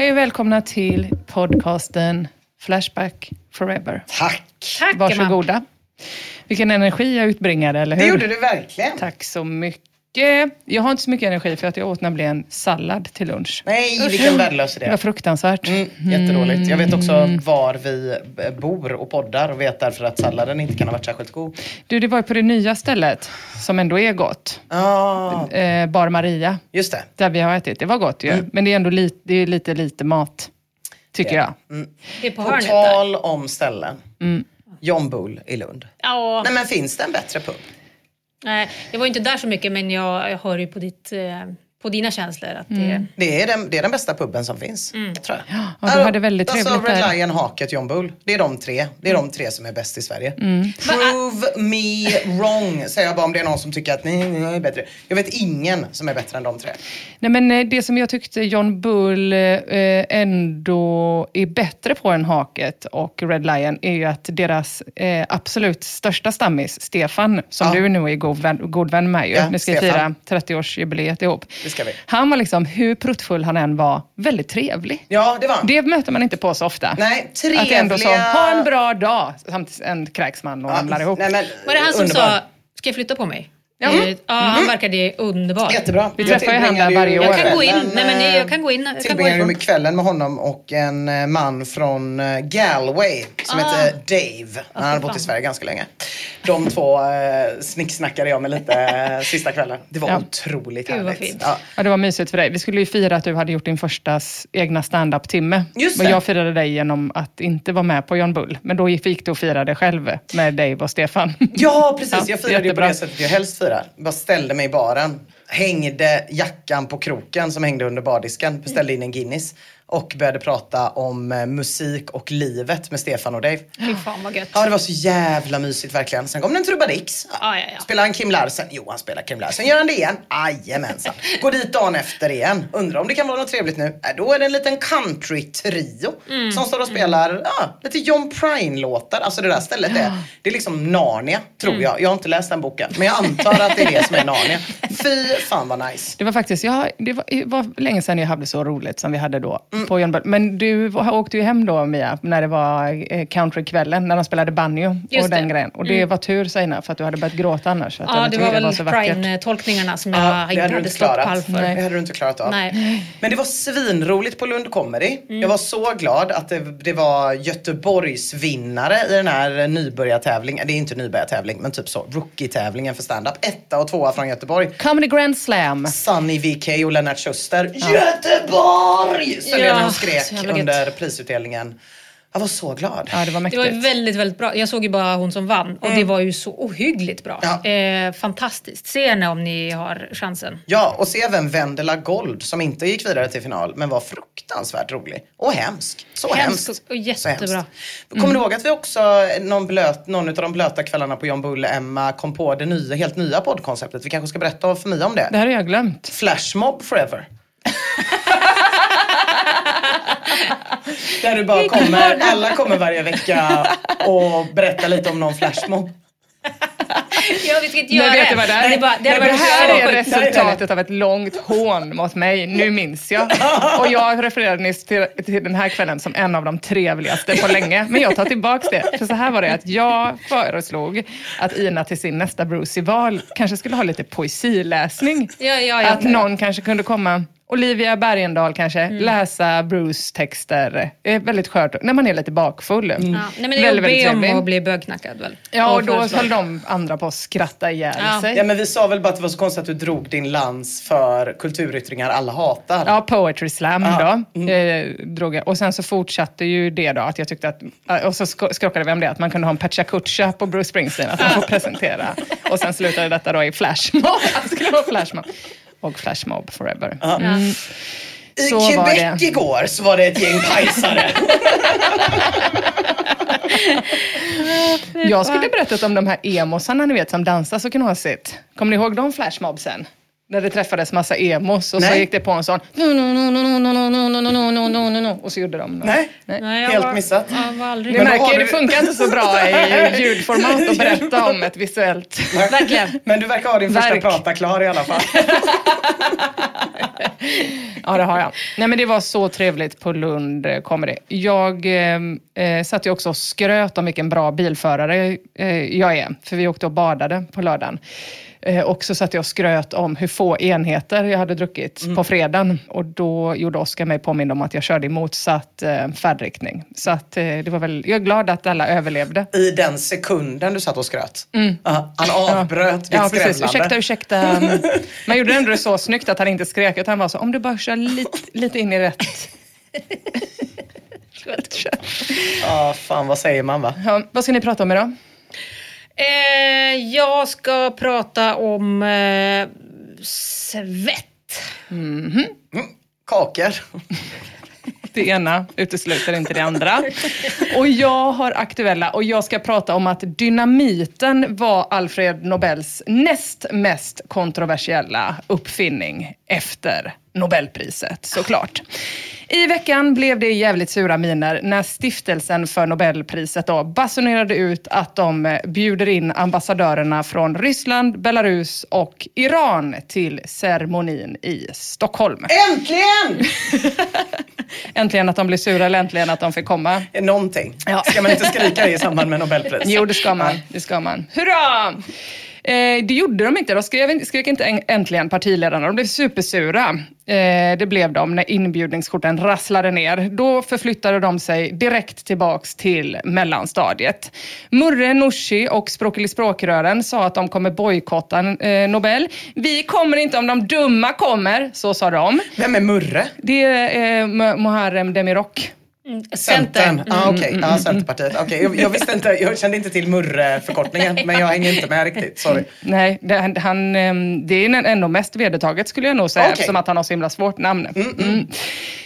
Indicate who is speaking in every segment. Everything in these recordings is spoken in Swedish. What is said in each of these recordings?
Speaker 1: Hej och välkomna till podcasten Flashback Forever.
Speaker 2: Tack!
Speaker 3: Tack,
Speaker 1: Varsågoda. Vilken energi jag utbringade, eller hur?
Speaker 2: Det gjorde du verkligen.
Speaker 1: Tack så mycket. Jag har inte så mycket energi för att jag åt nämligen sallad till lunch.
Speaker 2: Nej, vilken värdelös
Speaker 1: Det var
Speaker 2: idé.
Speaker 1: fruktansvärt.
Speaker 2: Mm, jättedåligt. Jag vet också var vi bor och poddar och vet därför att salladen inte kan ha varit särskilt god.
Speaker 1: Du, det var ju på det nya stället, som ändå är gott. Eh, Bar Maria,
Speaker 2: just det.
Speaker 1: där vi har ätit. Det var gott ju.
Speaker 2: Mm.
Speaker 1: Men det är ändå lite, det är lite, lite mat, tycker jag.
Speaker 3: Det är på
Speaker 2: På tal om ställen. John Bull i Lund.
Speaker 3: Ja,
Speaker 2: Nej men finns det en bättre pub?
Speaker 3: Nej, jag var ju inte där så mycket men jag, jag hör ju på, ditt, eh, på dina känslor att det...
Speaker 2: Det är den, det är den bästa puben som finns. Tror jag.
Speaker 1: Ja, du hade väldigt
Speaker 2: alltså,
Speaker 1: trevligt
Speaker 2: Red
Speaker 1: där.
Speaker 2: Lion, Haket, John Bull. Det är de tre. Det är de tre som är bäst i Sverige. Prove me wrong, säger jag bara om det är någon som tycker att nej, är bättre. Jag vet ingen som är bättre än de tre.
Speaker 1: Nej, men eh, det som jag tyckte John Bull eh, ändå är bättre på än Haket och Red Lion är ju att deras eh, absolut största stammis, Stefan, som
Speaker 2: Ja.
Speaker 1: du nu är god vän, god vän med ju.
Speaker 2: Ja,
Speaker 1: Ni ska
Speaker 2: Stefan.
Speaker 1: fira 30-årsjubileet ihop.
Speaker 2: Det ska vi.
Speaker 1: Han var liksom, hur pruttfull han än var, väldigt trevlig.
Speaker 2: Ja, det var han.
Speaker 1: Det möter man inte på så ofta.
Speaker 2: Nej,
Speaker 1: Att det är ändå så,
Speaker 2: trevliga-
Speaker 1: ha en bra dag, samtidigt en kräks man och ramlar ihop.
Speaker 2: Nej, men,
Speaker 3: Var det han som
Speaker 2: underbar.
Speaker 3: sa, ska jag flytta på mig?
Speaker 1: Ja.
Speaker 3: Eh, ja han verkade underbar.
Speaker 2: Jättebra.
Speaker 1: Vi träffar ju han där varje år.
Speaker 3: Jag kan gå in,
Speaker 2: kvällen,
Speaker 3: nej men
Speaker 2: eh,
Speaker 3: jag kan gå in. Jag kan gå
Speaker 2: Tillbringade
Speaker 3: in.
Speaker 2: med kvällen med honom och en eh, man från eh, Galway som
Speaker 3: Ah.
Speaker 2: heter Dave. Han hade bott i. Sverige ganska länge. De två eh, snicksnackade jag med lite eh, sista kvällen. Det var
Speaker 1: Ja.
Speaker 2: otroligt
Speaker 3: Gud, vad
Speaker 2: härligt.
Speaker 3: fint.
Speaker 2: Ja.
Speaker 1: Ja, det var mysigt för dig. Vi skulle ju fira att du hade gjort din första s- egna stand-up-timme.
Speaker 2: Just
Speaker 1: Men jag firade dig genom att inte vara med på John Bull. Men då gick du och firade själv med Dave och Stefan.
Speaker 2: Ja, precis.
Speaker 1: Ja,
Speaker 2: jag firade ju på det sättet jag helst firar. Bara ställde mig i baren, hängde jackan på kroken som hängde under bardisken, beställde in en Guinness och började prata om eh, musik och livet med Stefan och Dave.
Speaker 3: Fy fan vad gött.
Speaker 2: Ja, det var så jävla mysigt verkligen. Sen kom det en trubaduix.
Speaker 3: Ja, ja, ja.
Speaker 2: Spelar han Kim Larsen? Jo, han spelar Kim Larsen. Gör han det igen? Jajamensan. Går dit dagen efter igen. Undrar om det kan vara något trevligt nu? Äh, då är det en liten country-trio
Speaker 3: Mm.
Speaker 2: som står och spelar ja, lite John Prine-låtar. Alltså det där stället är, det är liksom Narnia, tror
Speaker 3: Mm.
Speaker 2: jag. Jag har inte läst den boken, men jag antar att det är det som är Narnia. Fy fan vad nice.
Speaker 1: Det var faktiskt, ja, det var, det var länge sedan jag hade så roligt som vi hade då. På John Bull. Men du åkte ju hem då Mia, när det var eh, countrykvällen, när de spelade banjo
Speaker 3: Just
Speaker 1: och
Speaker 3: det.
Speaker 1: den grejen. Och det var tur Saina, för att du hade börjat gråta annars. för Att
Speaker 3: Ja, det var väl
Speaker 1: så vackert.
Speaker 3: Prime-tolkningarna som jag
Speaker 2: Ja, det
Speaker 3: inte
Speaker 2: hade
Speaker 3: hade
Speaker 2: klarat.
Speaker 3: pall för.
Speaker 2: Det hade du inte klarat av.
Speaker 3: Nej.
Speaker 2: Men det var svinroligt på Lund Comedy. Jag var så glad att det, det var Göteborgs vinnare i den här nybörjartävlingen. Det är inte nybörjartävling, men typ så. Rookie-tävlingen för stand-up. Etta och tvåa från Göteborg.
Speaker 1: Comedy Grand Slam.
Speaker 2: Sunny VK och Lennart Schuster. Göteborg! Ställde mig och skrek under prisutdelningen. Jag var så glad.
Speaker 1: Ja, det var
Speaker 3: Det var väldigt, väldigt bra. Jag såg ju bara hon som vann och det var ju så ohyggligt bra.
Speaker 2: Ja.
Speaker 3: Eh, fantastiskt. Se henne om ni har chansen.
Speaker 2: Ja, och se även Vendela Gold som inte gick vidare till final men var fruktansvärt rolig. Och hemsk. Så
Speaker 3: Hemsk
Speaker 2: hemskt.
Speaker 3: och jättebra.
Speaker 2: Så hemskt. Kommer du ihåg att vi också någon, blöt, någon av de blöta kvällarna på John Bull Emma kom på det nya, helt nya poddkonceptet? Vi kanske ska berätta för mig om det.
Speaker 1: Det här har jag glömt.
Speaker 2: Flashmob forever. Där du bara kommer, alla kommer varje vecka och berättar lite om någon flashmob.
Speaker 3: Ja, vi ska inte
Speaker 1: Nej,
Speaker 3: göra
Speaker 1: vet du vad det är?
Speaker 3: Men det, är bara, det,
Speaker 1: det,
Speaker 3: hade varit
Speaker 1: här är resultatet av ett långt hån mot mig. Nu minns jag. Och jag refererade nyss till, till den här kvällen som en av de trevligaste på länge. Men jag tar tillbaks det. För så här var det att jag föreslog att Ina till sin nästa Bruce-val kanske skulle ha lite poesiläsning.
Speaker 3: Ja, ja, ja.
Speaker 1: Att någon kanske kunde komma Olivia Bergendahl kanske,
Speaker 3: Mm.
Speaker 1: läsa Bruce-texter. Det är väldigt skört när man är lite bakfull.
Speaker 3: Ja, nej, men det är
Speaker 1: Väldigt,
Speaker 3: att
Speaker 1: väldigt
Speaker 3: om att bli bögknackad väl?
Speaker 1: Ja, och då höll de andra på att skratta ihjäl
Speaker 3: Ja.
Speaker 1: sig.
Speaker 2: Ja men vi sa väl bara att det var så konstigt att du drog din lans för kulturyttringar alla hatar.
Speaker 1: Ja, Poetry Slam
Speaker 2: Ja.
Speaker 1: då. Eh, drog jag. Och sen så fortsatte ju det då, att jag tyckte att, eh, och så sk- skrockade vi om det, att man kunde ha en Pecha Kucha på Bruce Springsteen, att man får presentera. Och sen slutade detta då i Flashmob, att det skulle vara Flashmob. Och Flashmob forever. Mm.
Speaker 2: I
Speaker 1: så
Speaker 2: Quebec igår så var det ett gäng pajsare.
Speaker 1: Jag skulle berättat om de här emosarna ni vet som dansar så knasigt. Kommer ni ihåg de flashmobsen? När det träffades massa emos och så gick det på en sån... Och så gjorde de...
Speaker 2: Nej,
Speaker 3: Nej.
Speaker 2: helt missat.
Speaker 1: Ni märker, det funkar inte så bra i ljudformat att berätta om ett visuellt...
Speaker 3: Verkligen.
Speaker 2: Men du verkar ha din första prata klar i alla fall.
Speaker 1: ja, det har jag. Nej, men det var så trevligt på Lund Comedy. Jag eh, satt ju också och skröt om vilken bra bilförare eh, jag är, för vi åkte och badade på lördagen. Eh, och så satt jag skröt om hur få enheter jag hade druckit
Speaker 2: Mm.
Speaker 1: på fredagen. Och då gjorde Oskar mig påmind om att jag körde i motsatt eh, färdriktning. Så att, eh, det var väl, jag är glad att alla överlevde.
Speaker 2: I den sekunden du satt och skröt. Ja, han avbröt ditt
Speaker 1: Mm. Ja, precis. Ursäkta, ursäkta. Man gjorde ändå det så snyggt att han inte skrek, utan han var så, om du bara kör lite, lite in i rätt.
Speaker 2: Ja, fan vad säger man va?
Speaker 1: Ja, vad ska ni prata om idag?
Speaker 3: Eh, jag ska prata om eh, svett.
Speaker 2: Kakor.
Speaker 1: Det ena utesluter inte det andra. Och jag har aktuella och jag ska prata om att dynamiten var Alfred Nobels näst mest kontroversiella uppfinning efter Nobelpriset såklart. I veckan blev det jävligt sura miner när stiftelsen för Nobelpriset då basunerade ut att de eh, bjuder in ambassadörerna från Ryssland, Belarus och Iran till ceremonin i Stockholm.
Speaker 2: Äntligen!
Speaker 1: Äntligen att de blir sura eller äntligen att de fick komma.
Speaker 2: Någonting.
Speaker 1: Ja.
Speaker 2: Ska man inte skrika det i samband med Nobelpris?
Speaker 1: Jo, det ska man. Det ska man. Hurra! Eh, det gjorde de inte. De skrev, skrek inte en- äntligen partiledarna. De blev supersura. Eh, det blev de när inbjudningskorten rasslade ner. Då förflyttade de sig direkt tillbaks till mellanstadiet. Murre, Nooshi och Språklig språkrören sa att de kommer bojkotta eh, Nobel. Vi kommer inte om de dumma kommer, så sa de.
Speaker 2: Vem är Murre?
Speaker 1: Det är eh, Muharrem Demirok.
Speaker 2: Centern. Ah,
Speaker 1: Mm,
Speaker 2: okej. Ja, Centerpartiet. Okej, Jag, jag visste inte, jag kände inte till Murre-förkortningen, men jag hänger inte med riktigt. Sorry.
Speaker 1: Nej, det, han, han, ehm, det är ändå mest vedertaget skulle jag nog säga,
Speaker 2: Okej.
Speaker 1: eftersom att han har så himla svårt namn. Mm.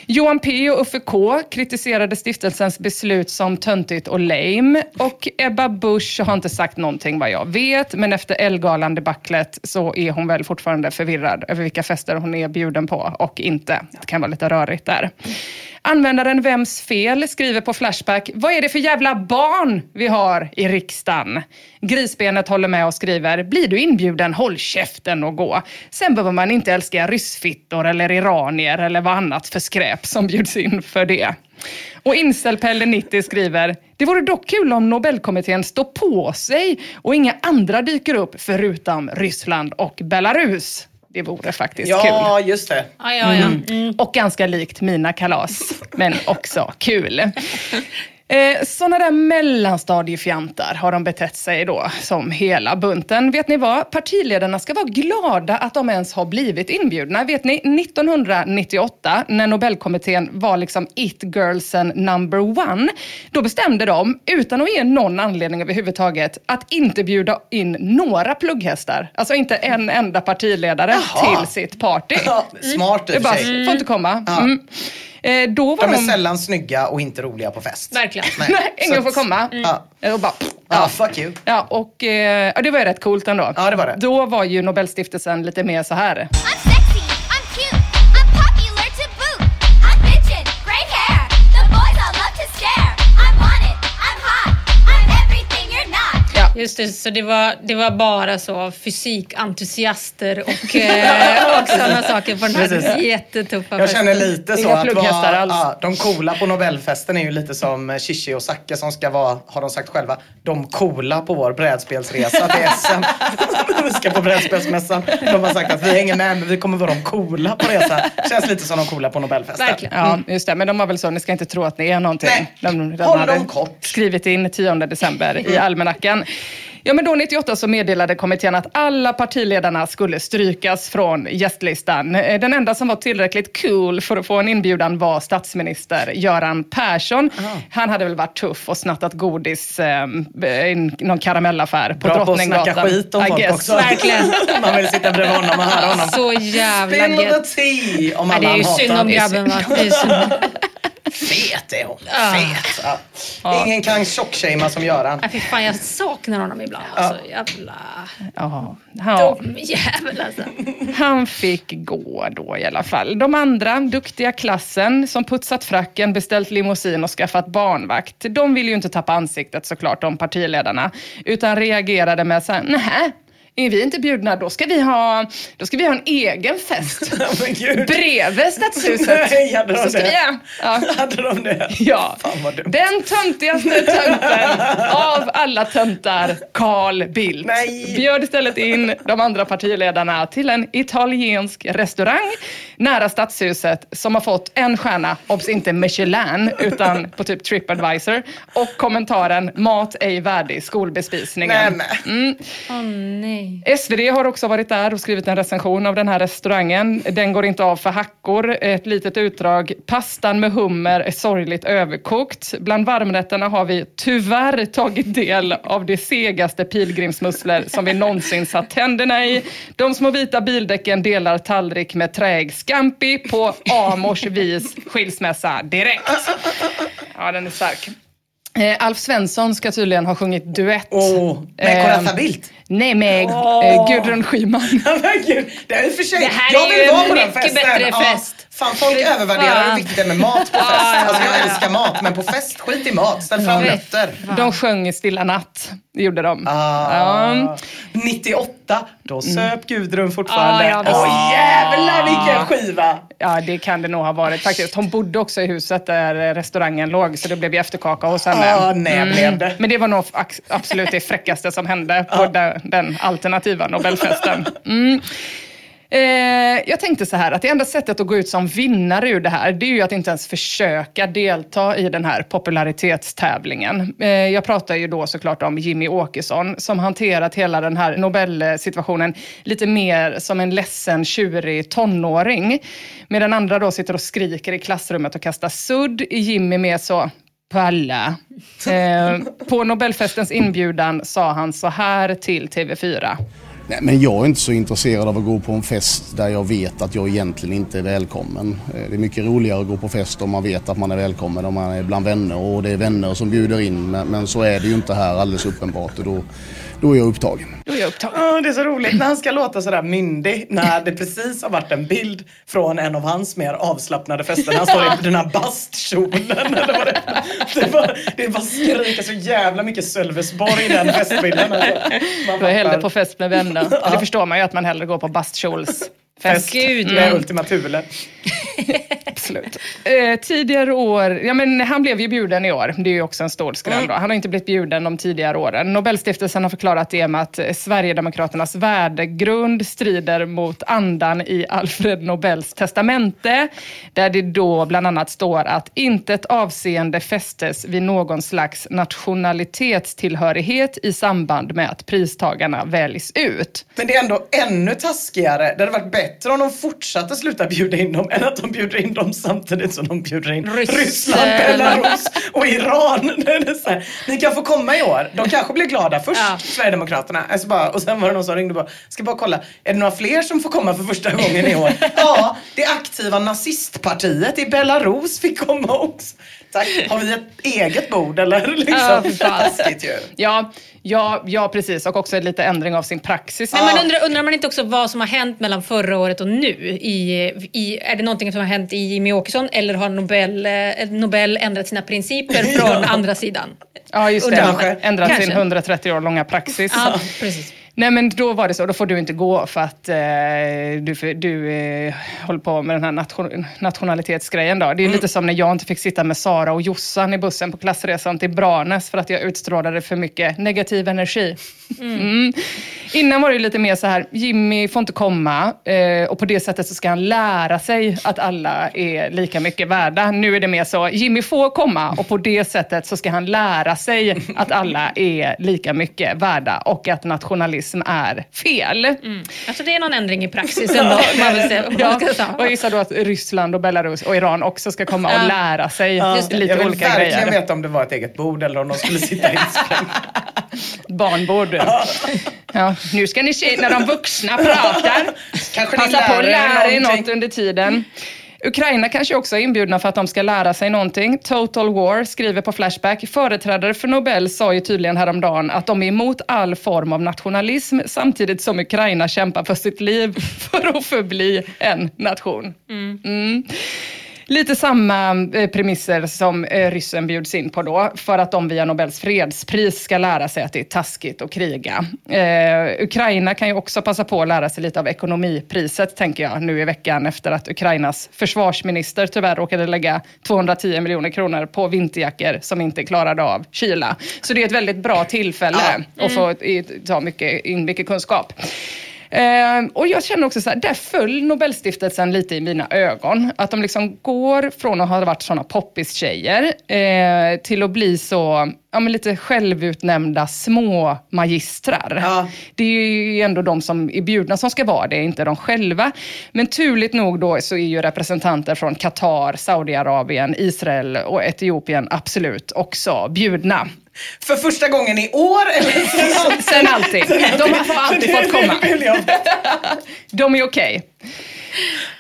Speaker 1: Johan P och Uffe K kritiserade stiftelsens beslut som töntigt och lame. Och Ebba Busch har inte sagt någonting vad jag vet, men efter Ellegalan-debaclet så är hon väl fortfarande förvirrad över vilka fester hon är bjuden på och inte. Det kan vara lite rörigt där. Användaren Vems fel skriver på Flashback, vad är det för jävla barn vi har i riksdagen? Grisbenet håller med och skriver, blir du inbjuden, håll käften och gå. Sen behöver man inte älska ryssfittor eller iranier eller vad annat för skräp som bjuds in för det. Och Incelpelle 90 skriver, det vore dock kul om Nobelkommittén står på sig och inga andra dyker upp förutom Ryssland och Belarus. Det vore faktiskt kul.
Speaker 2: Ja, just det.
Speaker 3: Ja, ja, ja. Mm.
Speaker 1: Och ganska likt mina kalas, men också kul. Eh, såna där mellanstadiefjantar har de betett sig då, som hela bunten. Vet ni vad? Partiledarna ska vara glada att de ens har blivit inbjudna. Vet ni, 1998, när Nobelkommittén var liksom it-girlsen number one, då bestämde de, utan att ge någon anledning överhuvudtaget, att inte bjuda in några plugghästar. Alltså inte en enda partiledare
Speaker 2: Jaha.
Speaker 1: till sitt party.
Speaker 2: Smart i
Speaker 1: Det
Speaker 2: och
Speaker 1: bara,
Speaker 2: för sig.
Speaker 1: får inte komma.
Speaker 2: Ja.
Speaker 1: Mm. Eh, då var
Speaker 2: De är
Speaker 1: de...
Speaker 2: sällan snygga och inte roliga på fest.
Speaker 3: Verkligen.
Speaker 1: Nej, ingen
Speaker 2: så
Speaker 1: får komma.
Speaker 2: Ja.
Speaker 1: Eh, Och bara,
Speaker 2: Ja, fuck you.
Speaker 1: Ja, och eh, det var ju rätt coolt ändå.
Speaker 2: Ja, det var det.
Speaker 1: Då var ju Nobelstiftelsen lite mer så här.
Speaker 3: Just det, så det var, det var bara så fysikentusiaster och, eh, och sådana saker på den här
Speaker 2: Precis.
Speaker 3: jättetuffa
Speaker 2: Jag känner lite så att
Speaker 1: alls.
Speaker 2: ja, de coola på Nobelfesten är ju lite som Shishi och Zacke som ska vara, har de sagt själva, de coola på vår brädspelsresa till SM. vi ska på brädspelsmässan. De har sagt att vi hänger med men vi kommer vara de coola på resan. Känns lite som de coola på Nobelfesten.
Speaker 3: Verkligen.
Speaker 1: Ja, just det. Men de var väl så, ni ska inte tro att ni är någonting.
Speaker 2: Nej.
Speaker 1: De, de
Speaker 2: Håll
Speaker 1: hade
Speaker 2: dem kort.
Speaker 1: skrivit in 10 december i almanackan. Ja, men då 98 så meddelade kommittén att alla partiledarna skulle strykas från gästlistan. Eh, Den enda som var tillräckligt cool för att få en inbjudan var statsminister Göran Persson. Han hade väl varit tuff och snattat godis eh, i någon karamellaffär på
Speaker 2: Bra på att
Speaker 1: Drottninggatan.
Speaker 2: snacka skit om
Speaker 1: I
Speaker 2: folk
Speaker 1: guess.
Speaker 2: också.
Speaker 3: Verkligen.
Speaker 2: Man vill sitta bredvid honom och höra honom.
Speaker 3: Så jävla
Speaker 2: Spill the
Speaker 3: gött.
Speaker 2: tea om
Speaker 3: Nej,
Speaker 2: alla
Speaker 3: det är ju synd om grabben?
Speaker 2: Fet är hon.
Speaker 3: Ah.
Speaker 2: Fet. Ja. Ingen kan tjockshamea som Göran.
Speaker 3: Nej, fy fan, jag saknar honom ibland. Alltså, jävla
Speaker 1: Ja, ja.
Speaker 3: dum jävel alltså.
Speaker 1: Han fick gå då i alla fall. De andra, duktiga klassen, som putsat fracken, beställt limousin och skaffat barnvakt, de ville ju inte tappa ansiktet såklart, de partiledarna, utan reagerade med så här, nähä, är vi inte bjudna, då ska vi ha, då ska vi ha en egen fest. Bredvid stadshuset.
Speaker 2: Nej, hade de
Speaker 1: Så ska
Speaker 2: det?
Speaker 1: vi. Ja.
Speaker 2: Hade de det?
Speaker 1: Ja, den töntigaste tönten av alla töntar, Carl Bildt,
Speaker 2: Nej.
Speaker 1: bjöd istället in de andra partiledarna till en italiensk restaurang nära stadshuset som har fått en stjärna, obs inte Michelin, utan på typ Tripadvisor och kommentaren mat ej värdig skolbespisningen.
Speaker 2: Nej, men.
Speaker 3: Åh nej.
Speaker 1: SvD har också varit där och skrivit en recension av den här restaurangen. Den går inte av för hackor. Ett litet utdrag. Pastan med hummer är sorgligt överkokt. Bland varmrätterna har vi tyvärr tagit del av de segaste pilgrimsmusslor som vi någonsin satt tänderna i. De små vita bildäcken delar tallrik med träig scampi på Amors vis skilsmässa direkt. Ja, den är stark. Eh, Alf Svensson ska tydligen ha sjungit duett.
Speaker 2: Åh, med
Speaker 1: Eh,
Speaker 2: Bildt.
Speaker 1: Nej, med eh, Gudrun Schyman.
Speaker 2: Det är för sig,
Speaker 3: Det här
Speaker 2: jag
Speaker 3: är
Speaker 2: vill
Speaker 3: ju
Speaker 2: vara
Speaker 3: en
Speaker 2: på den
Speaker 3: mycket
Speaker 2: festen.
Speaker 3: bättre fest.
Speaker 2: Fan, folk
Speaker 3: Fy
Speaker 2: övervärderar
Speaker 3: fan.
Speaker 2: hur viktigt det är med mat på fest.
Speaker 3: Ja, ja,
Speaker 2: Alltså, jag
Speaker 3: ja.
Speaker 2: älskar mat, men på fest, skit i mat. Ställ fram
Speaker 3: Ja.
Speaker 2: nötter.
Speaker 1: De sjöng Stilla natt, gjorde de.
Speaker 2: Ah.
Speaker 1: Ja.
Speaker 2: 98, då söp Gudrun fortfarande.
Speaker 3: Ja, ja,
Speaker 2: Åh
Speaker 3: visst.
Speaker 2: jävlar vilken skiva!
Speaker 1: ja, det kan det nog ha varit faktiskt. Hon bodde också i huset där restaurangen låg, så det blev ju efterkaka hos henne.
Speaker 2: Ja, nej, blev det.
Speaker 1: Men det var nog absolut det fräckaste som hände på den, den alternativa Nobelfesten. Mm. Eh, jag tänkte så här, att det enda sättet att gå ut som vinnare ur det här, det är ju att inte ens försöka delta i den här popularitetstävlingen. Eh, jag pratar ju då såklart om Jimmy Åkesson, som hanterat hela den här Nobelsituationen lite mer som en ledsen, tjurig tonåring. Medan andra då sitter och skriker i klassrummet och kastar sudd, är Jimmy med så, Palla. Eh, på Nobelfestens inbjudan sa han så här till TV4.
Speaker 4: Nej, men jag är inte så intresserad av att gå på en fest där jag vet att jag egentligen inte är välkommen. Eh, det är mycket roligare att gå på fest om man vet att man är välkommen, om man är bland vänner och det är vänner som bjuder in. Men, men så är det ju inte här alldeles uppenbart och då, då är jag upptagen.
Speaker 1: Då är jag upptagen.
Speaker 2: Ja, det är så roligt när han ska låta sådär myndig när det precis har varit en bild från en av hans mer avslappnade fester. när Han står i den här bastkjolen. Eller vad det, det, bara, det bara skriker så jävla mycket Sölvesborg i den festbilden. Alltså. Man
Speaker 1: Du är hellre på fest med vänner. Det förstår man ju att man hellre går på bastkjolsfest.
Speaker 2: Fest
Speaker 3: Gud,
Speaker 2: med
Speaker 3: ja.
Speaker 2: Ultima Thule.
Speaker 1: Absolut. Eh, tidigare år, ja men han blev ju bjuden i år. Det är ju också en stor skräll
Speaker 2: Mm.
Speaker 1: Han har inte blivit bjuden de tidigare åren. Nobelstiftelsen har förklarat det med att eh, Sverigedemokraternas värdegrund strider mot andan i Alfred Nobels testamente. Där det då bland annat står att intet avseende fästes vid någon slags nationalitetstillhörighet i samband med att pristagarna väljs ut.
Speaker 2: Men det är ändå ännu taskigare. Det hade varit bättre om de fortsatte sluta bjuda in dem än att de bjuder in dem samtidigt som de bjuder in
Speaker 3: Ryssland.
Speaker 2: Ryssland, Belarus och Iran. Här, Ni kan få komma i år. De kanske blir glada först,
Speaker 3: Ja.
Speaker 2: Sverigedemokraterna. Alltså bara, och sen var det någon som ringde bara, ska bara kolla, är det några fler som får komma för första gången i år? ja, det aktiva nazistpartiet i Belarus fick komma också. Tack. Har vi ett eget bord eller? Liksom.
Speaker 3: Ja,
Speaker 2: ju.
Speaker 1: Ja, ja, ja, precis. Och också lite ändring av sin praxis.
Speaker 3: Men man undrar, undrar man inte också vad som har hänt mellan förra året och nu? I, i, är det någonting som har hänt i Jimmy Åkesson eller har Nobel, eh, Nobel ändrat sina principer från andra sidan?
Speaker 1: Ja, just det.
Speaker 2: Kanske.
Speaker 1: Ändrat sin
Speaker 3: Kanske.
Speaker 1: 130 år långa praxis.
Speaker 3: Ja, precis.
Speaker 1: Nej men då var det så, då får du inte gå för att eh, du, du eh, håller på med den här nation, nationalitetsgrejen. Då. Det är lite som när jag inte fick sitta med Sara och Jossan i bussen på klassresan till Branäs för att jag utstrålade för mycket negativ energi. Mm. Innan var det lite mer så här, Jimmy får inte komma eh, och på det sättet så ska han lära sig att alla är lika mycket värda. Nu är det mer så, Jimmy får komma och på det sättet så ska han lära sig att alla är lika mycket värda och att nationalism är fel.
Speaker 3: Alltså det är någon ändring i praxis ändå. Man vill säga,
Speaker 1: Ja, och jag gissar då att Ryssland och Belarus och Iran också ska komma och
Speaker 3: Ja.
Speaker 1: lära sig
Speaker 3: Just det.
Speaker 1: lite
Speaker 2: jag vill
Speaker 1: olika
Speaker 2: verkligen
Speaker 1: grejer.
Speaker 2: veta om det var ett eget bord eller om de skulle sitta insprängda.
Speaker 1: Barnbord. Ja, nu ska ni se när de vuxna pratar.
Speaker 2: Kanske ni
Speaker 1: Passa på att
Speaker 2: lär
Speaker 1: lära er något under tiden. Ukraina kanske också är inbjudna för att de ska lära sig någonting. Total War skriver på Flashback. Företrädare för Nobel sa ju tydligen häromdagen att de är emot all form av nationalism samtidigt som Ukraina kämpar för sitt liv för att förbli en nation. Mm. Lite samma eh, premisser som eh, ryssen bjuds in på då, för att de via Nobels fredspris ska lära sig att det är taskigt att kriga. Eh, Ukraina kan ju också passa på att lära sig lite av ekonomipriset, tänker jag, nu i veckan efter att Ukrainas försvarsminister tyvärr råkade lägga 210 miljoner kronor på vinterjackor som inte klarade av kyla. Så det är ett väldigt bra tillfälle att få i- ta mycket, in mycket kunskap. Eh, och jag känner också så här, där föll Nobelstiftelsen lite i mina ögon. Att de liksom går från att ha varit såna poppis-tjejer eh, till att bli så, ja men lite självutnämnda små magistrar.
Speaker 2: Ja.
Speaker 1: Det är ju ändå de som är bjudna som ska vara det, inte de själva. Men turligt nog då så är ju representanter från Qatar, Saudiarabien, Israel och Etiopien absolut också bjudna.
Speaker 2: För första gången i år eller sen alltid?
Speaker 1: Sen alltid. De har alltid fått komma. De är okej.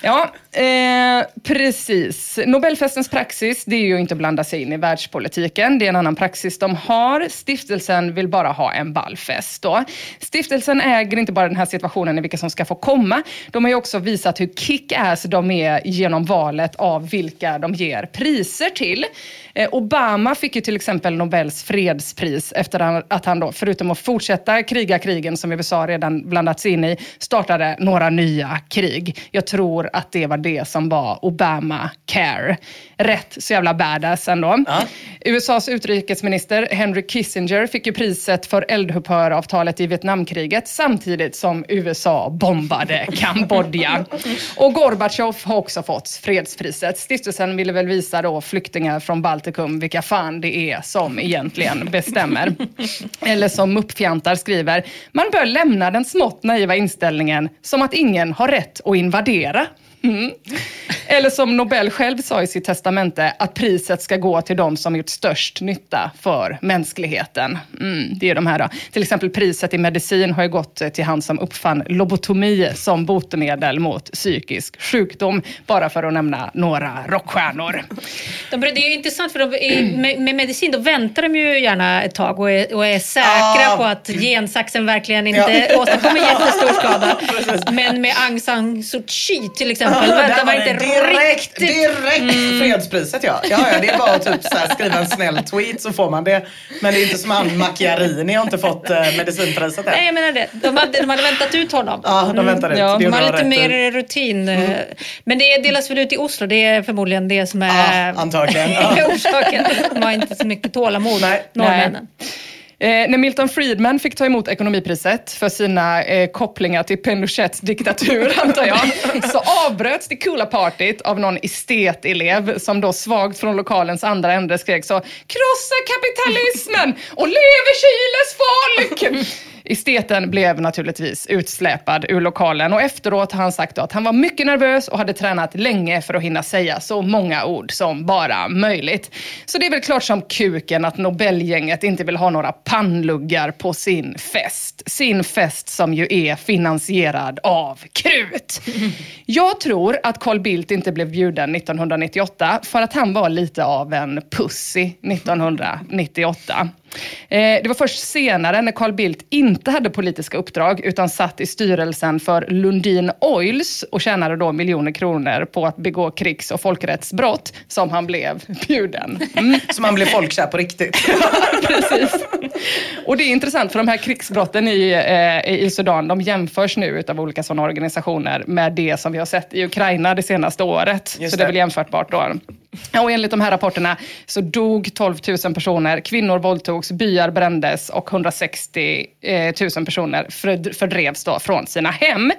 Speaker 1: Ja, eh, precis. Nobelfestens praxis, det är ju inte att blanda sig in i världspolitiken. Det är en annan praxis de har. Stiftelsen vill bara ha en ballfest. Då. Stiftelsen äger inte bara den här situationen i vilka som ska få komma. De har ju också visat hur kick-ass de är genom valet av vilka de ger priser till. Eh, Obama fick ju till exempel Nobels fredspris efter att han då, förutom att fortsätta kriga krigen som USA redan blandats in i, startade några nya krig. Jag tror att det var det som var Obama care. Rätt så jävla badass ändå. USAs utrikesminister Henry Kissinger fick ju priset för eldupphöravtalet i Vietnamkriget samtidigt som USA bombade Kambodja. Och Gorbatjov har också fått fredspriset. Stiftelsen ville väl visa då flyktingar från Baltikum vilka fan det är som egentligen bestämmer. Eller som muppfjantar skriver, man bör lämna den smått naiva inställningen som att ingen har rätt att invadera. Mm. Eller som Nobel själv sa i sitt testamente, att priset ska gå till de som gjort störst nytta för mänskligheten. Mm, det är de här då. Till exempel priset i medicin har ju gått till han som uppfann lobotomi som botemedel mot psykisk sjukdom, bara för att nämna några rockstjärnor.
Speaker 3: De, det är ju intressant för de, i, med, med medicin då väntar de ju gärna ett tag och är, och är säkra
Speaker 2: Ah.
Speaker 3: på att gensaxen verkligen inte åstadkommer jättestor skada. Men med Aung San Suu Kyi till exempel
Speaker 2: Där
Speaker 3: man
Speaker 2: var
Speaker 3: inte
Speaker 2: direkt,
Speaker 3: riktigt.
Speaker 2: direkt fredspriset ja. ja. Ja, det är bara att typ så här skriva en snäll tweet så får man det. Men det är inte som han Macchiarini har inte fått eh, medicinpriset
Speaker 3: Nej,
Speaker 2: än.
Speaker 3: jag menar det. De hade, de hade väntat ut honom.
Speaker 2: Ja, de väntar ut.
Speaker 1: ja.
Speaker 3: De har lite mer rutin. eh, Men det delas väl ut i Oslo. Det är förmodligen det som är
Speaker 2: Ja, antagligen.
Speaker 3: Orsaken. De har inte så mycket tålamod,
Speaker 2: Nej.
Speaker 3: norrmännen.
Speaker 1: Eh, när Milton Friedman fick ta emot ekonomipriset för sina eh, kopplingar till Pinochets diktatur, antar jag, så avbröts det coola partyt av någon estetelev som då svagt från lokalens andra ände skrek så “Krossa kapitalismen och leve Chiles folk!” Esteten blev naturligtvis utsläpad ur lokalen och efteråt har han sagt att han var mycket nervös och hade tränat länge för att hinna säga så många ord som bara möjligt. Så det är väl klart som kuken att Nobelgänget inte vill ha några pannluggar på sin fest. Sin fest som ju är finansierad av krut. Jag tror att Carl Bildt inte blev bjuden 1998 för att han var lite av en pussy 1998. Eh, Det var först senare när Carl Bildt inte hade politiska uppdrag utan satt i styrelsen för Lundin Oils och tjänade då miljoner kronor på att begå krigs och folkrättsbrott som han blev bjuden. Mm.
Speaker 2: Så man blir folkkär på riktigt.
Speaker 1: Precis. Och det är intressant för de här krigsbrotten i, eh, i Sudan, de jämförs nu utav olika sådana organisationer med det som vi har sett i Ukraina det senaste året.
Speaker 2: Just
Speaker 1: så det är väl jämförbart då. Och enligt de här rapporterna så dog 12 000 personer, kvinnor våldtogs, byar brändes och 160 000 eh, personer fördrevs då från sina hem.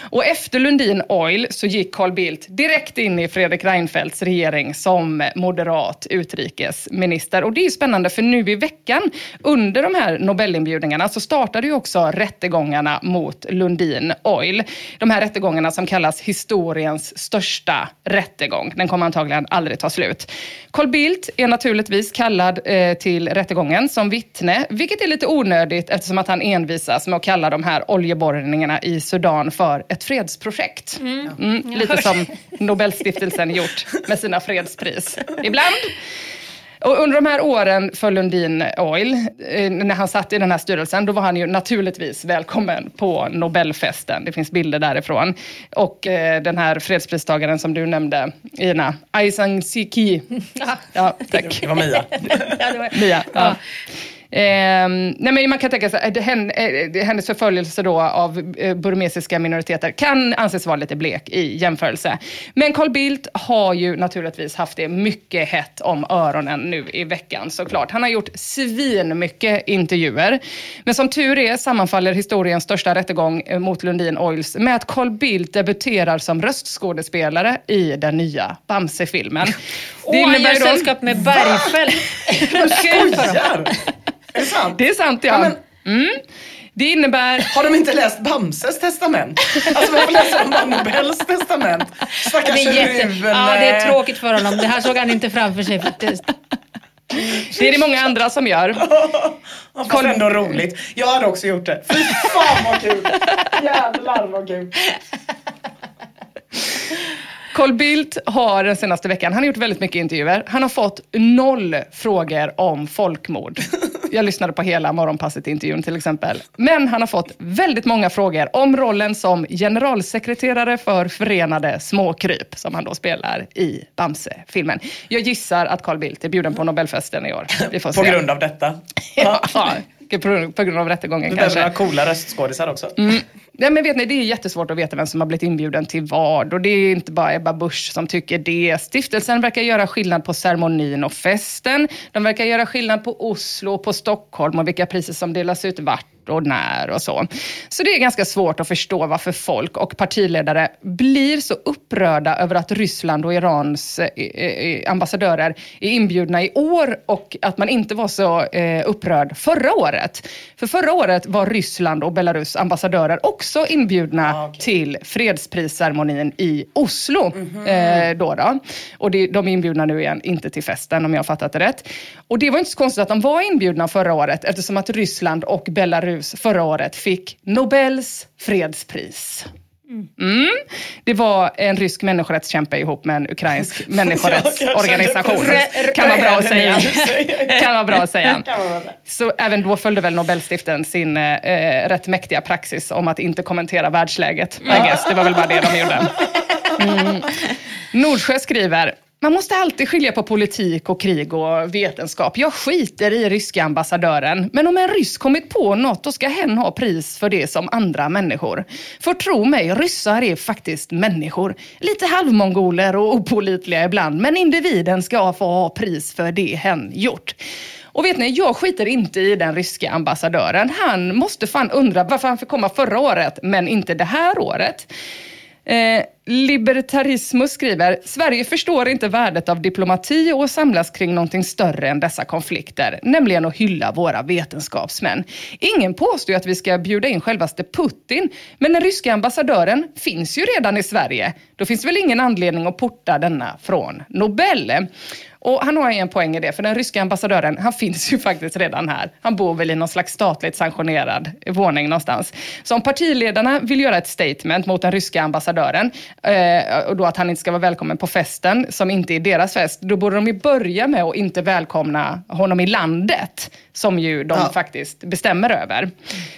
Speaker 1: Och efter Lundin Oil så gick Carl Bildt direkt in i Fredrik Reinfeldts regering som moderat utrikesminister. Och det är ju spännande för nu i veckan under de här Nobelinbjudningarna så startade ju också rättegångarna mot Lundin Oil. De här rättegångarna som kallas historiens största rättegång. Den kommer antagligen aldrig ta slut. Carl Bildt är naturligtvis kallad eh, till rättegången som vittne, vilket är lite onödigt eftersom att han envisas med att kalla de här oljeborrningarna i Sudan för ett fredsprojekt. Mm, lite som Nobelstiftelsen gjort med sina fredspris. Ibland. Och under de här åren för Lundin Oil, eh, när han satt i den här styrelsen, då var han ju naturligtvis välkommen på Nobelfesten. Det finns bilder därifrån. Och eh, den här fredspristagaren som du nämnde, Ina, Aung San Suu Kyi. Ja, tack.
Speaker 2: Det var Mia.
Speaker 3: Ja, det var-
Speaker 1: Mia. Ja. Ehm, nej men man kan tänka sig att eh, hennes förföljelse då av eh, burmesiska minoriteter kan anses vara lite blek i jämförelse. Men Carl Bildt har ju naturligtvis haft det mycket hett om öronen nu i veckan såklart. Han har gjort svin mycket intervjuer. Men som tur är sammanfaller historiens största rättegång eh, mot Lundin Oils med att Carl Bildt debuterar som röstskådespelare i den nya Bamse-filmen.
Speaker 3: Åh, han gör
Speaker 1: då-
Speaker 3: sällskap med Bergfeldt.
Speaker 2: Skojar! Är det sant?
Speaker 1: Det är sant ja.
Speaker 2: Ja, men-
Speaker 1: mm. Det innebär...
Speaker 2: Har de inte läst Bamses testament? Alltså varför läser de bara Nobels testament? Stackars
Speaker 3: Det är, jätte...
Speaker 2: Ruben.
Speaker 3: ja, det är tråkigt för honom. Det här såg han inte framför sig faktiskt.
Speaker 1: Det är det många andra som gör.
Speaker 2: Ja, fast ändå roligt. Jag hade också gjort det. Fy fan vad kul! Jävlar vad kul.
Speaker 1: Carl Bildt har den senaste veckan, han har gjort väldigt mycket intervjuer. Han har fått noll frågor om folkmord. Jag lyssnade på hela Morgonpasset-intervjun till exempel. Men han har fått väldigt många frågor om rollen som generalsekreterare för Förenade Småkryp, som han då spelar i Bamse-filmen. Jag gissar att Carl Bildt är bjuden på Nobelfesten i år. Vi får
Speaker 2: På
Speaker 1: se.
Speaker 2: grund av detta.
Speaker 1: Ja, på, grund av rättegången
Speaker 2: Du
Speaker 1: kanske.
Speaker 2: behöver några coola röstskådisar också.
Speaker 1: Nej, men vet ni, det är jättesvårt att veta vem som har blivit inbjuden till vad. Och det är inte bara Ebba Busch som tycker det. Stiftelsen verkar göra skillnad på ceremonin och festen. De verkar göra skillnad på Oslo och på Stockholm och vilka priser som delas ut vart vart och när och så. Så det är ganska svårt att förstå varför folk och partiledare blir så upprörda över att Ryssland och Irans eh, eh, ambassadörer är inbjudna i år och att man inte var så eh, upprörd förra året. För förra året var Ryssland och Belarus ambassadörer också inbjudna
Speaker 2: Ah, okej.
Speaker 1: till fredsprisceremonin i Oslo.
Speaker 2: Mhm.
Speaker 1: eh, då då. Och det, de är inbjudna nu igen, inte till festen om jag har fattat det rätt. Och det var inte så konstigt att de var inbjudna förra året eftersom att Ryssland och Belarus förra året fick Nobels fredspris. Mm. Det var en rysk människorättskämpe ihop med en ukrainsk människorättsorganisation. Kan vara bra att säga. Kan vara bra att säga. Så även då följde väl Nobelstiftelsen sin eh, eh, rätt mäktiga praxis om att inte kommentera världsläget. I guess. Det var väl bara det de gjorde. Mm. Nordsjö skriver man måste alltid skilja på politik och krig och vetenskap. Jag skiter i ryska ambassadören. Men om en ryss kommit på något, då ska hen ha pris för det som andra människor. För tro mig, ryssar är faktiskt människor. Lite halvmongoler och opolitliga ibland. Men individen ska få ha pris för det hen gjort. Och vet ni, jag skiter inte i den ryska ambassadören. Han måste fan undra varför han fick komma förra året, men inte det här året. Eh, Libertarismus skriver, Sverige förstår inte värdet av diplomati och samlas kring någonting större än dessa konflikter, nämligen att hylla våra vetenskapsmän. Ingen påstår ju att vi ska bjuda in självaste Putin, men den ryska ambassadören finns ju redan i Sverige. Då finns det väl ingen anledning att porta denna från Nobel. Och han har ju en poäng i det, för den ryska ambassadören, han finns ju faktiskt redan här. Han bor väl i någon slags statligt sanktionerad våning någonstans. Så om partiledarna vill göra ett statement mot den ryska ambassadören, eh, och då att han inte ska vara välkommen på festen, som inte är deras fest, då borde de ju börja med att inte välkomna honom i landet, som ju de
Speaker 2: Ja.
Speaker 1: faktiskt bestämmer över.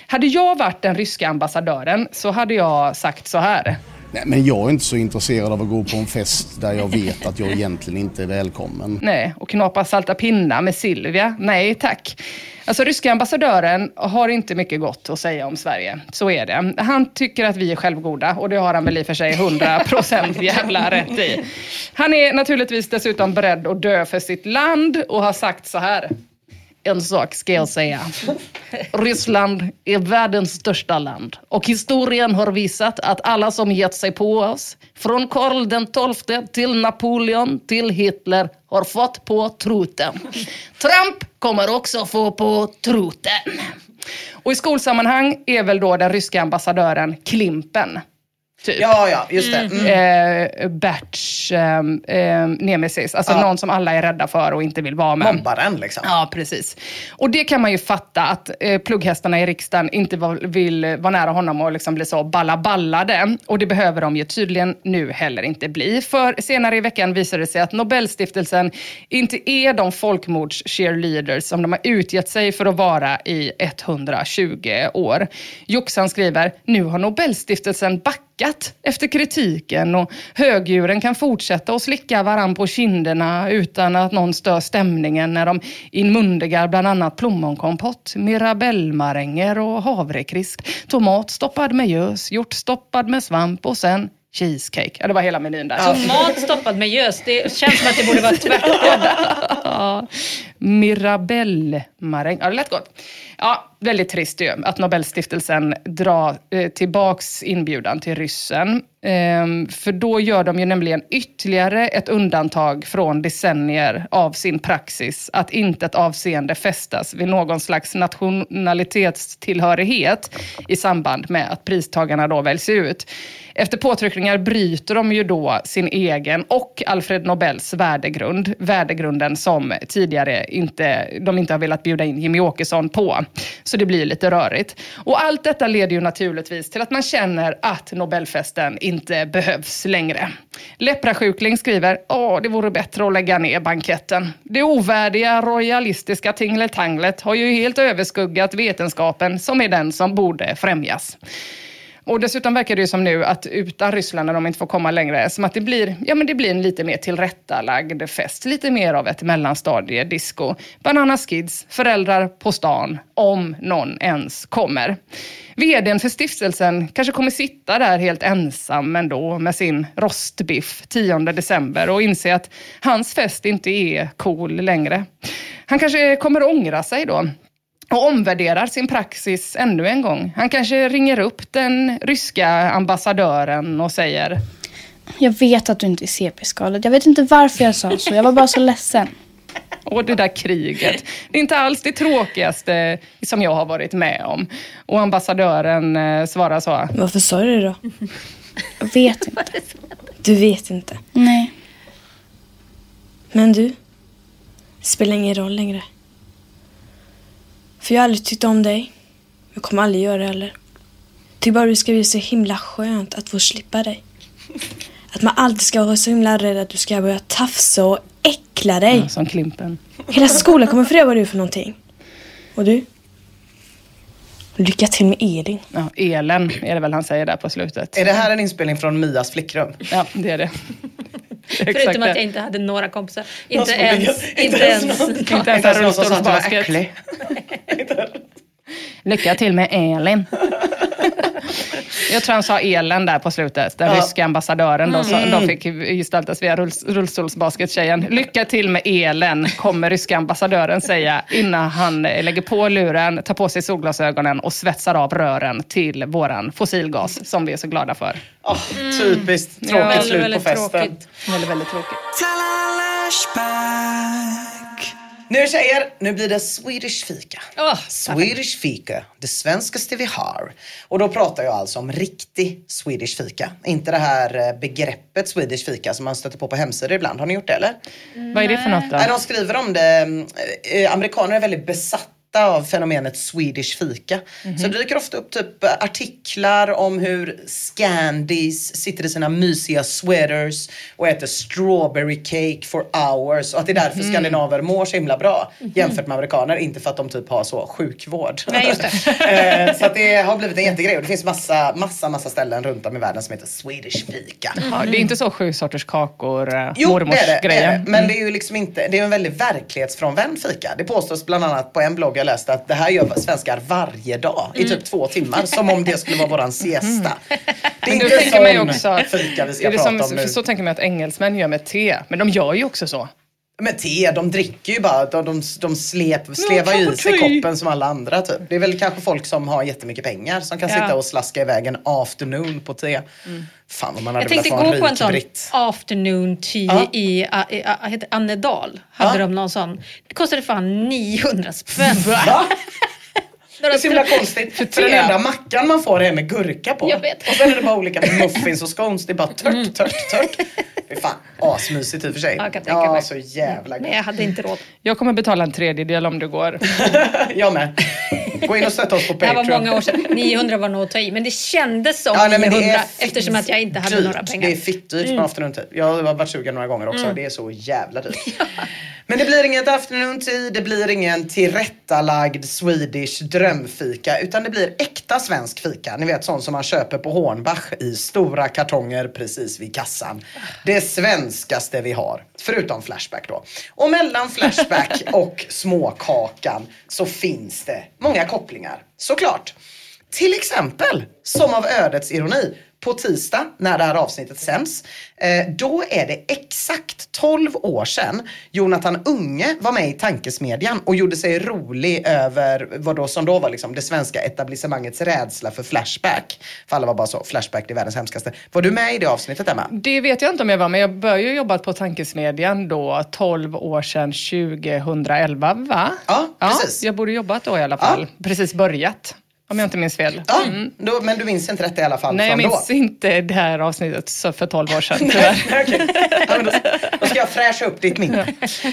Speaker 1: Hade jag varit den ryska ambassadören så hade jag sagt så här.
Speaker 4: Nej, men jag är inte så intresserad av att gå på en fest där jag vet att jag egentligen inte är välkommen.
Speaker 1: Nej, och knapa salta pinnar med Silvia. Nej, tack. Alltså ryska ambassadören har inte mycket gott att säga om Sverige. Så är det. Han tycker att vi är självgoda och det har han väl i och för sig 100% jävla rätt i. Han är naturligtvis dessutom beredd att dö för sitt land och har sagt så här. En sak ska jag säga. Ryssland är världens största land. Och historien har visat att alla som gett sig på oss, från Karl den XII till Napoleon till Hitler, har fått på truten. Trump kommer också få på truten. Och i skolsammanhang är väl då den ryska ambassadören Klimpen. Typ
Speaker 2: Ja, ja, just det. Mm.
Speaker 1: eh, Berts eh, eh, nemesis. Alltså
Speaker 2: Ja.
Speaker 1: någon som alla är rädda för och inte vill vara med.
Speaker 2: Mobbaren liksom.
Speaker 1: Ja, precis. Och det kan man ju fatta att eh, plugghästarna i riksdagen inte var, vill vara nära honom och liksom bli så ballaballade. Och det behöver de ju tydligen nu heller inte bli. För senare i veckan visade det sig att Nobelstiftelsen inte är de folkmords-cheerleaders som de har utgett sig för att vara i 120 år. Joxan skriver, nu har Nobelstiftelsen backat efter kritiken och högdjuren kan fortsätta att slicka varann på kinderna utan att någon stör stämningen när de inmundigar bland annat plommonkompott, mirabellmaränger och havrekrisk, tomat stoppad med gös, hjort stoppad med svamp och sen cheesecake. Ja, det var hela menyn där.
Speaker 3: Tomat stoppad med gös, det känns som att det borde vara tvärtom.
Speaker 1: Ja, Mirabellmaräng. Ja, det lät gott. Ja, väldigt trist ju att Nobelstiftelsen drar eh, tillbaks inbjudan till ryssen. Ehm, för då gör de ju nämligen ytterligare ett undantag från decennier av sin praxis att inte ett avseende fästas vid någon slags nationalitetstillhörighet i samband med att pristagarna då väljs ut. Efter påtryckningar bryter de ju då sin egen och Alfred Nobels värdegrund. Värdegrunden som tidigare inte, de inte har velat bjuda in Jimmy Åkesson på. Så det blir lite rörigt. Och allt detta leder ju naturligtvis till att man känner att Nobelfesten inte behövs längre. Leprasjukling skriver, åh det vore bättre att lägga ner banketten. Det ovärdiga royalistiska tingletanglet har ju helt överskuggat vetenskapen som är den som borde främjas. Och dessutom verkar det ju som nu att utan Ryssland, när de inte får komma längre, som att det blir, ja, men det blir en lite mer tillrättalagd fest. Lite mer av ett mellanstadiedisco. Banana Kids, föräldrar på stan, om någon ens kommer. Vdn för stiftelsen kanske kommer sitta där helt ensam ändå med sin rostbiff 10 december och inse att hans fest inte är cool längre. Han kanske kommer ångra sig då och omvärderar sin praxis ännu en gång. Han kanske ringer upp den ryska ambassadören och säger
Speaker 5: Jag vet att du inte är CP-skadad. Jag vet inte varför jag sa så. Jag var bara så ledsen.
Speaker 1: Och det där kriget. Det är inte alls det tråkigaste som jag har varit med om. Och ambassadören eh, svarar så.
Speaker 6: Varför sa du det då? Jag vet inte. Du vet inte.
Speaker 5: Nej.
Speaker 6: Men du, det spelar ingen roll längre. För jag har aldrig tyckt om dig. Jag kommer aldrig göra det heller. Tycker bara det ska bli så himla skönt att få slippa dig. Att man alltid ska vara så himla rädd att du ska börja tafsa och äckla dig.
Speaker 1: Ja, som Klimpen.
Speaker 6: Hela skolan kommer på vad du är för någonting. Och du? Lycka till med Elin.
Speaker 1: Ja, elen är det väl han säger där på slutet.
Speaker 2: Är det här en inspelning från Mias flickrum?
Speaker 1: Ja, det är det.
Speaker 3: Förutom att jag inte hade några kompisar. Inte ens. Inte ens.
Speaker 2: någon-
Speaker 1: Inte ens en
Speaker 2: någon som sa att du var
Speaker 1: rullstolsbasket.
Speaker 2: äcklig.
Speaker 1: Lycka till med Elin. Jag tror han sa Elen där på slutet. Den
Speaker 2: Ja.
Speaker 1: ryska ambassadören då, så, de fick gestaltas via rull, rullstolsbaskettjejen. Lycka till med elen, kommer ryska ambassadören säga innan han lägger på luren, tar på sig solglasögonen och svetsar av rören till våran fossilgas som vi är så glada för.
Speaker 2: Åh, typiskt tråkigt
Speaker 1: Ja.
Speaker 2: slut på festen.
Speaker 3: tråkigt.
Speaker 1: Väldigt, väldigt tråkigt.
Speaker 2: Nu tjejer, nu blir det Swedish fika.
Speaker 3: Åh,
Speaker 2: Swedish fika, det svenskaste vi har. Och då pratar jag alltså om riktig Swedish fika. Inte det här eh, begreppet Swedish fika som man stöter på på hemsidor ibland. Har ni gjort det eller?
Speaker 1: Vad är det för något då?
Speaker 2: De skriver om det. eh, Amerikaner är väldigt besatta av fenomenet Swedish fika.
Speaker 1: Mhm.
Speaker 2: Så det dyker ofta upp typ artiklar om hur Scandis sitter i sina mysiga sweaters och äter strawberry cake for hours och att det är därför
Speaker 1: Mhm.
Speaker 2: skandinaver mår så himla bra jämfört med amerikaner. Inte för att de typ har så sjukvård.
Speaker 3: Nej, just
Speaker 2: Eh, så att det har blivit en jättegrej och det finns massa, massa, massa ställen runt om i världen som heter Swedish fika.
Speaker 1: Ja, det är inte så sju sorters kakor, eh,
Speaker 2: Jo, det är det, det är det. Men det är ju liksom inte, det är en väldigt verklighetsfrånvänd fika. Det påstås bland annat på en blogg jag läste att det här gör svenskar varje dag i typ två timmar. Som om det skulle vara våran siesta. Det är inte sån
Speaker 1: också,
Speaker 2: fika vi ska prata
Speaker 1: som,
Speaker 2: om nu.
Speaker 1: Så tänker man att engelsmän gör med te, men de gör ju också så.
Speaker 2: Men te, de dricker ju bara. De, de, de slep, slevar ju i sig koppen som alla andra typ. Det är väl kanske folk som har jättemycket pengar som kan
Speaker 3: Ja.
Speaker 2: sitta och slaska iväg en afternoon på te. Fan vad man hade
Speaker 3: Jag tänkte
Speaker 2: velat få en
Speaker 3: gå på en
Speaker 2: rik
Speaker 3: sån
Speaker 2: britt.
Speaker 3: afternoon tea
Speaker 2: Ja.
Speaker 3: i, i, i heter Annedal. Hade
Speaker 2: Ja.
Speaker 3: de någon sån. Det kostade fan 900 spänn.
Speaker 2: Det är så himla konstigt. För den enda mackan man får är med gurka på.
Speaker 3: Jag vet.
Speaker 2: Och sen är det bara olika muffins och scones. Det är bara tört, tört, tört. Det är fan asmysigt i och för sig.
Speaker 3: Ja, jag
Speaker 2: Ja,
Speaker 3: mig.
Speaker 2: så jävla gott.
Speaker 3: jag hade inte råd.
Speaker 1: Jag kommer betala en tredjedel om du går.
Speaker 2: Jag med. Gå in och stötta oss på
Speaker 3: Det här
Speaker 2: Patreon.
Speaker 3: var många år sedan. 900 var nog att ta i. Men det kändes som
Speaker 2: Ja, nej, men
Speaker 3: 900
Speaker 2: det är fitt
Speaker 3: eftersom att jag inte hade
Speaker 2: dyrt.
Speaker 3: några pengar. Mm.
Speaker 2: Det är fittdyrt på afternoon tea. Jag har varit sugen några gånger också. Det är så jävla dyrt. Men det blir inget afternoon tea, det blir ingen tillrättalagd Swedish drömfika. Utan det blir äkta svensk fika. Ni vet sån som man köper på Hornbach i stora kartonger precis vid kassan. Det svenskaste vi har. Förutom Flashback då. Och mellan Flashback och småkakan så finns det många kopplingar. Såklart. Till exempel, som av ödets ironi, på tisdag när det här avsnittet sänds, eh, då är det exakt 12 år sedan Jonathan Unge var med i Tankesmedjan och gjorde sig rolig över vad då som då var liksom det svenska etablissemangets rädsla för Flashback. För alla var bara så, Flashback det är världens hemskaste. Var du med i det avsnittet Emma?
Speaker 1: Det vet jag inte om jag var, men jag började ju jobba på Tankesmedjan då 12 år sedan 2011, va?
Speaker 2: Ja, precis.
Speaker 1: jag borde jobbat då i alla fall. Precis börjat, om jag inte minns fel.
Speaker 2: Ja, då, men du minns inte rätt i alla fall
Speaker 1: Mm. Nej, jag minns
Speaker 2: då?
Speaker 1: inte det här avsnittet så för 12 år sedan, tyvärr.
Speaker 2: Okej. Ja, men då, då ska jag fräscha upp ditt minne.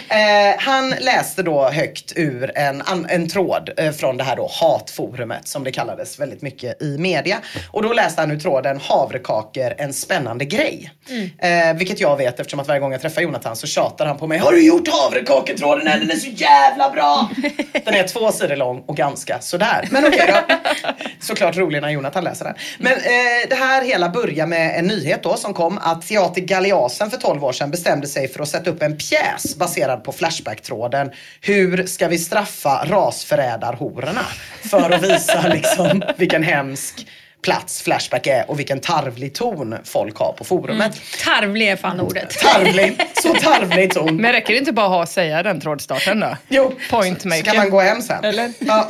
Speaker 2: Eh, han läste då högt ur en, en tråd eh, från det här då hatforumet som det kallades väldigt mycket i media. Och då läste han ur tråden havrekakor, en spännande grej. Eh, vilket jag vet eftersom att varje gång jag träffar Jonathan så tjatar han på mig. Har du gjort havrekaketråden än? Den är så jävla bra! Den är två sidor lång och ganska sådär. Men okej då. Såklart rolig när Jonathan läser den. Men eh, det här hela börjar med en nyhet då som kom att Teater Galeasen för 12 år sedan bestämde sig för att sätta upp en pjäs baserad på Flashback-tråden. Hur ska vi straffa rasförrädarhororna? För att visa liksom vilken hemsk plats Flashback är och vilken tarvlig ton folk har på forumet.
Speaker 3: Tarvlig är fan ordet.
Speaker 2: Tarvlig, så tarvlig ton.
Speaker 1: Men räcker det inte bara ha att säga den trådstarten då?
Speaker 2: Jo,
Speaker 1: Point
Speaker 2: så
Speaker 1: maker.
Speaker 2: kan man gå hem sen.
Speaker 1: Eller?
Speaker 2: Ja.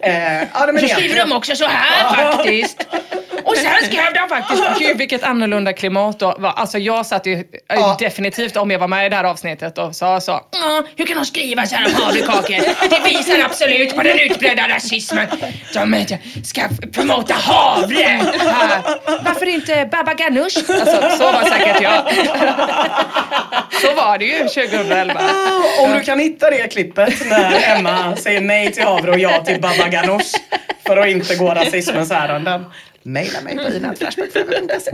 Speaker 2: Eh, ja, men
Speaker 1: Så skriver de också så här faktiskt. Och sen skrev de faktiskt, gud vilket annorlunda klimat då. Alltså jag satt ju
Speaker 2: Ja.
Speaker 1: definitivt, om jag var med i det här avsnittet och sa så. "Ja, hur kan de skriva så här om havrekakor? Det visar absolut på den utbredda rasismen. De eh, ska promota havre här. Varför inte baba ganoush? Alltså så var säkert jag. Så var det ju 2011.
Speaker 2: Ah, Om du kan hitta det klippet när Emma säger nej till havre och ja till baba ganoush för att inte gå rasismens ärenden. Maila mig på inatflashbackforever.se.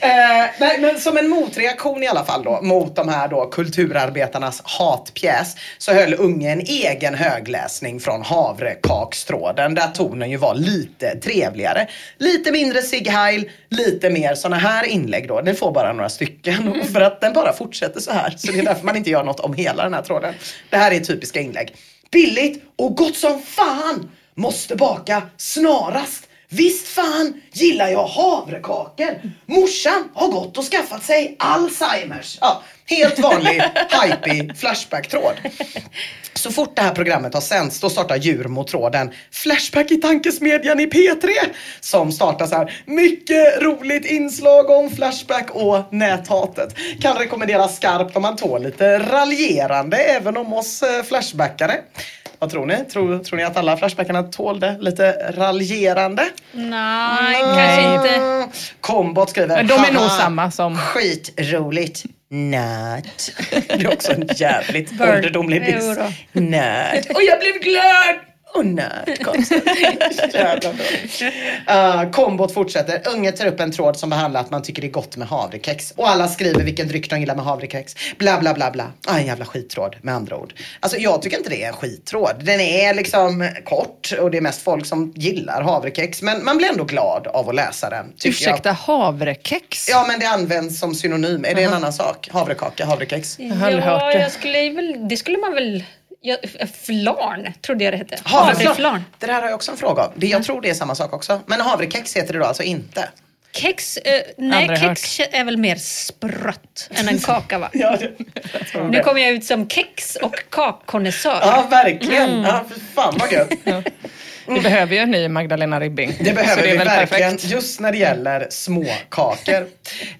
Speaker 2: eh, nej, men Som en motreaktion i alla fall då mot de här då kulturarbetarnas hatpjäs så höll Unge en egen högläsning från havrekakstråden där tonen ju var lite trevligare. Lite mindre Sig Heil, lite mer såna här inlägg då. Den får bara några stycken och för att den bara fortsätter så här. Så det är därför man inte gör något om hela den här tråden. Det här är typiska inlägg. Billigt och gott som fan! Måste baka snarast. Visst fan gillar jag havrekakor. Morsan har gått och skaffat sig Alzheimers. Ja, helt vanlig hypey Flashback-tråd. Så fort det här programmet har sänds då startar djur mot tråden Flashback i tankesmedjan i P3 som startar så här mycket roligt inslag om Flashback och näthatet. Kan rekommenderas skarpt om man tål lite raljerande även om oss eh, Flashbackare. Vad tror ni? Tror, tror ni att alla Flashbackarna tålde lite raljerande?
Speaker 3: Nej, kanske inte.
Speaker 2: Kombot skriver
Speaker 1: Men de är nog
Speaker 2: "Haha,
Speaker 1: samma som-
Speaker 2: Skitroligt. Nöt. Det är också en jävligt ålderdomlig diss. Nöt. Och jag blev glad! Och nöt. Konstigt. Jävla dåligt. Uh, kombot fortsätter. Unge tar upp en tråd som behandlar att man tycker det är gott med havrekex. Och alla skriver vilken dryck de gillar med havrekex. Bla bla bla bla. Ah, en jävla skittråd med andra ord. Alltså jag tycker inte det är en skittråd. Den är liksom kort och det är mest folk som gillar havrekex. Men man blir ändå glad av att läsa den. tycker jag.
Speaker 1: Ursäkta, havrekex?
Speaker 2: Ja men det används som synonym. Är det en annan sak? Havrekaka, havrekex?
Speaker 1: har aldrig hört
Speaker 3: Ja,
Speaker 1: det.
Speaker 3: jag skulle väl, det skulle man väl... Ja, flarn trodde jag det hette.
Speaker 2: Havreflarn.
Speaker 3: Havreflarn.
Speaker 2: Det där har jag också en fråga om. Det, jag tror det är samma sak också. Men havrekex heter det då alltså inte?
Speaker 3: Kex, eh, nej, kex är väl mer sprött än en kaka va?
Speaker 2: Ja, det,
Speaker 3: Nu kommer jag ut som kex och kakkonnässör.
Speaker 2: Ja, verkligen.
Speaker 3: Mm.
Speaker 2: Ja, för fan vad gött.
Speaker 1: Vi behöver ju en ny Magdalena Ribbing.
Speaker 2: Det behöver
Speaker 1: det
Speaker 2: vi verkligen,
Speaker 1: perfekt.
Speaker 2: just när det gäller småkakor.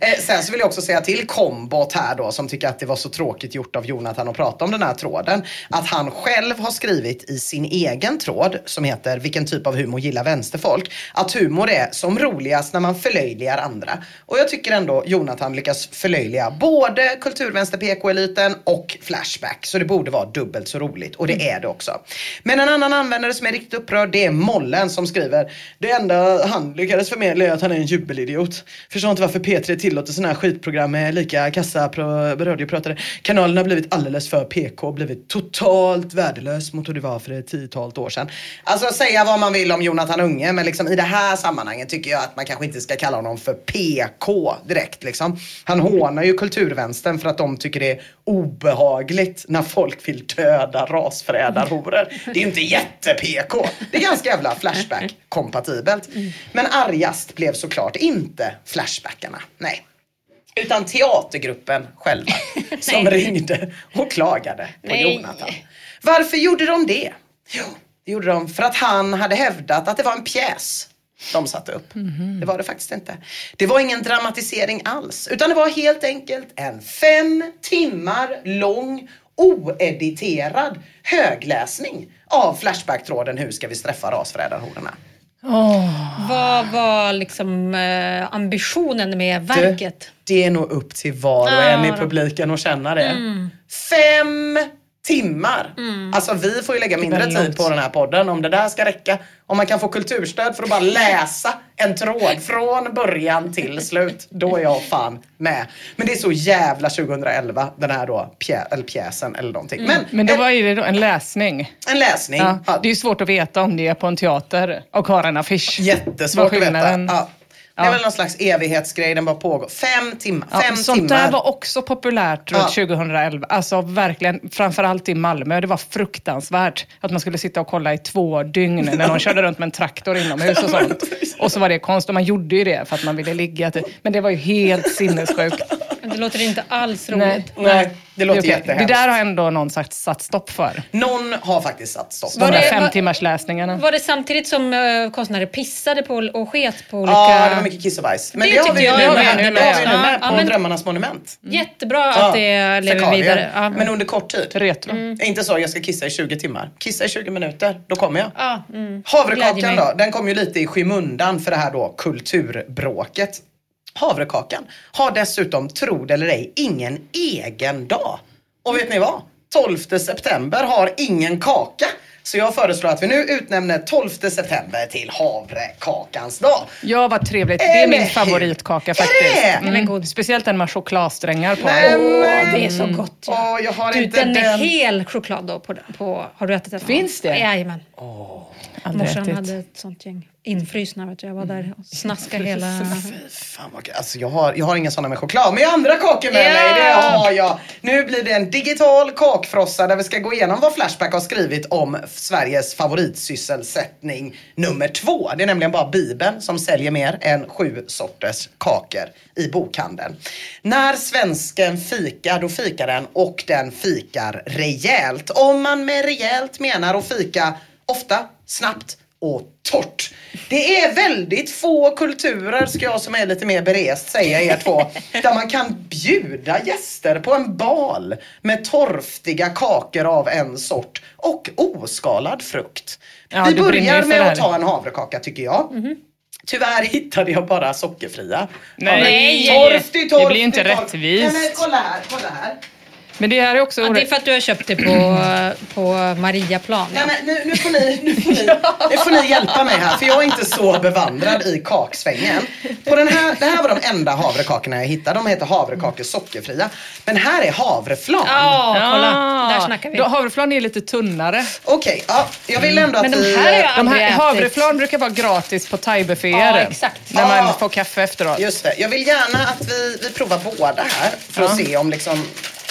Speaker 2: eh, sen så vill jag också säga till Kombot här då, som tycker att det var så tråkigt gjort av Jonathan att prata om den här tråden, att han själv har skrivit i sin egen tråd, som heter Vilken typ av humor gillar vänsterfolk? Att humor är som roligast när man förlöjligar andra. Och jag tycker ändå Jonathan lyckas förlöjliga både kulturvänster PK-eliten och Flashback. Så det borde vara dubbelt så roligt och det är det också. Men en annan användare som är riktigt upprörd det är Mollen som skriver Det enda han lyckades förmedla är att han är en jubelidiot. Förstår inte varför P3 tillåter sådana här skitprogram med lika kassa radiopratare. Kanalen har blivit alldeles för PK och blivit totalt värdelös mot hur det var för ett tiotal år sedan. Alltså säga vad man vill om Jonathan Unge men liksom i det här sammanhanget tycker jag att man kanske inte ska kalla honom för PK direkt liksom. Han hånar ju kulturvänstern för att de tycker det är obehagligt när folk vill döda rasförrädarhoror. Det är ju inte jätte-PK. Det är ganska jävla Flashback-kompatibelt. Men argast blev såklart inte Flashbackarna. Nej. Utan teatergruppen själva som ringde och klagade på
Speaker 3: Nej.
Speaker 2: Jonathan. Varför gjorde de det? Jo, det gjorde de för att han hade hävdat att det var en pjäs de satte upp. Det var det faktiskt inte. Det var ingen dramatisering alls. Utan det var helt enkelt en fem timmar lång oediterad högläsning av Flashback-tråden Hur ska vi straffa rasförrädarhororna?
Speaker 3: Vad var liksom eh, ambitionen med verket?
Speaker 2: Du, det är nog upp till var och en i
Speaker 3: då.
Speaker 2: publiken att känna det. Fem timmar! Alltså vi får ju lägga mindre tid
Speaker 1: långt.
Speaker 2: på den här podden om det där ska räcka. Om man kan få kulturstöd för att bara läsa en tråd från början till slut. Då är jag fan med. Men det är så jävla 2011 den här då pjä eller pjäsen eller någonting. Men,
Speaker 1: Men då
Speaker 2: en,
Speaker 1: var det då en läsning.
Speaker 2: en läsning.
Speaker 1: Ja, det är ju svårt att veta om det är på en teater och har en affisch.
Speaker 2: Jättesvårt att veta. Ja. Det är väl någon slags evighetsgrej, den bara pågår. Fem timmar.
Speaker 1: Ja,
Speaker 2: Fem
Speaker 1: sånt
Speaker 2: timmar.
Speaker 1: där var också populärt runt
Speaker 2: Ja.
Speaker 1: 2011. Alltså verkligen, framförallt i Malmö. Det var fruktansvärt att man skulle sitta och kolla i två dygn när någon körde runt med en traktor inomhus och sånt. Och så var det konst och man gjorde ju det för att man ville ligga. till- Men det var ju helt sinnessjukt.
Speaker 3: Det låter inte alls
Speaker 1: Nej.
Speaker 3: roligt.
Speaker 2: Nej, det låter
Speaker 1: okej.
Speaker 2: jättehemskt.
Speaker 1: Det där har ändå någon sagt satt stopp för.
Speaker 2: Någon har faktiskt satt stopp.
Speaker 1: De
Speaker 3: Var
Speaker 1: där
Speaker 3: det-
Speaker 1: fem timmars läsningarna.
Speaker 3: Var det samtidigt som uh, konstnärer pissade på och sket på olika...
Speaker 2: Ja, det var mycket kiss och bajs. Men
Speaker 3: Det
Speaker 2: det, har vi ju
Speaker 3: jag
Speaker 2: nu med, det nu med
Speaker 3: Ja,
Speaker 2: på
Speaker 3: men-
Speaker 2: Drömmarnas monument.
Speaker 3: Jättebra
Speaker 2: Ja,
Speaker 3: att det lever
Speaker 2: fekalier.
Speaker 3: vidare. Ja.
Speaker 2: Men under kort tid.
Speaker 1: Retro.
Speaker 2: Inte så, jag ska kissa i 20 timmar. Kissa i 20 minuter, då kommer jag.
Speaker 3: Ja, mm.
Speaker 2: Havrekakan då, den kom ju lite i skymundan för det här då kulturbråket. Havrekakan har dessutom, tro det eller ej, ingen egen dag. Och vet ni vad? 12 september har ingen kaka. Så jag föreslår att vi nu utnämner 12 september till havrekakans dag.
Speaker 1: Ja, vad trevligt. Det är min favoritkaka
Speaker 2: Är
Speaker 1: faktiskt.
Speaker 2: det?
Speaker 1: Mm.
Speaker 3: God.
Speaker 1: Speciellt den med chokladsträngar på.
Speaker 2: Nej,
Speaker 3: Åh, det är så gott. Ja.
Speaker 2: Åh, jag har
Speaker 3: Du,
Speaker 2: inte
Speaker 3: den är hel choklad då på, på Har du ätit den?
Speaker 1: Finns det?
Speaker 3: Jajamän.
Speaker 1: Aldrig
Speaker 3: Morsan
Speaker 1: ätit.
Speaker 3: hade ett sånt gäng infrusna. Vet du. Jag var där och snaskade hela...
Speaker 2: Fan vad, alltså jag, har, jag har inga sådana med choklad, men jag har andra kakor med
Speaker 3: Ja!
Speaker 2: mig. Det har jag. Nu blir det en digital kakfrossa där vi ska gå igenom vad Flashback har skrivit om Sveriges favoritsysselsättning nummer två. Det är nämligen bara Bibeln som säljer mer än sju sorters kakor i bokhandeln. När svensken fikar, då fikar den och den fikar rejält. Om man med rejält menar att fika ofta, snabbt och torrt. Det är väldigt få kulturer, ska jag som är lite mer berest säga er två, där man kan bjuda gäster på en bal med torftiga kakor av en sort och oskalad frukt.
Speaker 1: Ja,
Speaker 2: Vi börjar med att ta en havrekaka tycker jag. Tyvärr hittade jag bara sockerfria.
Speaker 1: Nej.
Speaker 2: Torftig, torftig,
Speaker 1: Det blir inte
Speaker 2: torftig.
Speaker 1: rättvist.
Speaker 2: Nej, kolla här, kolla här.
Speaker 1: Men det här är också
Speaker 3: Ja, det är för att du har köpt det på, på Mariaplan.
Speaker 2: Nej, men nu, nu, får ni, nu, får ni, nu får ni hjälpa mig här för jag är inte så bevandrad i kaksvängen. På den här, det här var de enda havrekakorna jag hittade. De heter havrekakor sockerfria. Men här är havreflan.
Speaker 3: Ja, kolla.
Speaker 1: Ah,
Speaker 3: Där snackar vi.
Speaker 1: Då, havreflan är lite tunnare.
Speaker 2: Okej, ja, jag vill ändå att
Speaker 3: Men de
Speaker 2: vi...
Speaker 3: här är jag
Speaker 1: De här, havreflan brukar vara gratis på thaibufféer.
Speaker 3: Ja, exakt.
Speaker 1: När man får kaffe efteråt.
Speaker 2: Just det, jag vill gärna att vi, vi provar båda här för att
Speaker 1: Ja.
Speaker 2: se om liksom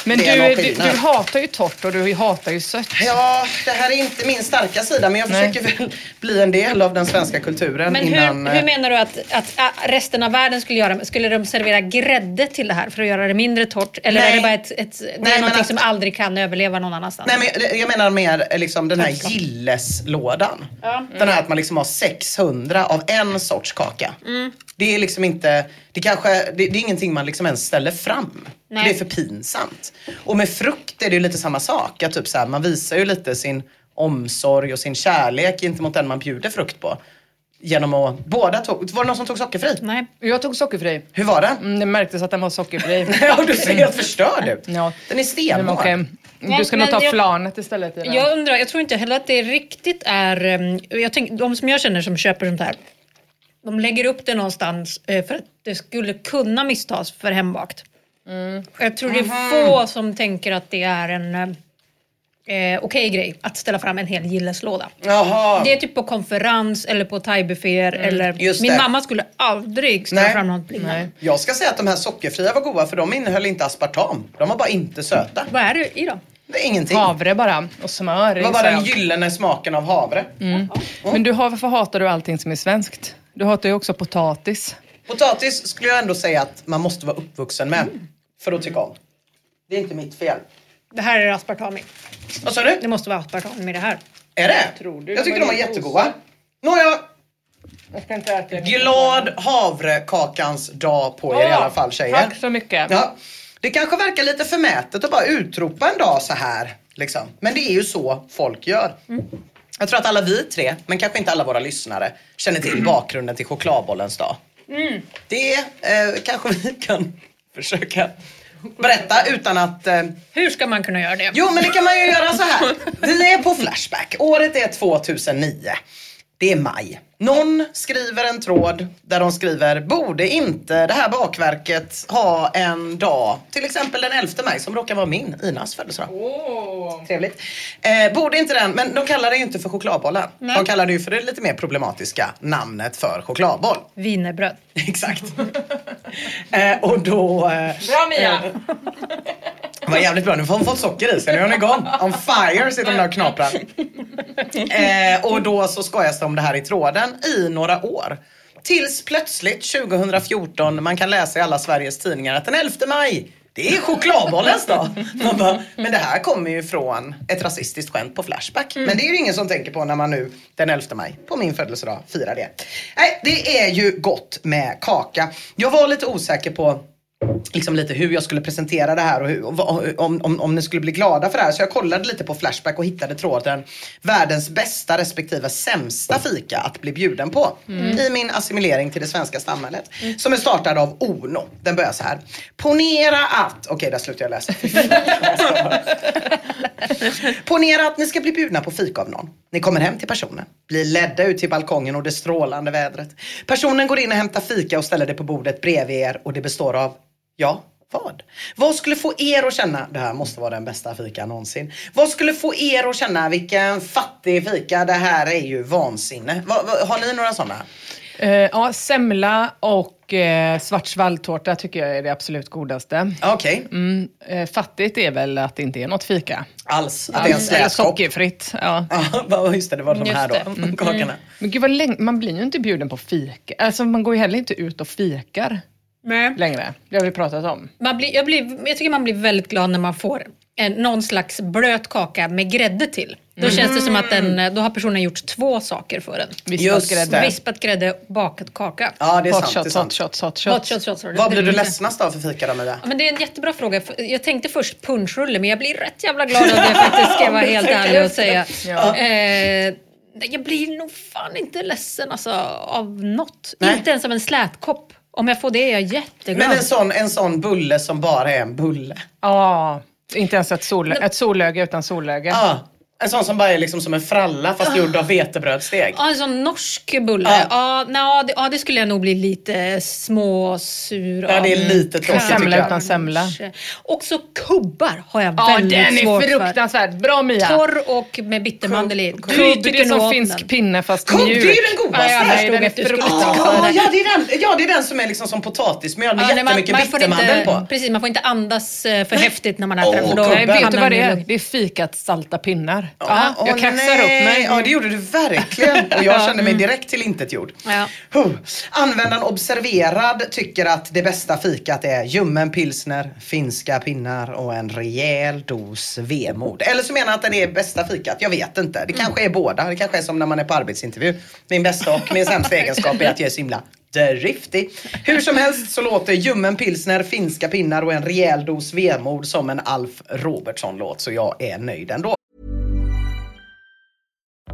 Speaker 1: Men du, du, du hatar ju torrt och du hatar ju sött.
Speaker 2: Ja, det här är inte min starka sida men jag
Speaker 1: Nej.
Speaker 2: försöker väl bli en del av den svenska kulturen
Speaker 3: Men
Speaker 2: innan...
Speaker 3: hur, hur menar du att, att ah, resten av världen skulle göra? Skulle de servera grädde till det här för att göra det mindre torrt? Eller
Speaker 2: Nej.
Speaker 3: är det bara ett, ett det
Speaker 2: Nej,
Speaker 3: är någonting
Speaker 2: att-
Speaker 3: som aldrig kan överleva någon annanstans?
Speaker 2: Nej men jag- jag menar mer eh, liksom den här gilleslådan. Den här att man liksom har 600 av en sorts kaka.
Speaker 3: Mm.
Speaker 2: Det är liksom inte, det kanske, det, det är ingenting man liksom ens ställer fram.
Speaker 3: Nej.
Speaker 2: det är för pinsamt. Och med frukt är det ju lite samma sak. Att typ så här, man visar ju lite sin omsorg och sin kärlek gentemot den man bjuder frukt på. Genom att, båda tog, var det någon som tog sockerfri?
Speaker 3: Nej.
Speaker 1: Jag tog sockerfri.
Speaker 2: Hur var det?
Speaker 1: Mm, det märktes att den var sockerfri.
Speaker 2: Ja, du ser helt förstörd ut.
Speaker 1: Ja.
Speaker 2: Den är
Speaker 1: Men
Speaker 2: stenhård.
Speaker 1: okej. Du ska
Speaker 3: Men
Speaker 1: nog ta
Speaker 3: jag-
Speaker 1: flanet istället.
Speaker 3: Jag undrar, jag tror inte heller att det riktigt är... ehm, Jag tänk, de som jag känner som köper sånt här, de lägger upp det någonstans eh, för att det skulle kunna misstas för hembakt. Jag tror det är få som tänker att det är en eh, okej grej att ställa fram en hel gilleslåda.
Speaker 2: Jaha.
Speaker 3: Det är typ på konferens eller på thaibufféer eller...
Speaker 2: just
Speaker 3: Min mamma skulle aldrig ställa
Speaker 2: Nej.
Speaker 3: fram något liknande.
Speaker 2: Jag ska säga att de här sockerfria var goda för de innehöll inte aspartam. De var bara inte söta.
Speaker 3: Vad är det i dem?
Speaker 2: Det är ingenting.
Speaker 1: Havre bara och smör.
Speaker 2: Det var bara den gyllene smaken av havre.
Speaker 1: Men du, har- varför hatar du allting som är svenskt? Du hatar ju också potatis.
Speaker 2: Potatis skulle jag ändå säga att man måste vara uppvuxen med. För att tycka om. Det är inte mitt fel.
Speaker 3: Det här är aspartam i.
Speaker 2: Vad sa du?
Speaker 3: Det måste vara aspartam i det här.
Speaker 2: Är det?
Speaker 1: Tror du?
Speaker 2: Jag tycker
Speaker 1: Det
Speaker 2: de
Speaker 1: var
Speaker 2: jättegoda. Nåja,
Speaker 1: Jag ska inte äta det.
Speaker 2: glad havrekakans dag på er i alla fall tjejer.
Speaker 1: Tack så mycket.
Speaker 2: Ja. Det kanske verkar lite förmätet att bara utropa en dag så här. Liksom. Men det är ju så folk gör. Jag tror att alla vi tre, men kanske inte alla våra lyssnare, känner till bakgrunden till chokladbollens dag. Det eh, kanske vi kan försöka berätta utan att... Eh,
Speaker 3: Hur ska man kunna göra det?
Speaker 2: Jo, men det kan man ju göra så här. Vi är på Flashback. Året är 2009. Det är maj. Någon skriver en tråd där de skriver, borde inte det här bakverket ha en dag, till exempel den 11 maj som råkar vara min, Inas födelsedag. Trevligt. Eh, borde inte den, men de kallar det ju inte för chokladbollen. De kallar det ju för det lite mer problematiska namnet för chokladboll.
Speaker 3: Wienerbröd.
Speaker 2: Exakt. eh, och då... Eh,
Speaker 1: Bra Mia!
Speaker 2: Det var jävligt bra, nu har hon fått socker i sig, nu är hon igång. On fire sitter hon där och knaprar. Eh, och då så skojas det om det här i tråden i några år. Tills plötsligt 2014 man kan läsa i alla Sveriges tidningar att den 11 maj det är chokladbollens dag. Man bara, men det här kommer ju från ett rasistiskt skämt på Flashback. Men det är ju ingen som tänker på när man nu den 11 maj på min födelsedag firar det. Nej, det är ju gott med kaka. Jag var lite osäker på liksom lite hur jag skulle presentera det här och, hur, och om, om, om ni skulle bli glada för det här. Så jag kollade lite på Flashback och hittade tråden världens bästa respektive sämsta fika att bli bjuden på. I min assimilering till det svenska samhället. Som är startad av Ono. Den börjar så här. Ponera att, okej där slutar jag läsa. Ponera att ni ska bli bjudna på fika av någon. Ni kommer hem till personen, blir ledda ut till balkongen och det strålande vädret. Personen går in och hämtar fika och ställer det på bordet bredvid er och det består av, ja, vad? Vad skulle få er att känna, det här måste vara den bästa fika någonsin. Vad skulle få er att känna, vilken fattig fika, det här är ju vansinne. Va, va, har ni några sådana?
Speaker 1: Eh, ja, semla och eh, svart svalltårta tycker jag är det absolut godaste.
Speaker 2: Okej,
Speaker 1: Mm, eh, fattigt är väl att det inte är något fika.
Speaker 2: alls. Att det är en slätkopp.
Speaker 1: sockerfritt. Ja.
Speaker 2: Ja, just det, det var de här då,
Speaker 3: det.
Speaker 2: kakorna.
Speaker 1: Men gud vad länge, man blir ju inte bjuden på fika. Alltså man går ju heller inte ut och fikar
Speaker 3: Nej.
Speaker 1: längre. Det har vi pratat om.
Speaker 3: Man blir, jag, blir, jag tycker man blir väldigt glad när man får en, någon slags blöt kaka med grädde till. Då känns det som att den, då har personen gjort två saker för en.
Speaker 1: Vispat grädde.
Speaker 3: Vispat grädde, bakat kaka.
Speaker 2: Ja, det är
Speaker 1: Hot
Speaker 2: sant. Det är
Speaker 1: shots,
Speaker 2: sant.
Speaker 1: hot shots, hot
Speaker 3: Hot
Speaker 1: shots.
Speaker 3: shots, hot shots.
Speaker 2: Vad blir du ledsnast av för fika då Mia?
Speaker 3: Ja, men det är en jättebra fråga. Jag tänkte först punschrulle, men jag blir rätt jävla glad av det faktiskt, ska jag vara helt ärlig och säga. Eh, jag blir nog fan inte ledsen alltså, av något.
Speaker 2: Nej.
Speaker 3: Inte ens av en slätkopp. Om jag får det är jag jätteglad.
Speaker 2: Men en sån, en sån bulle som bara är en bulle.
Speaker 1: Ja, inte ens ett, sol, ett solöga utan solöga.
Speaker 2: Ja, en sån som bara är liksom som en fralla fast gjord av vetebrödsdeg.
Speaker 3: Ja, en sån norsk bulle.
Speaker 2: Ja.
Speaker 3: Ja. Ja, det, ja, det skulle jag nog bli lite småsur
Speaker 2: Ja, det är
Speaker 3: av.
Speaker 2: lite tråkigt
Speaker 1: Semla utan semla.
Speaker 3: Också kubbar har jag
Speaker 1: Ja,
Speaker 3: väldigt
Speaker 1: den
Speaker 3: svårt
Speaker 1: är
Speaker 3: för.
Speaker 1: fruktansvärd. Bra Mia!
Speaker 3: Torr och med bittermandel i.
Speaker 1: Kubb, det är som finsk pinne fast
Speaker 2: Kubb,
Speaker 1: mjuk.
Speaker 2: det är den godaste.
Speaker 1: Ja, nej, den är fruktansvärd.
Speaker 2: Ja, ja, det är den, ja, det är den som är liksom som potatismjöl med
Speaker 3: Ja, man,
Speaker 2: jättemycket
Speaker 3: man, får
Speaker 2: bittermandel
Speaker 3: inte,
Speaker 2: på.
Speaker 3: precis, man får inte andas eh, för häftigt när man äter den. Då.
Speaker 1: Nej, vet du vad
Speaker 3: man
Speaker 1: det är? Det är fikat salta pinnar.
Speaker 2: Ja,
Speaker 1: Ja, jag
Speaker 2: åh,
Speaker 1: kaxar
Speaker 2: nej.
Speaker 1: upp mig.
Speaker 2: Ja, det gjorde du verkligen. Och jag kände mig direkt tillintetgjord.
Speaker 3: Ja.
Speaker 2: Huh. Användaren observerad tycker att det bästa fikat är ljummen pilsner, finska pinnar och en rejäl dos vemod. Eller så menar han att det är bästa fikat. Jag vet inte. Det kanske är båda. Det kanske är som när man är på arbetsintervju. Min bästa och min sämsta egenskap är att jag är så himla driftig. Hur som helst så låter ljummen pilsner, finska pinnar och en rejäl dos vemod som en Alf Robertsson-låt. Så jag är nöjd ändå.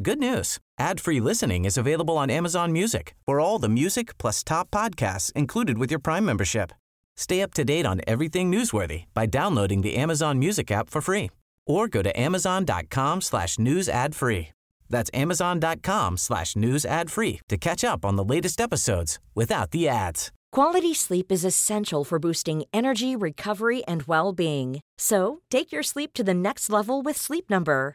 Speaker 7: Good news. Ad-free listening is available on Amazon Music for all the music plus top podcasts included with your Prime membership. Stay up to date on everything newsworthy by downloading the Amazon Music app for free or go to amazon.com slash news ad free. That's amazon.com slash news ad free to catch up on the latest episodes without the ads.
Speaker 8: Quality sleep is essential for boosting energy, recovery, and well being. So, take your sleep to the next level with Sleep Number.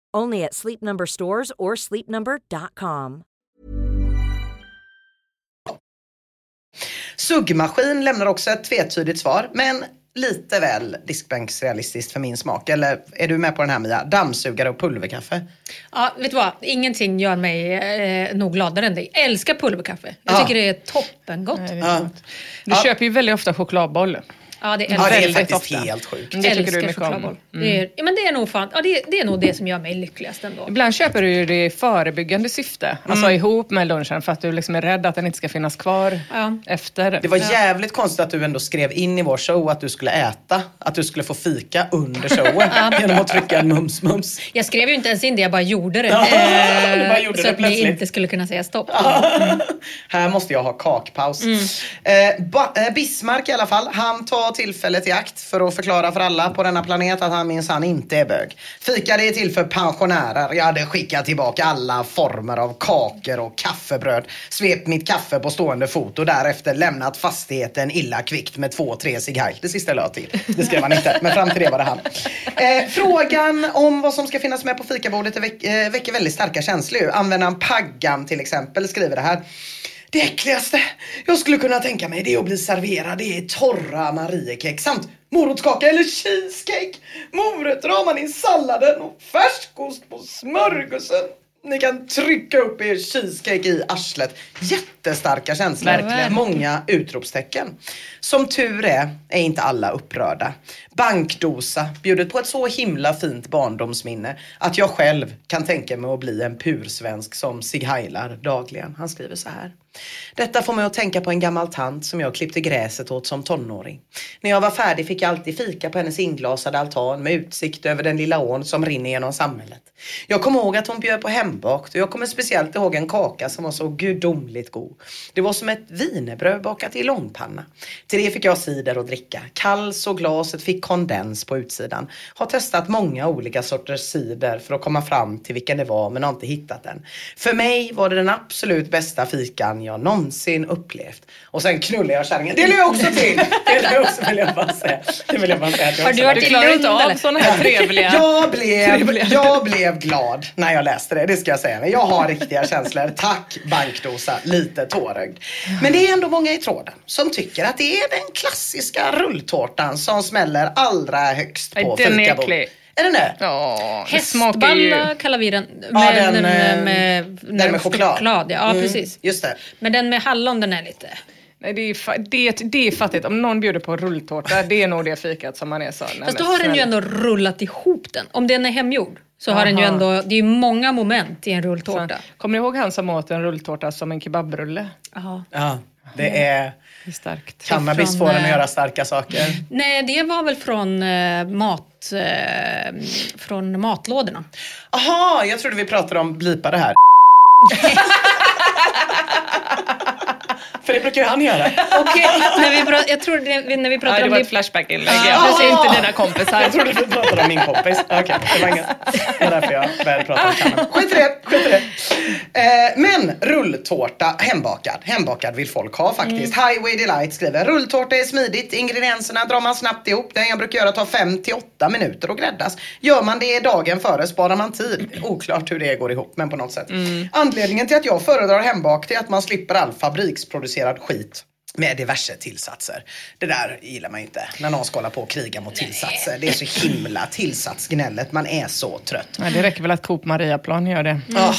Speaker 8: Only at Sleep Number stores or sleepnumber.com.
Speaker 2: Suggmaskin lämnar också ett tvetydigt svar, men lite väl diskbänksrealistiskt för min smak. Eller är du med på den här Mia? Dammsugare och pulverkaffe.
Speaker 3: Ja, vet du vad? Ingenting gör mig eh, nog gladare än dig. Jag älskar pulverkaffe. Jag
Speaker 2: Ja.
Speaker 3: tycker det är toppengott.
Speaker 2: Ja.
Speaker 1: Du köper ju väldigt ofta chokladboll.
Speaker 3: Ja, det
Speaker 2: Ja,
Speaker 3: älskar
Speaker 2: det är faktiskt
Speaker 1: ofta.
Speaker 2: helt sjukt.
Speaker 1: Det tycker du mycket om.
Speaker 3: chokladboll. Det, är, ja, men det är nog fan, ja, det, det är nog det som gör mig lyckligast ändå.
Speaker 1: Ibland köper du det i förebyggande syfte, alltså
Speaker 2: Mm.
Speaker 1: ihop med lunchen för att du liksom är rädd att den inte ska finnas kvar
Speaker 3: Ja.
Speaker 1: efter.
Speaker 2: Det var jävligt konstigt att du ändå skrev in i vår show att du skulle äta, att du skulle få fika under showen genom att trycka en mums-mums.
Speaker 3: Jag skrev ju inte ens in det, jag bara gjorde det.
Speaker 2: Ja,
Speaker 3: Eh,
Speaker 2: bara gjorde
Speaker 3: så
Speaker 2: det
Speaker 3: att ni inte skulle kunna säga stopp.
Speaker 2: Här måste jag ha kakpaus.
Speaker 3: Mm.
Speaker 2: Eh, ba- eh, Bismarck i alla fall, han tar tillfället i akt för att förklara för alla på denna planet att han minsann inte är bög. Fika det är till för pensionärer. Jag hade skickat tillbaka alla former av kakor och kaffebröd. Svept mitt kaffe på stående fot och därefter lämnat fastigheten illa kvickt med två, tre cigarr. Det sista lade jag till. Det skrev han inte, men fram till det var det han. Eh, frågan om vad som ska finnas med på fikabordet väck, eh, väcker väldigt starka känslor. Användaren Paggan till exempel skriver det här. Det äckligaste jag skulle kunna tänka mig det är att bli serverad det är torra mariekex samt morotskaka eller cheesecake. Morötter har man i salladen och färskost på smörgåsen. Ni kan trycka upp er cheesecake i arslet. Jättestarka känslor.
Speaker 1: Verkligen.
Speaker 2: Många utropstecken. Som tur är, är inte alla upprörda. Bankdosa bjudet på ett så himla fint barndomsminne att jag själv kan tänka mig att bli en pursvensk som Sig Heilar dagligen. Han skriver så här. Detta får mig att tänka på en gammal tant som jag klippte gräset åt som tonåring. När jag var färdig fick jag alltid fika på hennes inglasade altan med utsikt över den lilla ån som rinner genom samhället. Jag kommer ihåg att hon bjöd på hembakt och jag kommer speciellt ihåg en kaka som var så gudomligt god. Det var som ett wienerbröd bakat i långpanna. Till det fick jag cider att dricka. Kall så glaset fick kondens på utsidan. Har testat många olika sorters cider för att komma fram till vilken det var men har inte hittat den. För mig var det den absolut bästa fikan jag någonsin upplevt. Och sen knullade jag kärringen. Det lade jag också till! Det lade jag också vill jag bara säga. Det vill jag bara säga. jag
Speaker 3: Har du varit i Lund,
Speaker 1: av sådana här trevliga...
Speaker 2: jag blev,
Speaker 1: Trevliga.
Speaker 2: jag blev glad när jag läste det, det ska jag säga. Men jag har riktiga känslor. Tack bankdosa, lite tårögd. Men det är ändå många i tråden som tycker att det är den klassiska rulltårtan som smäller allra högst på
Speaker 1: den är
Speaker 2: den det?
Speaker 1: Ja, ju...
Speaker 3: Hästballa kallar vi den.
Speaker 2: Ja,
Speaker 3: Med,
Speaker 2: den,
Speaker 3: med,
Speaker 2: eh,
Speaker 3: med,
Speaker 2: den med choklad.
Speaker 3: ja,
Speaker 2: Mm,
Speaker 3: precis.
Speaker 2: Just det.
Speaker 3: Men den med hallon den är lite...
Speaker 1: Nej, det, är fa- det, det är fattigt. Om någon bjuder på rulltårta, det är nog det fikat som man är så... nej,
Speaker 3: Fast då har den ju ändå rullat ihop den. Om den är hemgjord så har den ju
Speaker 1: Aha.
Speaker 3: ändå... Det är ju många moment i en rulltårta.
Speaker 1: Kommer ni ihåg han som åt en rulltårta som en kebabrulle?
Speaker 2: Ja, Det är
Speaker 1: starkt.
Speaker 2: cannabis
Speaker 3: Från,
Speaker 2: får den att göra starka saker.
Speaker 3: Nej, det var väl från eh, mat... Eh, från matlådorna.
Speaker 2: Aha, jag trodde vi pratade om blipa det här. För det brukar ju han göra.
Speaker 3: Okej, när vi pra- jag tror det, när vi pratar
Speaker 1: Nej, det
Speaker 3: om
Speaker 1: var
Speaker 3: det...
Speaker 1: ett Flashback-inlägg.
Speaker 2: Ah.
Speaker 1: Jag precis inte dina kompisar.
Speaker 2: Jag trodde vi pratade om min kompis. Okej, det var inget. Det var därför jag började prata om kammaren. Skit i det, skit i det. Eh, men rulltårta hembakad. Hembakad vill folk ha faktiskt. Highway Delight skriver rulltårta är smidigt. Ingredienserna drar man snabbt ihop. Den jag brukar göra tar 5 till 8 minuter att gräddas. Gör man det dagen före sparar man tid. Oklart hur det går ihop men på något sätt. Anledningen till att jag föredrar hembakt är att man slipper all fabriksproducerad skit med diverse tillsatser. Det där gillar man inte. När någon ska hålla på och kriga mot tillsatser. Det är så himla tillsatsgnället. Man är så trött.
Speaker 1: Nej, det räcker väl att Coop Mariaplan gör det.
Speaker 2: Ah,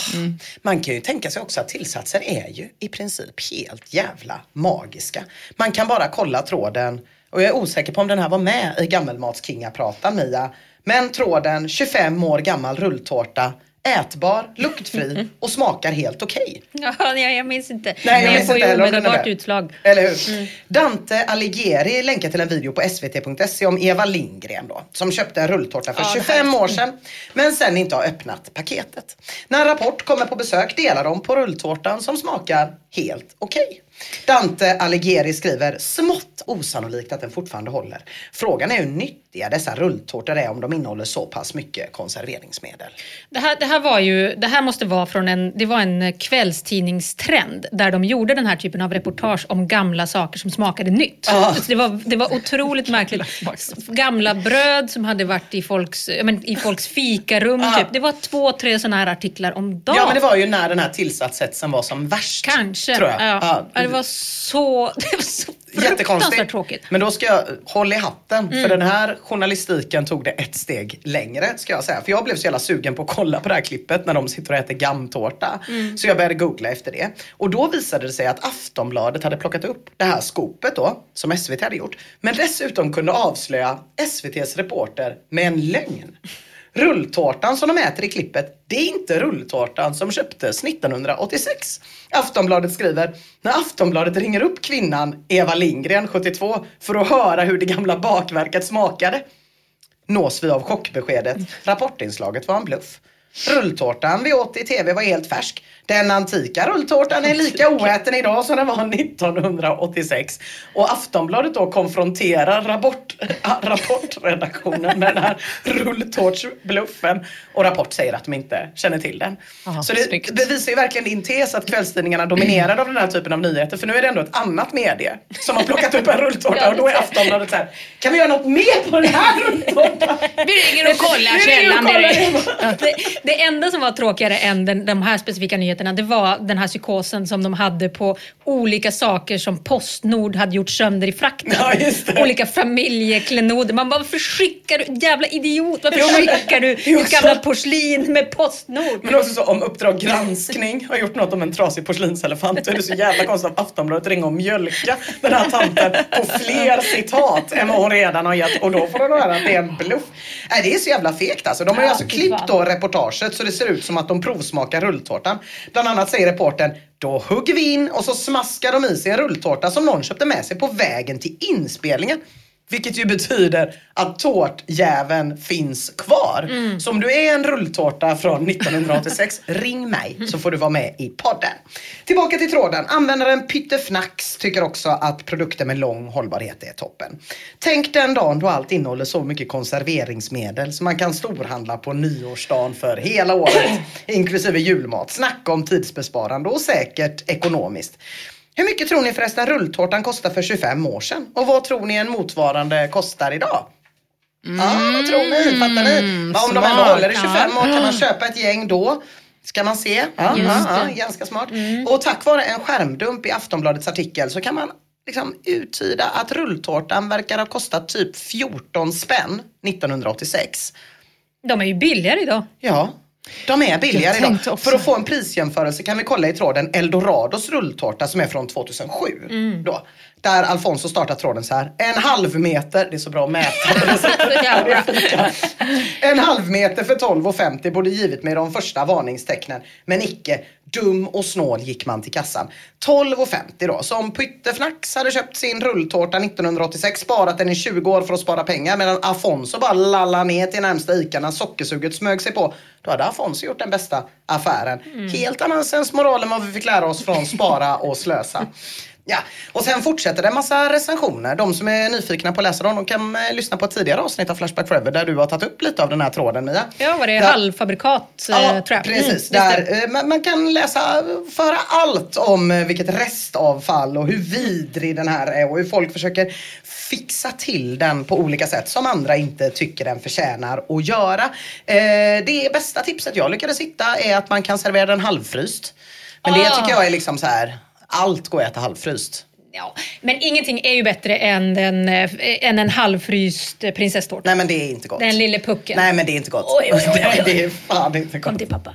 Speaker 2: Man kan ju tänka sig också att tillsatser är ju i princip helt jävla magiska. Man kan bara kolla tråden och jag är osäker på om den här var med i Gammelmatskingapratan Mia. Men tråden 25 år gammal rulltårta Ätbar, luktfri och smakar helt okej.
Speaker 3: Ja, nej, jag minns inte.
Speaker 2: Nej, jag minns
Speaker 3: får
Speaker 2: inte
Speaker 3: ju omedelbart
Speaker 2: med.
Speaker 3: utslag.
Speaker 2: Eller hur? Dante Alighieri länkar till en video på svt.se om Eva Lindgren då, som köpte en rulltårta för
Speaker 3: Ja, det här
Speaker 2: 25
Speaker 3: är-
Speaker 2: år sedan, men sen inte har öppnat paketet. När Rapport kommer på besök delar de på rulltårtan som smakar helt okej. Dante Alighieri skriver, smått osannolikt att den fortfarande håller. Frågan är hur nyttiga dessa rulltårtor är om de innehåller så pass mycket konserveringsmedel.
Speaker 3: Det här, det här var ju, det här måste vara från en, det var en kvällstidningstrend där de gjorde den här typen av reportage om gamla saker som smakade nytt. Så Det, var, det var otroligt märkligt. Gamla bröd som hade varit i folks, men, i folks fikarum.
Speaker 2: Ja.
Speaker 3: Typ. Det var två, tre sådana här artiklar om dagen.
Speaker 2: Ja men det var ju när den här tillsatshetsen var som värst.
Speaker 3: Kanske.
Speaker 2: Tror jag.
Speaker 3: Ja.
Speaker 2: Ja,
Speaker 3: Det var så, det var så
Speaker 2: Jättekonstigt.
Speaker 3: tråkigt.
Speaker 2: Men då ska jag hålla i hatten.
Speaker 3: Mm.
Speaker 2: För den här journalistiken tog det ett steg längre ska jag säga. För jag blev så jävla sugen på att kolla på det här klippet när de sitter och äter gammtårta.
Speaker 3: Mm.
Speaker 2: Så jag började googla efter det. Och då visade det sig att Aftonbladet hade plockat upp det här skopet då. Som SVT hade gjort. Men dessutom kunde avslöja SVTs reporter med en lögn. Rulltårtan som de äter i klippet, det är inte rulltårtan som köptes 1986. Aftonbladet skriver, när Aftonbladet ringer upp kvinnan Eva Lindgren, 72, för att höra hur det gamla bakverket smakade, nås vi av chockbeskedet. Rapportinslaget var en bluff. Rulltårtan vi åt i TV var helt färsk. Den antika rulltårtan är lika oäten idag som den var 1986. Och Aftonbladet då konfronterar rapport, rapportredaktionen med den här rulltårtsbluffen. Och Rapport säger att de inte känner till den.
Speaker 1: Aha,
Speaker 2: Så det
Speaker 1: snyggt.
Speaker 2: bevisar ju verkligen din tes att kvällstidningarna dominerade av den här typen av nyheter. För nu är det ändå ett annat medie som har plockat upp en rulltårta och då är Aftonbladet så här. Kan vi göra något mer på den här rulltårtan?
Speaker 3: Vi ringer och kollar källan direkt. Det, det enda som var tråkigare än den, de här specifika nyheterna det var den här psykosen som de hade på olika saker som Postnord hade gjort sönder i frakten.
Speaker 2: Ja.
Speaker 3: Olika familjeklenoder. Man bara, varför skickar du, jävla idiot, varför
Speaker 2: Jo,
Speaker 3: skickar du ditt gamla porslin med Postnord?
Speaker 2: Men också så om Uppdrag granskning har gjort något om en trasig porslinselefant. Då är det så jävla konstigt att Aftonbladet ringer och mjölka den här tanten på fler citat än vad hon redan har gett. Och då får hon höra att det är en bluff. Nej, det är så jävla fegt alltså. De har ju alltså klippt då reportaget så det ser ut som att de provsmakar rulltårtan. Bland annat säger reportern då hugger vi in och så smaskar de i sig en rulltårta som någon köpte med sig på vägen till inspelningen. Vilket ju betyder att tårtjäveln finns kvar. Så om du är en rulltårta från 1986, ring mig så får du vara med i podden. Tillbaka till tråden. Användaren Pyttefnax tycker också att produkter med lång hållbarhet är toppen. Tänk den dagen då allt innehåller så mycket konserveringsmedel så man kan storhandla på nyårsdagen för hela året. inklusive julmat. Snacka om tidsbesparande och säkert ekonomiskt. Hur mycket tror ni förresten rulltårtan kostade för 25 år sedan? Och vad tror ni en motsvarande kostar idag? Ja, vad tror ni? Fattar ni? Ja, om de ändå håller i 25 år kan man köpa ett gäng då. Ska man se. Ja, ja, ja, ganska smart. Och tack vare en skärmdump i Aftonbladets artikel så kan man liksom uttyda att rulltårtan verkar ha kostat typ 14 spänn 1986.
Speaker 3: De är ju billigare idag.
Speaker 2: Ja, de är billigare idag. För att få en prisjämförelse kan vi kolla i tråden Eldorados rulltårta som är från 2007.
Speaker 3: Mm.
Speaker 2: Då, där Alfonso startar tråden så här. En halv meter, det är så bra att mäta. En halv meter för 12,50 borde givit mig de första varningstecknen. Men icke. Dum och snål gick man till kassan. 12,50 då. Så om Pyttefnax hade köpt sin rulltårta 1986, sparat den i 20 år för att spara pengar medan Afonso bara lallade ner till närmsta Ica när sockersuget smög sig på. Då hade Afonso gjort den bästa affären. Helt annan sensmoral än vad vi fick lära oss från Spara och Slösa. Ja, och sen fortsätter det en massa recensioner. De som är nyfikna på att läsa dem, de kan eh, lyssna på ett tidigare avsnitt av Flashback Forever där du har tagit upp lite av den här tråden Mia.
Speaker 3: Ja, var det
Speaker 2: Där-
Speaker 3: halvfabrikat eh,
Speaker 2: Ja,
Speaker 3: tror jag.
Speaker 2: precis.
Speaker 3: Mm,
Speaker 2: där, eh, man, man kan läsa, få höra allt om vilket restavfall och hur vidrig den här är och hur folk försöker fixa till den på olika sätt som andra inte tycker den förtjänar att göra. Det bästa tipset jag lyckades hitta är att man kan servera den halvfryst. Men det
Speaker 3: Ah.
Speaker 2: tycker jag är liksom så här, allt går att äta halvfryst.
Speaker 3: Ja, men ingenting är ju bättre än, den, eh, än en halvfryst eh, prinsesstårta.
Speaker 2: Nej men det är inte gott.
Speaker 3: Den lille pucken.
Speaker 2: Nej men det är inte gott.
Speaker 3: Oj, oj, oj, oj.
Speaker 2: Nej, det är fan inte
Speaker 3: Kom
Speaker 2: gott.
Speaker 3: till pappa.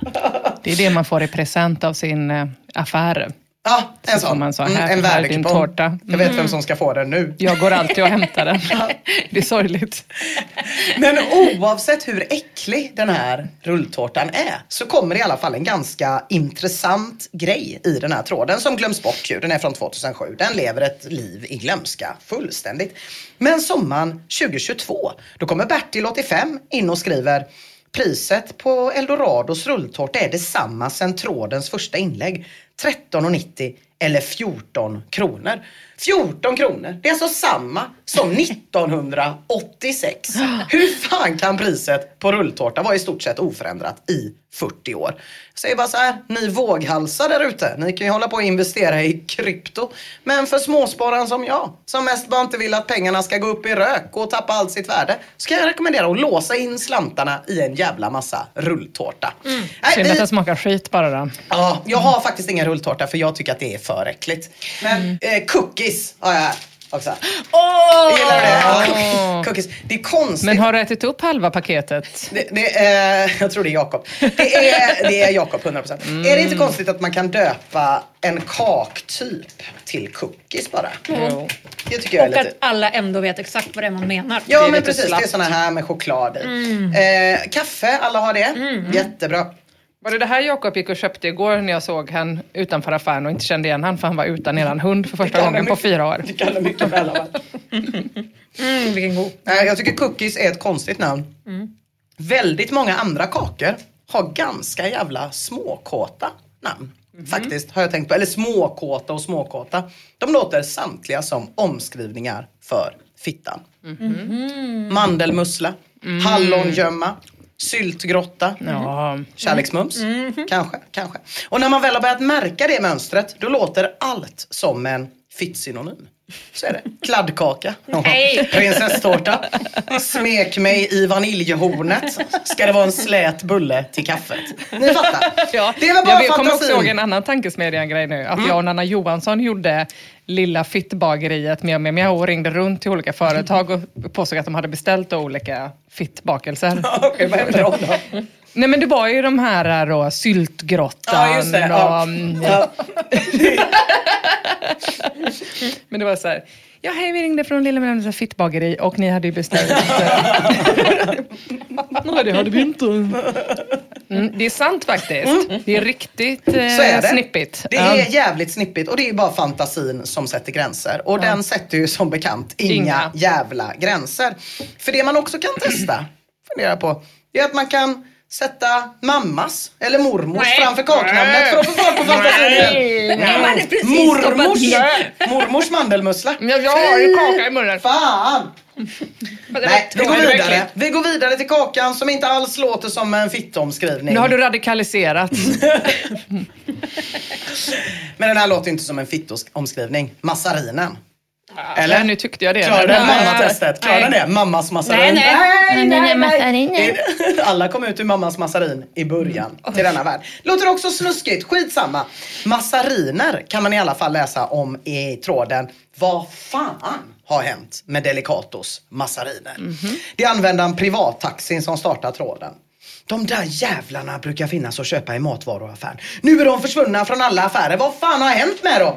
Speaker 1: Det är det man får i present av sin eh, affär.
Speaker 2: Ja, en
Speaker 1: Så
Speaker 2: sån.
Speaker 1: man så här,
Speaker 2: Mm, en värdekupong.
Speaker 1: tårta.
Speaker 2: Jag vet vem som ska få den nu.
Speaker 1: Jag går alltid och hämtar den. Det är sorgligt.
Speaker 2: Men oavsett hur äcklig den här rulltårtan är så kommer i alla fall en ganska intressant grej i den här tråden som glöms bort ju. Den är från 2007. Den lever ett liv i glömska fullständigt. Men sommaren 2022 då kommer Bertil 85 in och skriver Priset på Eldorados rulltårta är detsamma sedan trådens första inlägg. 13,90 eller 14 kronor. 14 kronor, det är alltså samma som 1986. Hur fan kan priset på rulltårta vara i stort sett oförändrat i 40 år? Jag säger bara så här, ni våghalsar där ute, ni kan ju hålla på och investera i krypto. Men för småspararen som jag, som mest bara inte vill att pengarna ska gå upp i rök och tappa allt sitt värde, så kan jag rekommendera att låsa in slantarna i en jävla massa rulltårta. Nej,
Speaker 1: Synd att den smakar skit bara då.
Speaker 2: Ja, jag har faktiskt ingen rulltårta för jag tycker att det är för äckligt. Men eh, cookies har jag här också.
Speaker 3: Åh!
Speaker 2: Gillar det? Ja. Cookies. Det är konstigt.
Speaker 1: Men har du ätit upp halva paketet?
Speaker 2: Det, det är, jag tror det är Jakob. Det är, det är Jakob 100%. Är det inte konstigt att man kan döpa en kaktyp till cookies bara?
Speaker 1: Jo.
Speaker 2: Det tycker jag är
Speaker 3: Och att
Speaker 2: lite...
Speaker 3: alla ändå vet exakt vad det är man menar.
Speaker 2: Ja men precis, det är såna här med choklad i.
Speaker 3: Mm.
Speaker 2: Eh, kaffe, alla har det. Jättebra.
Speaker 1: Var det det här Jakob gick och köpte igår när jag såg han utanför affären och inte kände igen han för han var utan eran hund för första gången på fyra år?
Speaker 2: Det kan det mycket väl ha varit.
Speaker 3: Mm, vilken god.
Speaker 2: Jag tycker cookies är ett konstigt namn. Väldigt många andra kakor har ganska jävla småkåta namn. Faktiskt, har jag tänkt på. Eller småkåta och småkåta. De låter samtliga som omskrivningar för fittan. Mandelmussla, hallongömma, syltgrotta,
Speaker 1: Ja.
Speaker 2: kärleksmums. Kanske, kanske. Och när man väl har börjat märka det mönstret, då låter allt som en fittsynonym. Så är det. Kladdkaka.
Speaker 3: Nej.
Speaker 2: Prinsesstårta. Smek mig i vaniljhornet. Ska det vara en slät bulle till kaffet? Ni fattar.
Speaker 1: Ja,
Speaker 2: Det var bara
Speaker 1: jag kommer också ihåg en annan tankesmedjan-grej nu. Att jag och Nanna Johansson gjorde lilla fittbageriet mig och ringde runt till olika företag och påstod att de hade beställt olika fittbakelser.
Speaker 2: Okej, vad hände då?
Speaker 1: Nej men det var ju de här då, syltgrottan
Speaker 2: Ja, just det. Ja.
Speaker 1: och... mm,
Speaker 2: Ja.
Speaker 1: Men det var så här, ja hej vi ringde från Lilla Mellanöstern fittbageri och ni hade ju beställt... Nej det hade vi inte. Mm, det är sant faktiskt. Det är riktigt eh,
Speaker 2: Mm. Så är det.
Speaker 1: snippigt.
Speaker 2: Det är jävligt snippigt och det är bara fantasin som sätter gränser. Och den sätter ju som bekant inga,
Speaker 1: Inga.
Speaker 2: jävla gränser. För det man också kan testa, fundera på, är att man kan sätta mammas eller mormors
Speaker 3: Nej.
Speaker 2: framför kaknamnet för att få fart på fantasin Mormors, mormors mandelmussla.
Speaker 1: Ja, jag har ju kaka i munnen.
Speaker 2: Fan! Nej, vi går vidare. Vi går vidare till kakan som inte alls låter som en fittomskrivning.
Speaker 1: Nu har du radikaliserat.
Speaker 2: Men den här låter inte som en fittomskrivning. Massarinen.
Speaker 1: Eller? Nu tyckte jag det.
Speaker 2: Klarar den mammatestet? Klarar den det? Mammas massarin?
Speaker 3: Nej, nej.
Speaker 2: nej, nej, nej. Alla kom ut ur mammas massarin i början till denna värld. Låter också snuskigt, skitsamma. Massariner kan man i alla fall läsa om i tråden. Vad fan har hänt med Delicatos massariner? Det är användaren privattaxin som startar tråden. De där jävlarna brukar finnas och köpa i matvaruaffären. Nu är de försvunna från alla affärer. Vad fan har hänt med dem?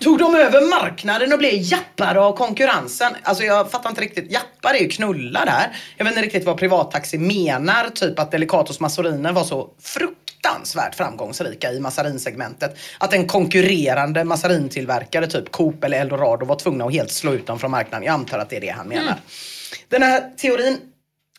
Speaker 2: Tog de över marknaden och blev jappar av konkurrensen? Alltså jag fattar inte riktigt. Jappar är ju knulla där. Jag vet inte riktigt vad privattaxi menar. Typ att Delicatos Massoriner var så fruktansvärt framgångsrika i massarinsegmentet. Att en konkurrerande massarintillverkare, typ Coop eller Eldorado, var tvungna att helt slå ut dem från marknaden. Jag antar att det är det han menar. Den här teorin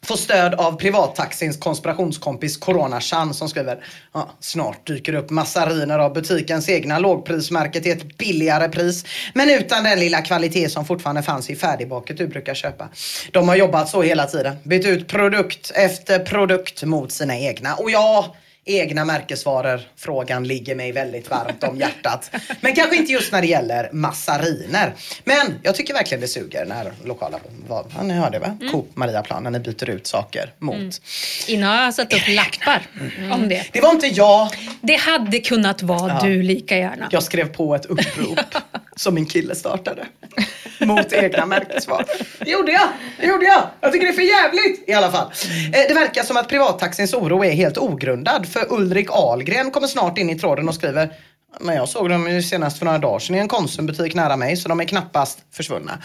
Speaker 2: får stöd av privattaxins konspirationskompis Corona Chan som skriver ja, snart dyker upp massariner av butikens egna. Lågprismärke till ett billigare pris men utan den lilla kvalitet som fortfarande fanns i färdigbaket du brukar köpa. De har jobbat så hela tiden, bytt ut produkt efter produkt mot sina egna. Och ja, egna märkesvaror. Frågan ligger mig väldigt varmt om hjärtat. Men kanske inte just när det gäller massariner. Men jag tycker verkligen det suger när lokala, vad, ja, ni hörde va? Coop Mariaplan, när ni byter ut saker mot.
Speaker 3: Innan har jag satt upp lappar om det.
Speaker 2: Det var inte jag.
Speaker 3: Det hade kunnat vara du lika gärna.
Speaker 2: Jag skrev på ett upprop som min kille startade. Mot egna märkesvaror. Det gjorde jag! Det gjorde jag! Jag tycker det är för jävligt i alla fall. Eh, Det verkar som att privattaxins oro är helt ogrundad. För Ulrik Ahlgren kommer snart in i tråden och skriver men jag såg dem ju senast för några dagar sedan i en Konsumbutik nära mig så de är knappast försvunna.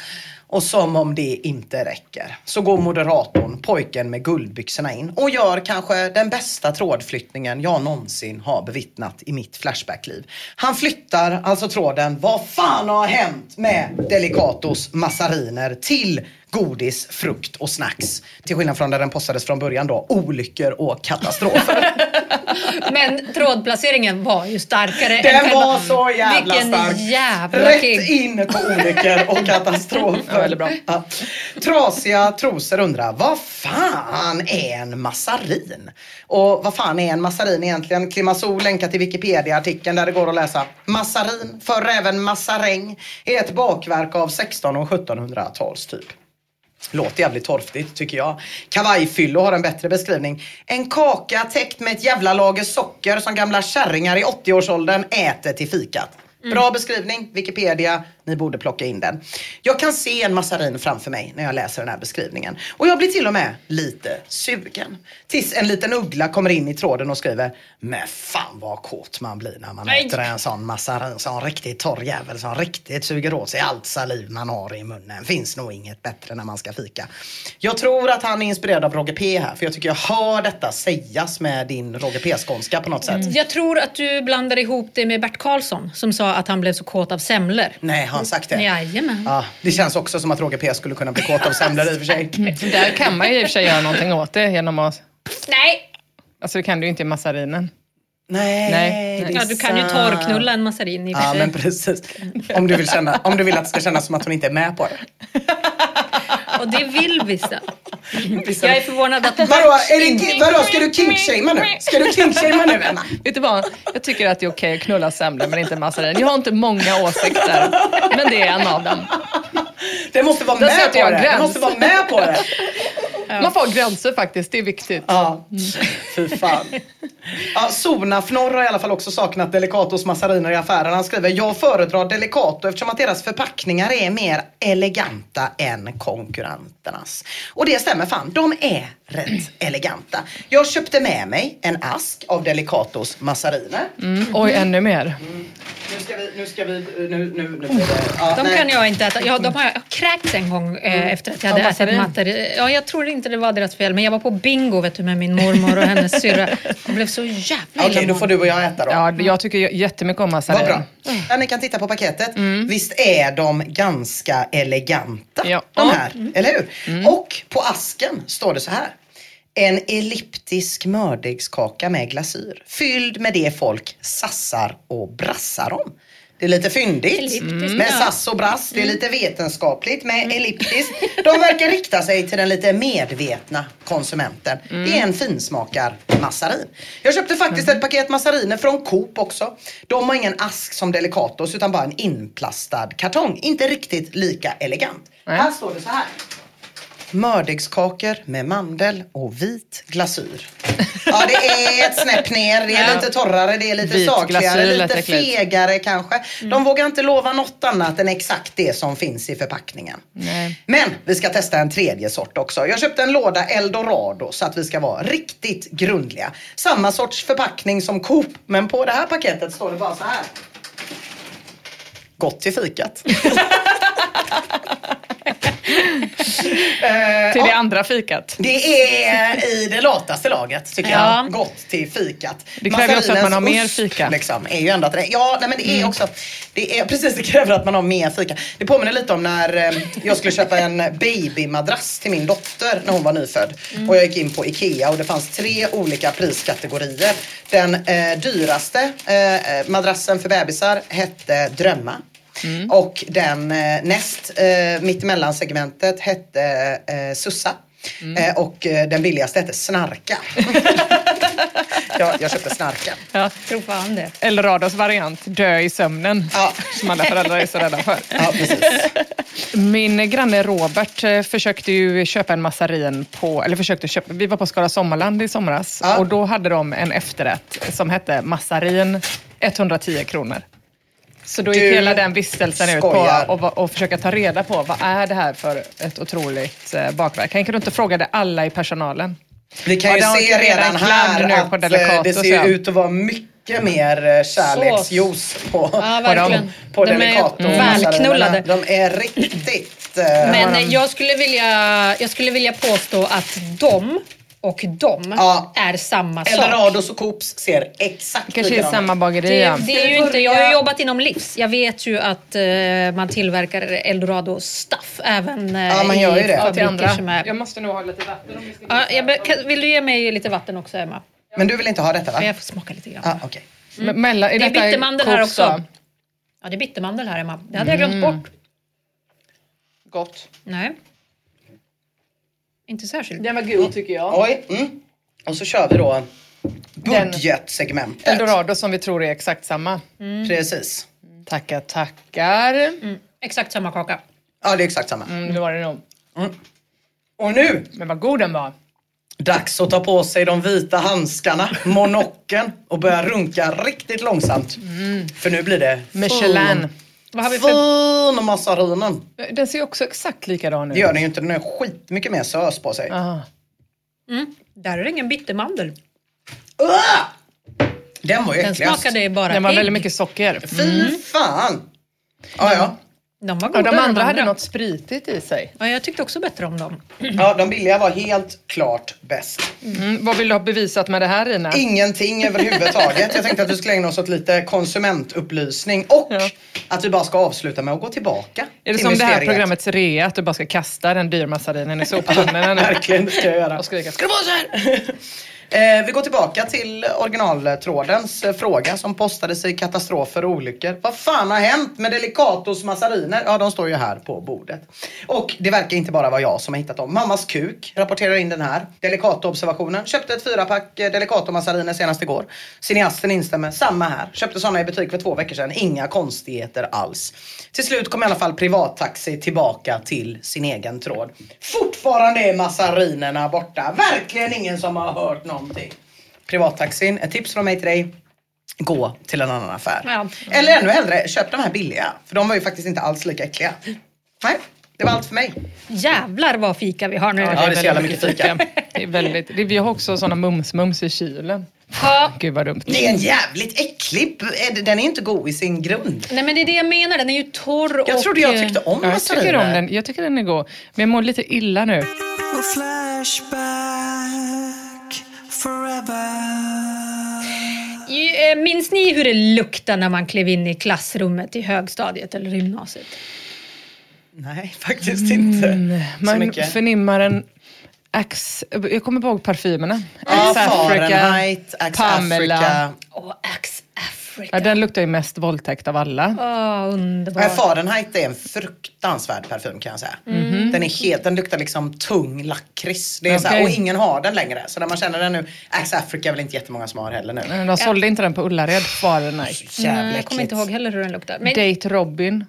Speaker 2: Och som om det inte räcker så går moderatorn, pojken med guldbyxorna in och gör kanske den bästa trådflyttningen jag någonsin har bevittnat i mitt Flashback-liv. Han flyttar alltså tråden Vad fan har hänt med Delicatos massariner till godis, frukt och snacks. Till skillnad från där den postades från början då, olyckor och katastrofer.
Speaker 3: Men trådplaceringen var ju starkare. än
Speaker 2: Den
Speaker 3: själva-
Speaker 2: var så jävla
Speaker 3: Vilken
Speaker 2: stark.
Speaker 3: jävla
Speaker 2: Rätt
Speaker 3: king.
Speaker 2: in på olyckor och katastrofer.
Speaker 1: Ja, bra.
Speaker 2: Ja. Trasiga trosor undrar, vad fan är en massarin? Och vad fan är en massarin egentligen? Klimasol länkar till Wikipedia-artikeln där det går att läsa. Massarin, förr även massaräng, är ett bakverk av 1600 och 1700-tals typ. Låter jävligt torftigt tycker jag. Kavajfyllo har en bättre beskrivning. En kaka täckt med ett jävla lager socker som gamla kärringar i 80-årsåldern äter till fikat. Bra beskrivning, Wikipedia. Ni borde plocka in den. Jag kan se en massarin framför mig när jag läser den här beskrivningen. Och jag blir till och med lite sugen. Tills en liten uggla kommer in i tråden och skriver Men fan vad kåt man blir när man
Speaker 3: Nej.
Speaker 2: äter en sån massarin. Sån riktigt torr jävel som riktigt suger åt sig allt saliv man har i munnen. Finns nog inget bättre när man ska fika. Jag tror att han är inspirerad av Roger P här. För jag tycker jag hör detta sägas med din Roger P-skånska på något sätt.
Speaker 3: Jag tror att du blandar ihop det med Bert Karlsson som sa att han blev så kåt av semlor.
Speaker 2: Nej, har han sagt det?
Speaker 3: Jajamän.
Speaker 2: Ja, det känns också som att Roger P skulle kunna bli kåt av semlor i och för sig.
Speaker 1: Där kan man ju i och för sig göra någonting åt det genom att...
Speaker 3: Nej!
Speaker 1: Alltså det kan du ju inte i massarinen.
Speaker 2: Nej,
Speaker 1: Nej.
Speaker 2: det är
Speaker 3: Ja, du kan ju torrknulla en massarin i och för
Speaker 2: Ja,
Speaker 3: sig.
Speaker 2: men precis. Om du, vill känna, om du vill att det ska kännas som att hon inte är med på det.
Speaker 3: Och det vill vissa. Jag är förvånad att
Speaker 2: Vadå, är det, vadå ska du kinkshamea nu? Ska du kinkshamea nu Emma?
Speaker 1: Vet du vad? Jag tycker att det är okej att knulla semlor men inte massarin. Jag har inte många åsikter, men det är en av dem.
Speaker 2: Det måste vara med på
Speaker 1: jag
Speaker 2: det. Det måste vara med på det.
Speaker 1: Man får gränser faktiskt, det är viktigt.
Speaker 2: Ja, fy fan. Ja, Sonafnorr har i alla fall också saknat Delicatos massariner i affären. Han skriver, jag föredrar Delicato eftersom att deras förpackningar är mer eleganta än konkurrenternas. Och det stämmer fan, de är rätt eleganta. Jag köpte med mig en ask av Delicatos massariner.
Speaker 1: Mm. Oj, ännu mer.
Speaker 2: Nu ska vi, nu ska vi, nu, nu, nu det. Ja,
Speaker 3: De
Speaker 2: nej.
Speaker 3: kan jag inte äta. Ja, de har jag kräkts en gång eh, efter att jag hade ätit matter. Ja, jag tror inte det var deras fel. Men jag var på bingo vet du, med min mormor och hennes syrra. Jag blev så jävla
Speaker 2: Okej, då
Speaker 3: illamående.
Speaker 2: får du och jag äta då.
Speaker 1: Ja, jag tycker jättemycket om massarin.
Speaker 2: Vad bra. Ja, ni kan titta på paketet. Visst är de ganska eleganta?
Speaker 1: Ja.
Speaker 2: De här, eller hur? Och på asken står det så här. En elliptisk mördegskaka med glasyr. Fylld med det folk sassar och brassar om. Det är lite fyndigt
Speaker 3: Elliptiskt,
Speaker 2: med sass och brass. Det är lite vetenskapligt med elliptiskt. De verkar rikta sig till den lite medvetna konsumenten. Det är en finsmakar massarin. Jag köpte faktiskt ett paket massariner från Coop också. De har ingen ask som Delicatos utan bara en inplastad kartong. Inte riktigt lika elegant. Här står det så här. Mördegskakor med mandel och vit glasyr. Ja, det är ett snäpp ner. Det är
Speaker 1: Ja.
Speaker 2: lite torrare, det är lite
Speaker 1: Vit
Speaker 2: sakligare, lite
Speaker 1: äckligt.
Speaker 2: fegare kanske.
Speaker 1: Mm.
Speaker 2: De vågar inte lova något annat än exakt det som finns i förpackningen.
Speaker 1: Nej.
Speaker 2: Men vi ska testa en tredje sort också. Jag köpte en låda Eldorado så att vi ska vara riktigt grundliga. Samma sorts förpackning som Coop, men på det här paketet står det bara så här. Gott till fikat. Eh,
Speaker 1: Till det andra fikat.
Speaker 2: det är i det lataste laget tycker
Speaker 3: Ja.
Speaker 2: jag. Gott till fikat.
Speaker 1: Det kräver också att man har mer fika.
Speaker 2: Liksom, är ju ändå att ja, nej, men det är också, det är, precis det kräver att man har mer fika. Det påminner lite om när eh, jag skulle köpa en babymadrass till min dotter när hon var nyfödd. Och jag gick in på Ikea och det fanns tre olika priskategorier. Den eh, dyraste eh, madrassen för bebisar hette Drömma. Och den eh, näst eh, mittemellan segmentet hette eh, Sussa. Eh, och eh, den billigaste hette Snarka. jag, jag köpte Snarka.
Speaker 1: Ja.
Speaker 3: Tror fan det.
Speaker 1: Eldorados variant, dö i sömnen.
Speaker 2: Ja.
Speaker 1: Som alla föräldrar är så rädda för.
Speaker 2: Ja, precis.
Speaker 1: Min granne Robert eh, försökte ju köpa en massarin på, eller försökte köpa, vi var på Skara Sommarland i somras
Speaker 2: Ja.
Speaker 1: och då hade de en efterrätt som hette massarin 110 kronor. Så då gick
Speaker 2: Du
Speaker 1: hela den vistelsen ut på
Speaker 2: skojar.
Speaker 1: och, och försöka ta reda på vad är det här för ett otroligt eh, bakverk. Kan inte du inte fråga det alla i personalen?
Speaker 2: Vi kan
Speaker 1: Ja,
Speaker 2: ju se
Speaker 1: redan
Speaker 2: här
Speaker 1: nu
Speaker 2: att
Speaker 1: på
Speaker 2: eh,
Speaker 1: Delicato,
Speaker 2: det ser ut att vara mycket mer eh, kärleksjuice på,
Speaker 3: Ja, verkligen.
Speaker 2: på
Speaker 3: De är
Speaker 2: Delicato.
Speaker 3: välknullade.
Speaker 2: De är riktigt... eh,
Speaker 3: Men jag skulle, vilja, jag skulle vilja påstå att de och de
Speaker 2: Ja.
Speaker 3: är samma sak.
Speaker 2: Eldorados och Coops ser exakt
Speaker 1: Kanske är
Speaker 2: likadana
Speaker 1: samma
Speaker 2: ut.
Speaker 1: bageri.
Speaker 3: Det,
Speaker 1: ja.
Speaker 3: det är ju inte, jag har ju jobbat inom livs. Jag vet ju att eh, man tillverkar eldorado stuff även eh,
Speaker 2: Ja, man gör ju
Speaker 3: i
Speaker 2: det.
Speaker 1: Ja,
Speaker 3: fabriker
Speaker 1: andra.
Speaker 3: som är...
Speaker 1: Jag måste nog ha lite vatten om vi ska
Speaker 3: Ja, jag be, kan, vill du ge mig lite vatten också Emma?
Speaker 2: Men du vill inte ha detta va?
Speaker 3: Men jag får smaka lite grann.
Speaker 2: Ah, okej.
Speaker 1: Men Mellan, är
Speaker 3: Det är bittermandel här också.
Speaker 1: då?
Speaker 3: Ja, det är bittermandel här Emma. Det hade jag glömt bort.
Speaker 1: Gott.
Speaker 3: Nej. Inte särskilt.
Speaker 1: Den var god tycker jag.
Speaker 2: Oj. Mm. Och så kör vi då budgetsegmentet.
Speaker 1: Eldorado som vi tror är exakt samma.
Speaker 2: Precis.
Speaker 1: Tackar, tackar. Mm.
Speaker 3: Exakt samma kaka.
Speaker 2: Ja, det är exakt samma.
Speaker 1: det var det nog.
Speaker 2: Och nu,
Speaker 1: Men vad god den var.
Speaker 2: dags att ta på sig de vita handskarna, monocken och börja runka riktigt långsamt. För nu blir det
Speaker 1: Michelin.
Speaker 3: Vad har vi för...
Speaker 2: Fin massarinen.
Speaker 1: Den ser också exakt likadan ut.
Speaker 2: Det gör den ju inte, den har skitmycket mer sös på sig.
Speaker 1: Aha.
Speaker 3: Där är det ingen bittermandel.
Speaker 2: Ah! Den var ju
Speaker 3: Den
Speaker 2: äckligast.
Speaker 3: smakade bara
Speaker 1: Den var
Speaker 3: ägg.
Speaker 1: väldigt mycket socker.
Speaker 2: Fy fan! Ja, ja.
Speaker 3: De var
Speaker 1: Ja,
Speaker 3: goda
Speaker 1: de andra hade något spritigt i sig.
Speaker 3: Ja, jag tyckte också bättre om dem.
Speaker 2: ja, de billiga var helt klart bäst.
Speaker 1: Mm. Vad vill du ha bevisat med det här Ina?
Speaker 2: Ingenting överhuvudtaget. Jag tänkte att vi skulle ägna oss åt lite konsumentupplysning och
Speaker 1: Ja.
Speaker 2: att vi bara ska avsluta med att gå tillbaka
Speaker 1: Är det
Speaker 2: till
Speaker 1: som det här
Speaker 2: mysteriet.
Speaker 1: programmets rea, att du bara ska kasta den dyrmassarinen i soptunnan?
Speaker 2: Verkligen, det ska jag göra.
Speaker 1: Och skrika ska det vara så här?
Speaker 2: Eh, vi går tillbaka till originaltrådens eh, fråga som postades i katastrofer och olyckor. Vad fan har hänt med Delicatos massariner? Ja, de står ju här på bordet. Och det verkar inte bara vara jag som har hittat dem. Mammas kuk rapporterar in den här. Delicato-observationen. Köpte ett fyrapack eh, Delicato-massariner senast igår. Cineasten instämmer. Samma här. Köpte sådana i butik för två veckor sedan. Inga konstigheter alls. Till slut kom i alla fall privattaxi tillbaka till sin egen tråd. Fortfarande är massarinerna borta. Verkligen ingen som har hört något någonting. Privattaxin, ett tips från mig till dig. Gå till en annan affär.
Speaker 3: Ja.
Speaker 2: Eller ännu hellre, köp de här billiga. För de var ju faktiskt inte alls lika äckliga. Nej, det var allt för mig.
Speaker 3: Jävlar vad fika vi har nu.
Speaker 2: Ja, det är så jävla mycket fika.
Speaker 1: Det är väldigt, det, vi har också såna mums-mums i kylen.
Speaker 3: Ja.
Speaker 1: Gud vad dumt.
Speaker 2: Det är en jävligt äcklig, den är inte god i sin grund.
Speaker 3: Nej men det är det jag menar, den är ju torr
Speaker 2: Jag
Speaker 3: och...
Speaker 2: trodde jag
Speaker 3: eh,
Speaker 2: tyckte om
Speaker 1: Ja, jag tycker om den. Jag tycker den är god. Men jag mår lite illa nu.
Speaker 9: Och forever.
Speaker 3: Eh, Minns ni hur det luktade när man klev in i klassrummet i högstadiet eller gymnasiet?
Speaker 2: Nej, faktiskt inte. så
Speaker 1: Mm, Man
Speaker 2: mycket.
Speaker 1: förnimmar en Axe, jag kommer ihåg parfymerna.
Speaker 2: Ja,
Speaker 1: Axe
Speaker 2: Fahrenheit, Axe
Speaker 1: Pamela.
Speaker 2: Africa.
Speaker 3: Åh, Axe Africa.
Speaker 1: Ja, den luktar ju mest våldtäkt av alla.
Speaker 3: Åh, underbar.
Speaker 2: Fahrenheit är en fruktansvärd parfym kan jag säga. Den, är helt, den luktar liksom tung lakrits. Det är så här,
Speaker 1: Okej.
Speaker 2: och ingen har den längre. Så när man känner den nu, Axe Africa är väl inte jättemånga som har heller nu.
Speaker 1: Men De sålde inte den på Ullared, Fahrenheit.
Speaker 2: Jävla
Speaker 3: Nej, jag kommer inte ihåg heller hur den luktar. Men,
Speaker 1: Date Robin.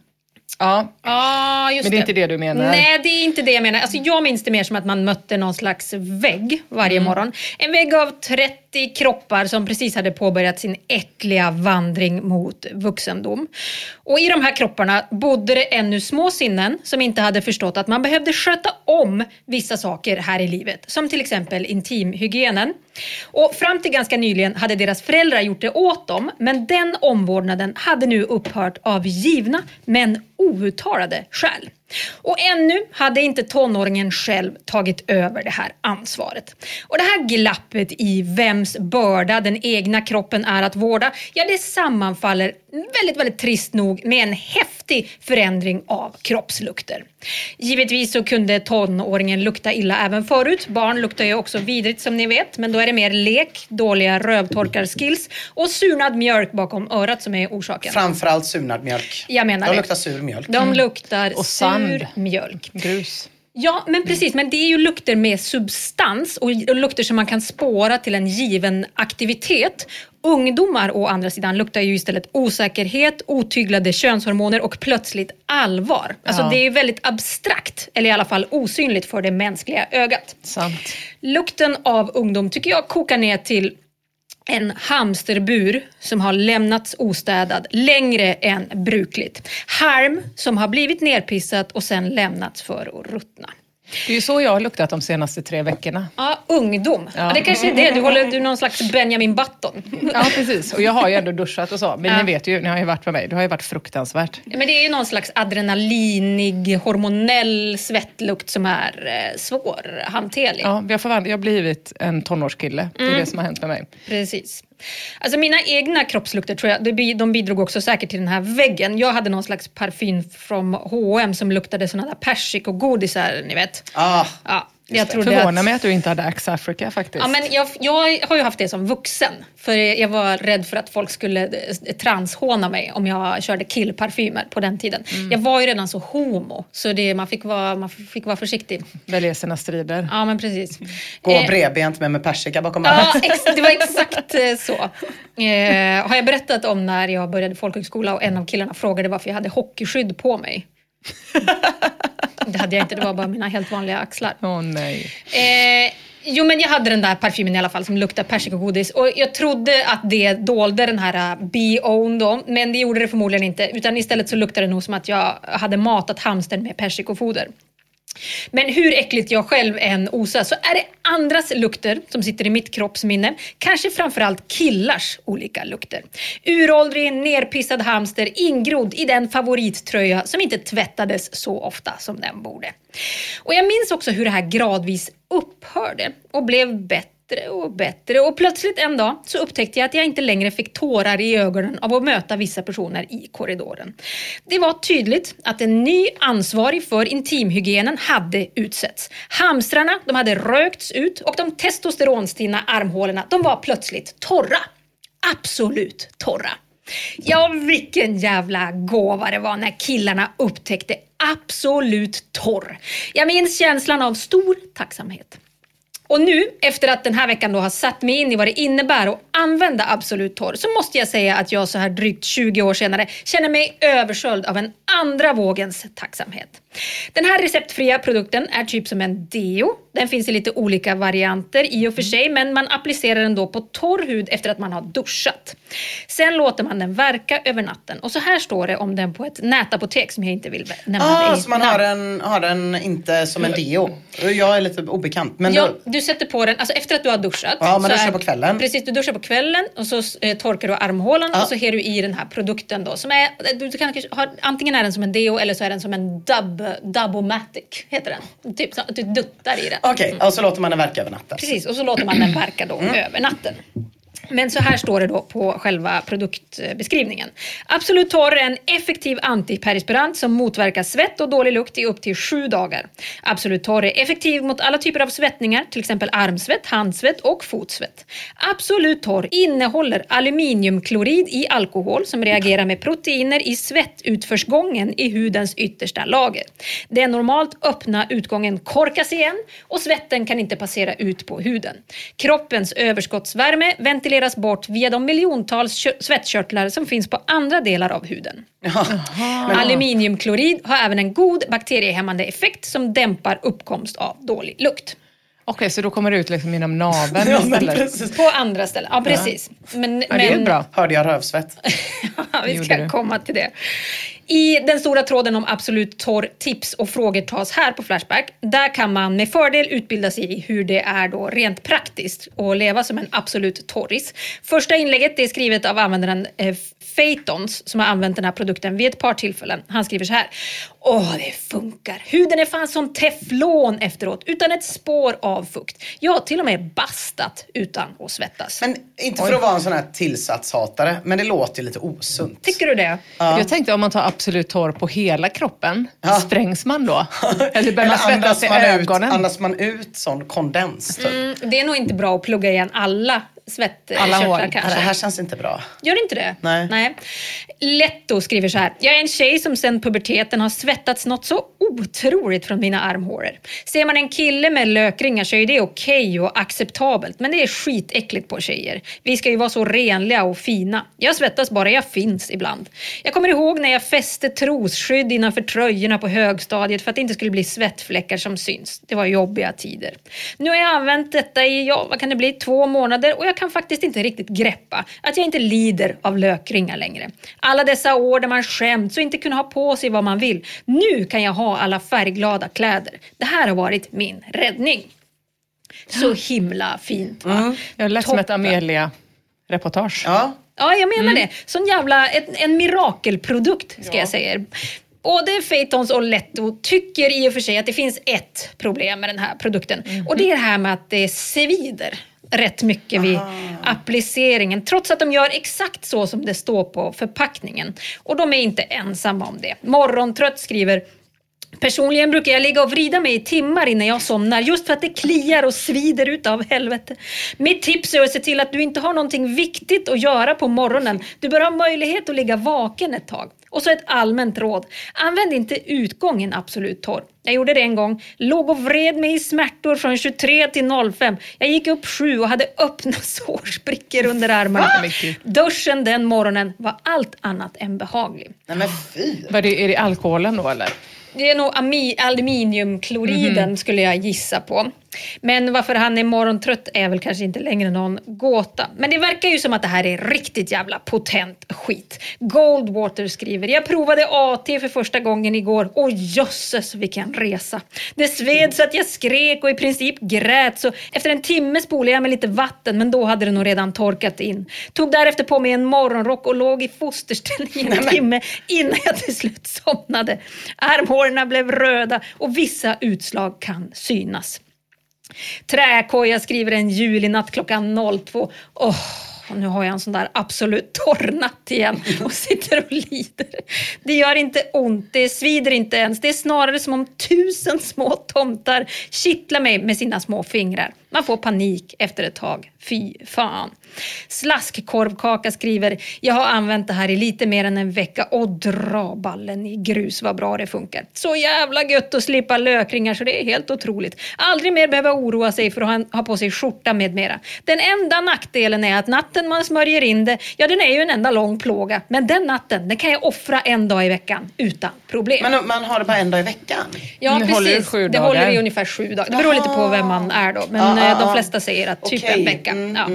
Speaker 1: Ja,
Speaker 3: Ja, just
Speaker 1: men det är inte det du menar.
Speaker 3: Nej, det är inte det jag menar. Alltså, jag minns det mer som att man mötte någon slags vägg varje
Speaker 1: Mm.
Speaker 3: morgon. En vägg av 30 kroppar som precis hade påbörjat sin äckliga vandring mot vuxendom. Och i de här kropparna bodde det ännu små sinnen som inte hade förstått att man behövde sköta om vissa saker här i livet. Som till exempel intimhygienen. Och fram till ganska nyligen hade deras föräldrar gjort det åt dem, men den omvårdnaden hade nu upphört av givna men outtalade skäl. Och ännu hade inte tonåringen själv tagit över det här ansvaret. Och det här glappet i vems börda den egna kroppen är att vårda, ja det sammanfaller väldigt, väldigt trist nog med en häftig förändring av kroppslukter. Givetvis så kunde tonåringen lukta illa även förut. Barn luktar ju också vidrigt som ni vet, men då är det mer lek, dåliga rövtorkarskills och surnad mjölk bakom örat som är orsaken.
Speaker 2: Framförallt surnad mjölk.
Speaker 3: Jag menar
Speaker 2: De
Speaker 3: det.
Speaker 2: luktar sur mjölk.
Speaker 3: De luktar
Speaker 1: Och sand.
Speaker 3: sur mjölk.
Speaker 1: Grus.
Speaker 3: Ja, men precis. Men det är ju lukter med substans och och lukter som man kan spåra till en given aktivitet. Ungdomar å andra sidan luktar ju istället osäkerhet, otyglade könshormoner och plötsligt allvar. Alltså
Speaker 1: Ja.
Speaker 3: det är väldigt abstrakt, eller i alla fall osynligt för det mänskliga ögat.
Speaker 1: Sant.
Speaker 3: Lukten av ungdom tycker jag kokar ner till en hamsterbur som har lämnats ostädad längre än brukligt. Harm som har blivit nerpissat och sen lämnats för att ruttna.
Speaker 1: Det är ju så jag har luktat de senaste tre veckorna.
Speaker 3: Ja, ungdom. Ja.
Speaker 1: Ja.
Speaker 3: det kanske är det. Du håller du någon slags Benjamin Button.
Speaker 1: Ja, precis. Och jag har ju ändå duschat och så. Men
Speaker 3: Ja.
Speaker 1: ni vet ju, ni har ju varit med mig. Det har ju varit fruktansvärt.
Speaker 3: Men det är ju någon slags adrenalinig, hormonell svettlukt som är eh, svårhanterlig.
Speaker 1: Ja, jag, förvand- jag har blivit en tonårskille. Det är
Speaker 3: Mm.
Speaker 1: det som har hänt med mig.
Speaker 3: Precis. Alltså mina egna kroppslukter tror jag, de bidrog också säkert till den här väggen. Jag hade någon slags parfym från H&M som luktade sådana där persikogodisar, ni vet.
Speaker 2: Ah,
Speaker 3: Ja, jag
Speaker 1: Jag
Speaker 3: trodde
Speaker 1: förvånar
Speaker 3: att...
Speaker 1: mig att du inte hade Axe Africa faktiskt.
Speaker 3: Ja, men jag, jag har ju haft det som vuxen. För jag var rädd för att folk skulle eh, transhåna mig om jag körde killparfymer på den tiden.
Speaker 1: Mm.
Speaker 3: Jag var ju redan så homo, så det, man, fick vara, man fick vara försiktig.
Speaker 1: Väljer strider.
Speaker 3: Ja, men precis.
Speaker 2: Gå
Speaker 3: Eh,
Speaker 2: bredbent med med persika bakom
Speaker 3: Ja,
Speaker 2: örat.
Speaker 3: ex, det var exakt eh, så. Eh, har jag berättat om när jag började folkhögskola och en av killarna frågade varför jag hade hockeyskydd på mig? Det hade jag inte, det var bara mina helt vanliga axlar.
Speaker 1: Åh nej.
Speaker 3: Eh, jo men jag hade den där parfymen i alla fall som luktar persikogodis och jag trodde att det dolde den här uh, Be Own då, men det gjorde det förmodligen inte utan istället så luktade det nog som att jag hade matat hamstern med persikofoder. Men hur äckligt jag själv än osar så är det andras lukter som sitter i mitt kroppsminne. Kanske framförallt killars olika lukter. Uråldrig, nerpissad hamster ingrodd i den favorittröja som inte tvättades så ofta som den borde. Och jag minns också hur det här gradvis upphörde och blev bättre och bättre och plötsligt en dag så upptäckte jag att jag inte längre fick tårar i ögonen av att möta vissa personer i korridoren. Det var tydligt att en ny ansvarig för intimhygienen hade utsetts. Hamstrarna de hade rökts ut och de testosteronstinna armhålorna de var plötsligt torra. Absolut torra. Ja, vilken jävla gåva det var när killarna upptäckte Absolut torr. Jag minns känslan av stor tacksamhet. Och nu, efter att den här veckan då har satt mig in i vad det innebär att använda Absolut Torr, så måste jag säga att jag så här drygt 20 år senare känner mig översköljd av en andra vågens tacksamhet. Den här receptfria produkten är typ som en deo. Den finns i lite olika varianter i och för sig, men man applicerar den då på torr hud efter att man har duschat. Sen låter man den verka över natten. Och så här står det om den på ett nätapotek som jag inte vill nämna.
Speaker 2: Ah, så man har den, har den inte som en deo. Jag är lite obekant. Men
Speaker 3: ja,
Speaker 2: då,
Speaker 3: du sätter på den, alltså efter att du har duschat.
Speaker 2: Ja, man duschar på kvällen.
Speaker 3: Precis, du duschar på kvällen och så eh, torkar du armhålan
Speaker 2: Ja.
Speaker 3: och så har du i den här produkten då. Som är, du kan, antingen är den som en deo eller så är den som en dub, dubomatic, heter den. Typ så att du duttar i den.
Speaker 2: Okej, och så låter man den verka över natten.
Speaker 3: Precis, och så låter man den verka då
Speaker 2: Mm.
Speaker 3: över natten. Men så här står det då på själva produktbeskrivningen. Absolut Torr är en effektiv antiperspirant som motverkar svett och dålig lukt i upp till sju dagar. Absolut Torr är effektiv mot alla typer av svettningar, till exempel armsvett, handsvett och fotsvett. Absolut Torr innehåller aluminiumklorid i alkohol som reagerar med proteiner i svettutförsgången i hudens yttersta lager. Den normalt öppna utgången korkas igen och svetten kan inte passera ut på huden. Kroppens överskottsvärme ventileras bort via de miljontals kö- svettkörtlar som finns på andra delar av huden. Aluminiumklorid har även en god bakteriehämmande effekt som dämpar uppkomst av dålig lukt.
Speaker 1: Okej, så då kommer det ut liksom genom naveln
Speaker 2: Ja,
Speaker 1: istället?
Speaker 3: På andra ställen, ja precis. Men,
Speaker 1: Ja, det är ju
Speaker 3: men-
Speaker 1: bra.
Speaker 2: Hörde jag rövsvett?
Speaker 3: Ja, vi
Speaker 1: gjorde
Speaker 3: ska
Speaker 1: du.
Speaker 3: komma till det. I den stora tråden om Absolut Torr tips och frågor tas här på Flashback. Där kan man med fördel utbilda sig i hur det är då rent praktiskt att leva som en absolut torris. Första inlägget det är skrivet av användaren eh, Phaetons som har använt den här produkten vid ett par tillfällen. Han skriver så här. Åh, det funkar. Huden är fan som teflon efteråt, utan ett spår av fukt. Jag har till och med bastat utan att svettas.
Speaker 2: Men inte för att vara en sån här tillsatshatare, men det låter ju lite osunt.
Speaker 3: Tycker du det?
Speaker 1: Jag tänkte om man tar Absolut Torr på hela kroppen,
Speaker 2: Ja.
Speaker 1: sprängs man då? Eller börjar man svettas i
Speaker 2: man, ut,
Speaker 1: ögonen?
Speaker 2: andas man ut sån kondens? Typ?
Speaker 3: Mm, det är nog inte bra att plugga igen alla svettkörtlar
Speaker 1: Alla hål.
Speaker 2: Ja,
Speaker 3: kanske.
Speaker 2: Det här känns inte bra.
Speaker 3: Gör det inte det?
Speaker 2: Nej.
Speaker 3: Letto skriver så här. Jag är en tjej som sedan puberteten har svettats något så otroligt från mina armhålor. Ser man en kille med lökringar så är det okej och acceptabelt. Men det är skitäckligt på tjejer. Vi ska ju vara så renliga och fina. Jag svettas bara jag finns ibland. Jag kommer ihåg när jag fäste trosskydd innanför tröjorna på högstadiet för att det inte skulle bli svettfläckar som syns. Det var jobbiga tider. Nu har jag använt detta i, ja vad kan det bli, två månader och jag kan faktiskt inte riktigt greppa att jag inte lider av lökringar längre. Alla dessa år där man skämts och inte kunde ha på sig vad man vill. Nu kan jag ha alla färgglada kläder. Det här har varit min räddning. Så himla fint va?
Speaker 1: Jag lät som ett. Amelia-reportage.
Speaker 2: Ja.
Speaker 3: Ja, jag menar det. Sån jävla, en, en mirakelprodukt ska jag säga. Både Phaetons och Letto tycker i och för sig att det finns ett problem med den här produkten. Och det är det här med att det svider rätt mycket vid appliceringen. Trots att de gör exakt så som det står på förpackningen. Och de är inte ensamma om det. Morgontrött skriver Personligen brukar jag ligga och vrida mig i timmar innan jag somnar just för att det kliar och svider ut av helvete. Mitt tips är att se till att du inte har någonting viktigt att göra på morgonen. Du bör ha möjlighet att ligga vaken ett tag. Och så ett allmänt råd. Använd inte utgången absolut torr. Jag gjorde det en gång. Låg och vred mig i smärtor från 23 till 05. Jag gick upp sju och hade öppna sårsprickor under armarna. Duschen den morgonen var allt annat än behaglig.
Speaker 2: Nej men fy.
Speaker 1: Vad är, det, är det alkoholen då eller?
Speaker 3: Det är nog aluminiumkloriden skulle jag gissa på. Men varför han är morgontrött är väl kanske inte längre någon gåta. Men det verkar ju som att det här är riktigt jävla potent skit. Goldwater skriver, jag provade AT för första gången igår och jösses vilken resa. Det sved så att jag skrek och i princip grät så efter en timme spolade jag med lite vatten men då hade det nog redan torkat in. Tog därefter på mig en morgonrock och låg i fosterställning en timme innan jag till slut somnade. Armhålorna blev röda och vissa utslag kan synas. Träkoja skriver en julinatt klockan 02. Åh, och nu har jag en sån där absolut torrnatt igen och sitter och lider. Det gör inte ont, det svider inte ens. Det är snarare som om tusen små tomtar kittlar mig med sina små fingrar. Man får panik efter ett tag. Fy fan. Slaskkorvkaka skriver, jag har använt det här i lite mer än en vecka och dra ballen i grus vad bra det funkar. Så jävla gött att slippa lökringar så det är helt otroligt. Aldrig mer behöva oroa sig för att ha- på sig skjorta med mera. Den enda nackdelen är att natten man smörjer in det, ja den är ju en enda lång plåga. Men den natten, den kan jag offra en dag i veckan utan problem.
Speaker 2: Men man har det bara en dag i veckan?
Speaker 3: Ja,
Speaker 1: Nu håller det
Speaker 3: precis. håller i ungefär sju dagar. Det beror lite på vem man är då. Men
Speaker 2: Ja,
Speaker 3: de flesta säger att typ
Speaker 2: Okej.
Speaker 3: en vecka.
Speaker 2: Mm,
Speaker 3: ja.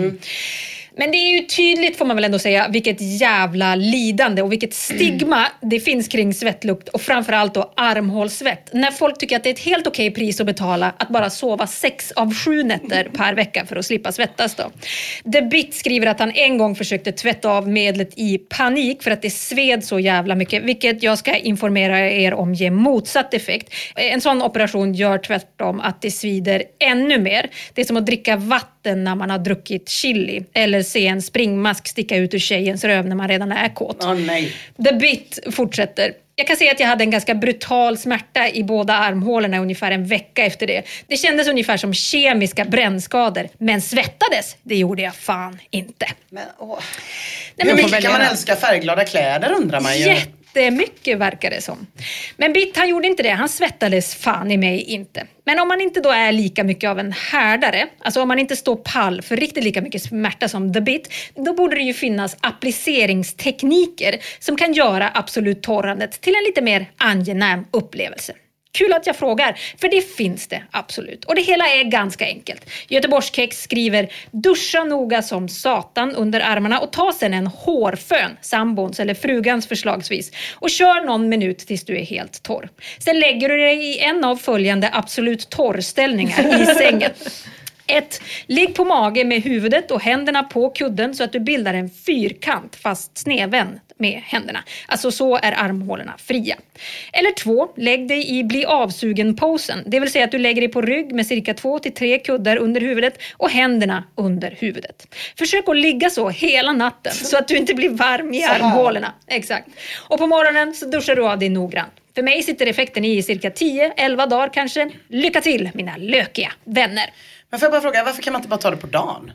Speaker 3: Men det är ju tydligt får man väl ändå säga vilket jävla lidande och vilket stigma det finns kring svettlukt och framförallt då armhålsvett. När folk tycker att det är ett helt okej pris att betala att bara sova sex av sju nätter per vecka för att slippa svettas då. The Bit skriver att han en gång försökte tvätta av medlet i panik för att det sved så jävla mycket, vilket jag ska informera er om ger motsatt effekt. En sån operation gör tvärtom att det svider ännu mer. Det är som att dricka vatten när man har druckit chili eller se en springmask sticka ut ur tjejens röv när man redan är kåt.
Speaker 2: Åh nej.
Speaker 3: The Bit fortsätter. Jag kan säga att jag hade en ganska brutal smärta i båda armhålorna ungefär en vecka efter det. Det kändes ungefär som kemiska brännskador. Men svettades, det gjorde jag fan inte.
Speaker 2: Men, åh.
Speaker 3: Nej,
Speaker 2: Hur
Speaker 3: men-
Speaker 2: mycket kan man älska färgglada kläder undrar man ju.
Speaker 3: Jättemycket verkar det som. Men Bitt han gjorde inte det, han svettades fan i mig inte. Men om man inte då är lika mycket av en härdare, alltså om man inte står pall för riktigt lika mycket smärta som The Bit, då borde det ju finnas appliceringstekniker som kan göra absolut torrandet till en lite mer angenäm upplevelse. Kul att jag frågar, för det finns det absolut. Och det hela är ganska enkelt. Göteborgskex skriver “Duscha noga som satan under armarna och ta sen en hårfön, sambons eller frugans förslagsvis, och kör någon minut tills du är helt torr. Sen lägger du dig i en av följande absolut torrställningar i sängen. 1. Ligg på mage med huvudet och händerna på kudden så att du bildar en fyrkant fast snedvänd med händerna. Alltså så är armhålorna fria. Eller 2. Lägg dig i bli avsugen-posen. Det vill säga att du lägger dig på rygg med cirka 2-3 kuddar under huvudet och händerna under huvudet. Försök att ligga så hela natten så att du inte blir varm i armhålorna. Exakt. Och på morgonen så duschar du av dig noggrant. För mig sitter effekten i cirka 10-11 dagar kanske. Lycka till mina lökiga vänner.
Speaker 2: Men får jag bara fråga, varför kan man inte bara ta det på dagen?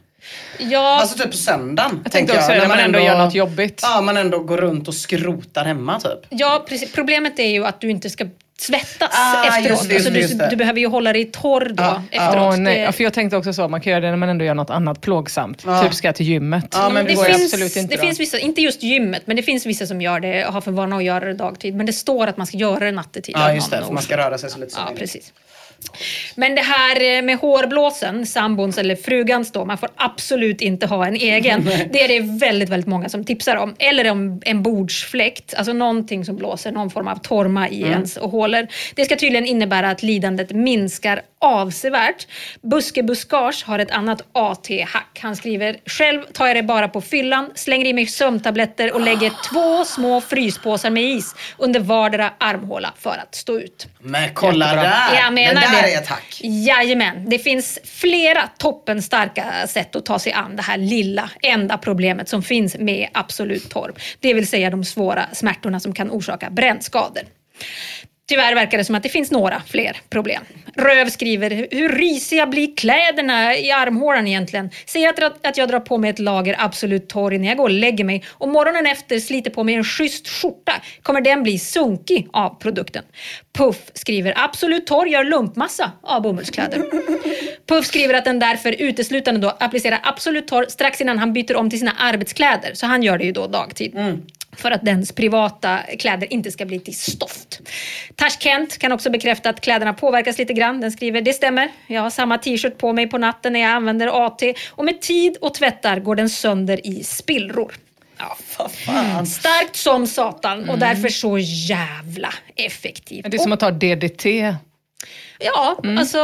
Speaker 3: Ja,
Speaker 2: Alltså typ på söndagen.
Speaker 1: Jag tänkte också när man ändå gör något jobbigt.
Speaker 2: Ja, man ändå går runt och skrotar hemma typ.
Speaker 3: ja precis. Problemet är ju att du inte ska svettas
Speaker 2: Ah,
Speaker 3: efteråt.
Speaker 2: just det, just
Speaker 3: alltså, du, du behöver ju hålla dig torr då
Speaker 2: Ja, ja.
Speaker 3: efteråt.
Speaker 1: Åh, nej.
Speaker 3: Det-
Speaker 1: Ja, för jag tänkte också så, man kan göra det när man ändå gör något annat plågsamt.
Speaker 2: Ja.
Speaker 1: Typ ska till gymmet.
Speaker 2: Ja, men
Speaker 1: det
Speaker 3: det finns,
Speaker 1: absolut inte
Speaker 3: det
Speaker 1: då.
Speaker 3: finns vissa, inte just gymmet, men det finns vissa som gör det och har för vana att göra det dagtid. Men det står att man ska göra det nattetid.
Speaker 2: Ja,
Speaker 3: av
Speaker 2: just det. För man ska röra sig så lite som
Speaker 3: Ja,
Speaker 2: möjligt.
Speaker 3: precis. Men det här eh, med hårblåsen, sambons eller frugans då, man får absolut inte ha en egen. det är det väldigt, väldigt många som tipsar om. Eller om en bordsfläkt, alltså någonting som blåser någon form av torma i
Speaker 10: Mm.
Speaker 3: ens hålor. Det ska tydligen innebära att lidandet minskar avsevärt. Buske Buskage har ett annat AT-hack. Han skriver, själv tar jag det bara på fyllan, slänger i mig sömntabletter och lägger två små fryspåsar med is under vardera armhåla för att stå ut.
Speaker 2: Men kolla där!
Speaker 3: Jag menar
Speaker 2: det där
Speaker 3: det.
Speaker 2: är ett hack.
Speaker 3: Jajamän. Det finns flera toppenstarka sätt att ta sig an det här lilla, enda problemet som finns med Absolut Torr. Det vill säga de svåra smärtorna som kan orsaka brännskador. Tyvärr verkar det som att det finns några fler problem. Röv skriver, hur risiga blir kläderna i armhålan egentligen? Säg att, att jag drar på mig ett lager Absolut Torr när jag går och lägger mig och morgonen efter sliter på mig en schysst skjorta. Kommer den bli sunkig av produkten? Puff skriver, Absolut Torr gör lumpmassa av bomullskläder. Puff skriver att den därför uteslutande då applicerar Absolut Torr strax innan han byter om till sina arbetskläder. Så han gör det ju då dagtid. Mm. För att dens privata kläder inte ska bli till stoft. Tash Kent kan också bekräfta att kläderna påverkas lite grann. Den skriver, det stämmer. Jag har samma t-shirt på mig på natten när jag använder AT och med tid och tvättar går den sönder i spillror. Ja. Starkt som satan och därför så jävla effektivt.
Speaker 1: Det är som att ta DDT.
Speaker 3: Ja, alltså,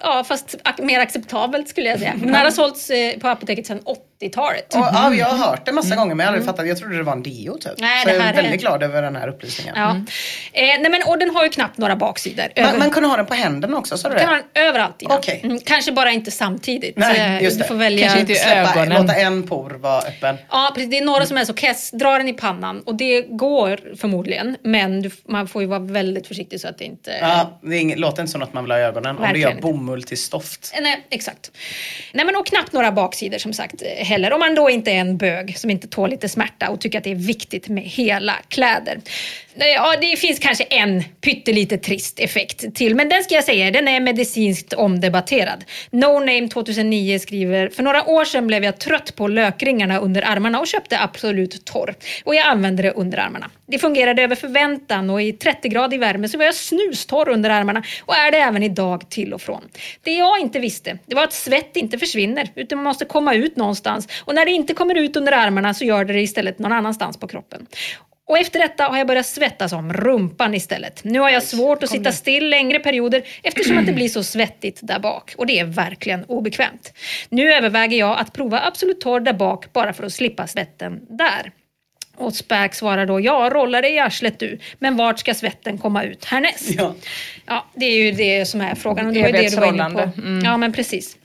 Speaker 3: ja, fast ac- mer acceptabelt skulle jag säga. Den här har sålts eh, på apoteket sedan 80-talet.
Speaker 2: Och, ja, jag har hört det massa gånger men jag har aldrig fattat. Jag trodde det var en deo typ.
Speaker 3: Nej,
Speaker 2: så
Speaker 3: det
Speaker 2: jag är
Speaker 3: här är-
Speaker 2: väldigt glad över den här upplysningen.
Speaker 3: Ja. Eh, nej men, och den har ju knappt några baksidor.
Speaker 2: Man, man kunde ha den på händerna också, sa du
Speaker 3: Du kan ha
Speaker 2: det?
Speaker 3: den överallt.
Speaker 2: Okej.
Speaker 3: Mm, kanske bara inte samtidigt.
Speaker 2: Nej,
Speaker 3: Eh,
Speaker 2: just
Speaker 3: Du
Speaker 2: det.
Speaker 3: får välja.
Speaker 1: Kanske inte i
Speaker 2: Släppa,
Speaker 1: ögonen.
Speaker 2: låta en por vara öppen.
Speaker 3: Ja, precis. Det är några som är så kess. Dra den i pannan och det går förmodligen. Men du, man får ju vara väldigt försiktig så att det inte...
Speaker 2: Ja, det är inget, låter inte som något man vill ha i ögonen. Om du
Speaker 3: Verkligen
Speaker 2: gör bomull till stoft.
Speaker 3: Eh, Nej, exakt. Nej, men och knappt några baksidor som sagt eh, heller. Om man då inte är en bög som inte tål lite smärta och tycker att det är viktigt med hela kläder. Ja, det finns kanske en pyttelite trist effekt till, men den ska jag säga, den är medicinskt omdebatterad. No Name 2009 skriver, för några år sedan blev jag trött på lökringarna under armarna och köpte Absolut Torr. Och jag använde det under armarna. Det fungerade över förväntan och i 30-gradig värme så var jag snustorr under armarna och är det även idag till och från. Det jag inte visste, det var att svett inte försvinner utan man måste komma ut någonstans. Och när det inte kommer ut under armarna så gör det det istället någon annanstans på kroppen. Och efter detta har jag börjat svettas om rumpan istället. Nu har jag svårt att sitta still längre perioder eftersom att det blir så svettigt där bak. Och det är verkligen obekvämt. Nu överväger jag att prova Absolut Torr där bak bara för att slippa svetten där. Och Späk svarar då, ja rolla dig i arslet du, men vart ska svetten komma ut härnäst?
Speaker 2: Ja.
Speaker 3: Ja, det är ju det som är frågan. Och det var ju det du var inne på.
Speaker 1: Evighetsförhållande.
Speaker 3: Ja, men precis.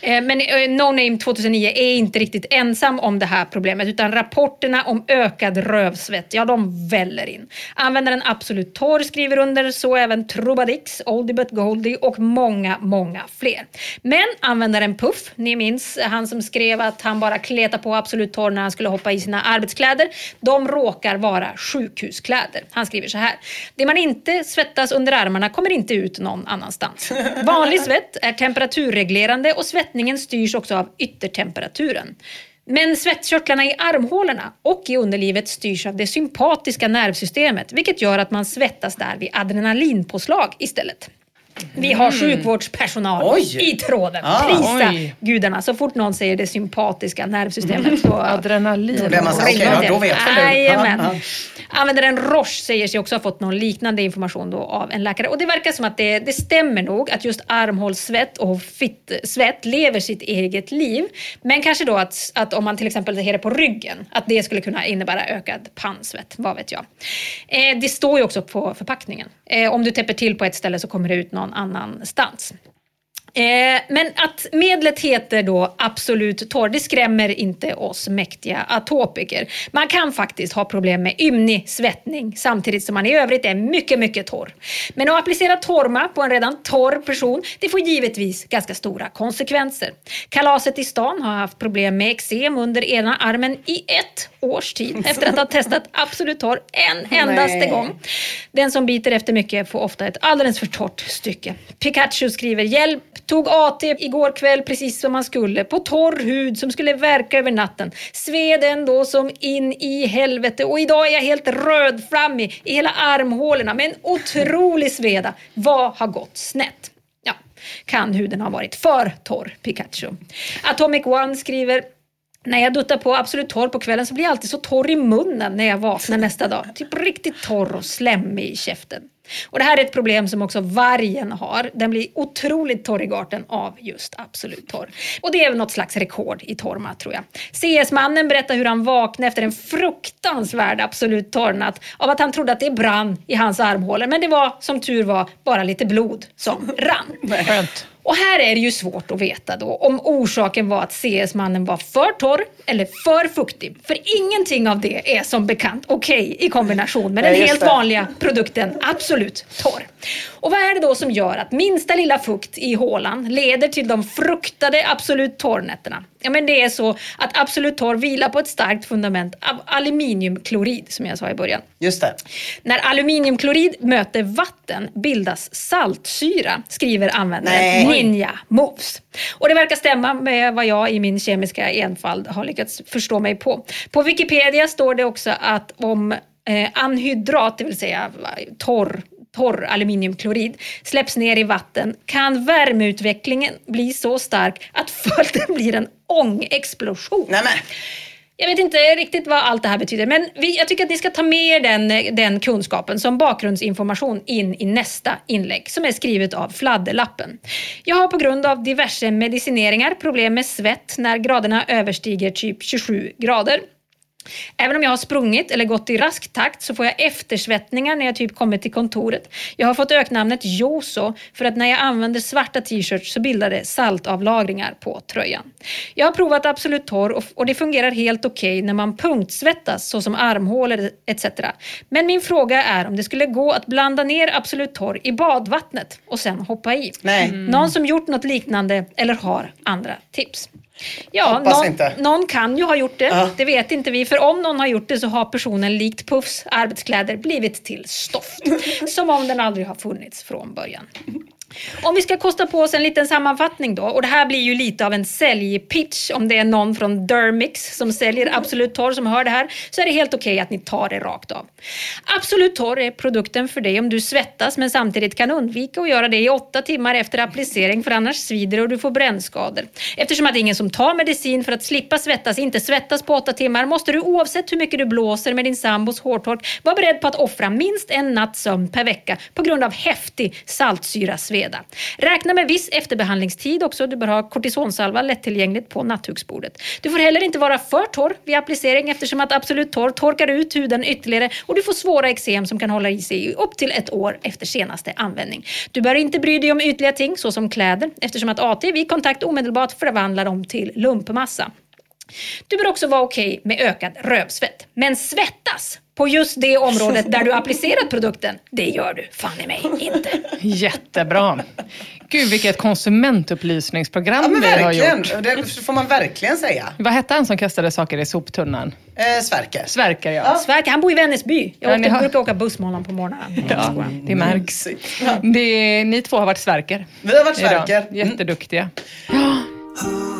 Speaker 3: Eh, men eh, No Name 2009 är inte riktigt ensam om det här problemet utan rapporterna om ökad rövsvett, ja de väller in. Användaren Absolut Torr skriver under, så även Trubadix, Oldie But Goldie och många, många fler. Men användaren Puff, ni minns han som skrev att han bara kletade på Absolut Torr när han skulle hoppa i sina arbetskläder, de råkar vara sjukhuskläder. Han skriver så här. Det man inte svettas under armarna kommer inte ut någon annanstans. Vanlig svett är temperaturreglerande och svettningen styrs också av yttertemperaturen. Men svettkörtlarna i armhålorna och i underlivet styrs av det sympatiska nervsystemet vilket gör att man svettas där vid adrenalinpåslag istället. Vi har sjukvårdspersonal
Speaker 2: Oj.
Speaker 3: i tråden.
Speaker 2: Ah,
Speaker 3: Prisa
Speaker 1: oj.
Speaker 3: gudarna. Så fort någon säger det sympatiska nervsystemet så
Speaker 1: Adrenalin.
Speaker 2: Då blir man så här, okej, ja, då vet.
Speaker 3: Jajamän.
Speaker 2: Ja, ja.
Speaker 3: Användaren Roche säger sig också ha fått någon liknande information då av en läkare. Och det verkar som att det, det stämmer nog att just armhålssvett och fittsvett lever sitt eget liv. Men kanske då att, att om man till exempel har det på ryggen, att det skulle kunna innebära ökad pannsvett. Vad vet jag. Eh, det står ju också på förpackningen. Eh, om du täpper till på ett ställe så kommer det ut någon annanstans. Eh, men att medlet heter då Absolut Torr, det skrämmer inte oss mäktiga atopiker. Man kan faktiskt ha problem med ymnig svettning samtidigt som man i övrigt är mycket, mycket torr. Men att applicera torrma på en redan torr person, det får givetvis ganska stora konsekvenser. Kalaset i stan har haft problem med eksem under ena armen i ett års tid efter att ha testat Absolut Torr en endaste
Speaker 2: Nej.
Speaker 3: gång. Den som biter efter mycket får ofta ett alldeles för torrt stycke. Pikachu skriver hjälp Tog AT igår kväll precis som man skulle. På torr hud som skulle verka över natten. Sved ändå som in i helvete. Och idag är jag helt rödflammig i hela armhålorna med en otrolig sveda. Vad har gått snett? Ja, kan huden ha varit för torr, Pikachu? Atomic One skriver när jag duttar på Absolut torr på kvällen så blir jag alltid så torr i munnen när jag vaknar nästa dag. Typ riktigt torr och slemmig i käften. Och det här är ett problem som också vargen har. Den blir otroligt torr i garten av just Absolut torr. Och det är väl något slags rekord i Torma, tror jag. CS-mannen berättar hur han vaknade efter en fruktansvärd Absolut torrnatt av att han trodde att det brann i hans armhålor. Men det var som tur var bara lite blod som rann.
Speaker 1: Skönt.
Speaker 3: Och här är det ju svårt att veta då om orsaken var att CS-mannen var för torr eller för fuktig. För ingenting av det är som bekant okej i kombination med den
Speaker 2: just
Speaker 3: helt vanliga produkten Absolut torr. Och vad är det då som gör att minsta lilla fukt i hålan leder till de fruktade Absolut torrnätterna? Ja men det är så att Absolut torr vilar på ett starkt fundament av aluminiumklorid som jag sa i början.
Speaker 2: Just det.
Speaker 3: När aluminiumklorid möter vatten bildas saltsyra, skriver användaren
Speaker 2: Nej.
Speaker 3: Ninja Moves. Och det verkar stämma med vad jag i min kemiska enfald har lyckats förstå mig på. På Wikipedia står det också att om eh, anhydrat, det vill säga torr torr aluminiumklorid släpps ner i vatten kan värmeutvecklingen bli så stark att följden blir en ångexplosion.
Speaker 2: Nej, men.
Speaker 3: Jag vet inte riktigt vad allt det här betyder, men vi, jag tycker att ni ska ta med den, den kunskapen som bakgrundsinformation in i nästa inlägg som är skrivet av Fladderlappen. Jag har på grund av diverse medicineringar problem med svett när graderna överstiger typ 27 grader. Även om jag har sprungit eller gått i rask takt så får jag eftersvettningar när jag typ kommer till kontoret. Jag har fått öknamnet Joso för att när jag använder svarta t-shirts så bildar det saltavlagringar på tröjan. Jag har provat Absolut Torr och, det fungerar helt okej när man punktsvettas såsom armhålor etc. Men min fråga är om det skulle gå att blanda ner Absolut Torr i badvattnet och sen hoppa i.
Speaker 2: Nej.
Speaker 3: Någon som gjort något liknande eller har andra tips? Ja, någon, någon kan ju ha gjort det.
Speaker 2: Ja.
Speaker 3: Det vet inte vi. För om någon har gjort det så har personen likt Puffs arbetskläder blivit till stoft. Som om den aldrig har funnits från början. Om vi ska kosta på oss en liten sammanfattning då. Och det här blir ju lite av en säljpitch. Om det är någon från Dermix som säljer Absolut Torr som hör det här. Så är det helt okej att ni tar det rakt av. Absolut Torr är produkten för dig om du svettas men samtidigt kan undvika att göra det i åtta timmar efter applicering för annars svider det och du får brännskador. Eftersom att ingen som tar medicin för att slippa svettas inte svettas på åtta timmar måste du oavsett hur mycket du blåser med din sambos hårtork vara beredd på att offra minst en natts sömn per vecka på grund av häftig saltsyrasveda. Räkna med viss efterbehandlingstid också. Du bör ha kortisonsalva lättillgängligt på nattduksbordet. Du får heller inte vara för torr vid applicering eftersom att Absolut Torr torkar ut huden ytterligare och du får svåra eksem som kan hålla i sig i upp till ett år efter senaste användning. Du bör inte bry dig om ytliga ting såsom kläder eftersom att AT vid kontakt omedelbart förvandlar dem till lumpmassa. Du bör också vara okej med ökad rövsvett. Men svettas på just det området där du applicerat produkten, det gör du fan i mig inte.
Speaker 1: Jättebra. Gud, vilket konsumentupplysningsprogram
Speaker 2: Ja, men
Speaker 1: vi har
Speaker 2: verkligen.
Speaker 1: gjort.
Speaker 2: Det får man verkligen säga.
Speaker 1: Vad hette han som kastade saker i soptunnan?
Speaker 2: Eh, Sverker.
Speaker 1: Sverker, ja.
Speaker 3: Sverker, han bor i Vännäsby. Jag
Speaker 1: Ja,
Speaker 3: åkte,
Speaker 1: ni har-
Speaker 3: brukar åka buss med honom på morgnarna.
Speaker 1: Ja, det märks. Det är, ni två har varit Sverker.
Speaker 2: Vi har varit
Speaker 1: idag.
Speaker 2: Sverker. Mm.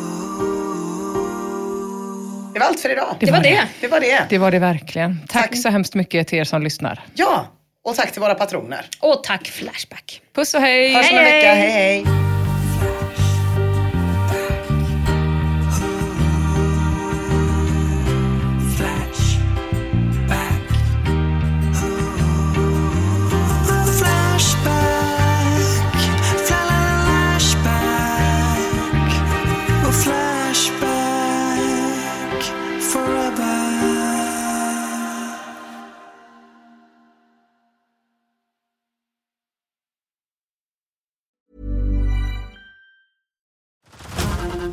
Speaker 2: Det var allt för idag.
Speaker 3: Det var det.
Speaker 2: Det var det.
Speaker 1: Det var det verkligen. Tack, så hemskt mycket till er som lyssnar.
Speaker 2: Ja, och tack till våra patroner.
Speaker 3: Och tack Flashback.
Speaker 1: Puss och hej!
Speaker 2: Hörs om en
Speaker 3: Hej,
Speaker 2: vecka.
Speaker 3: hej.
Speaker 2: Hej,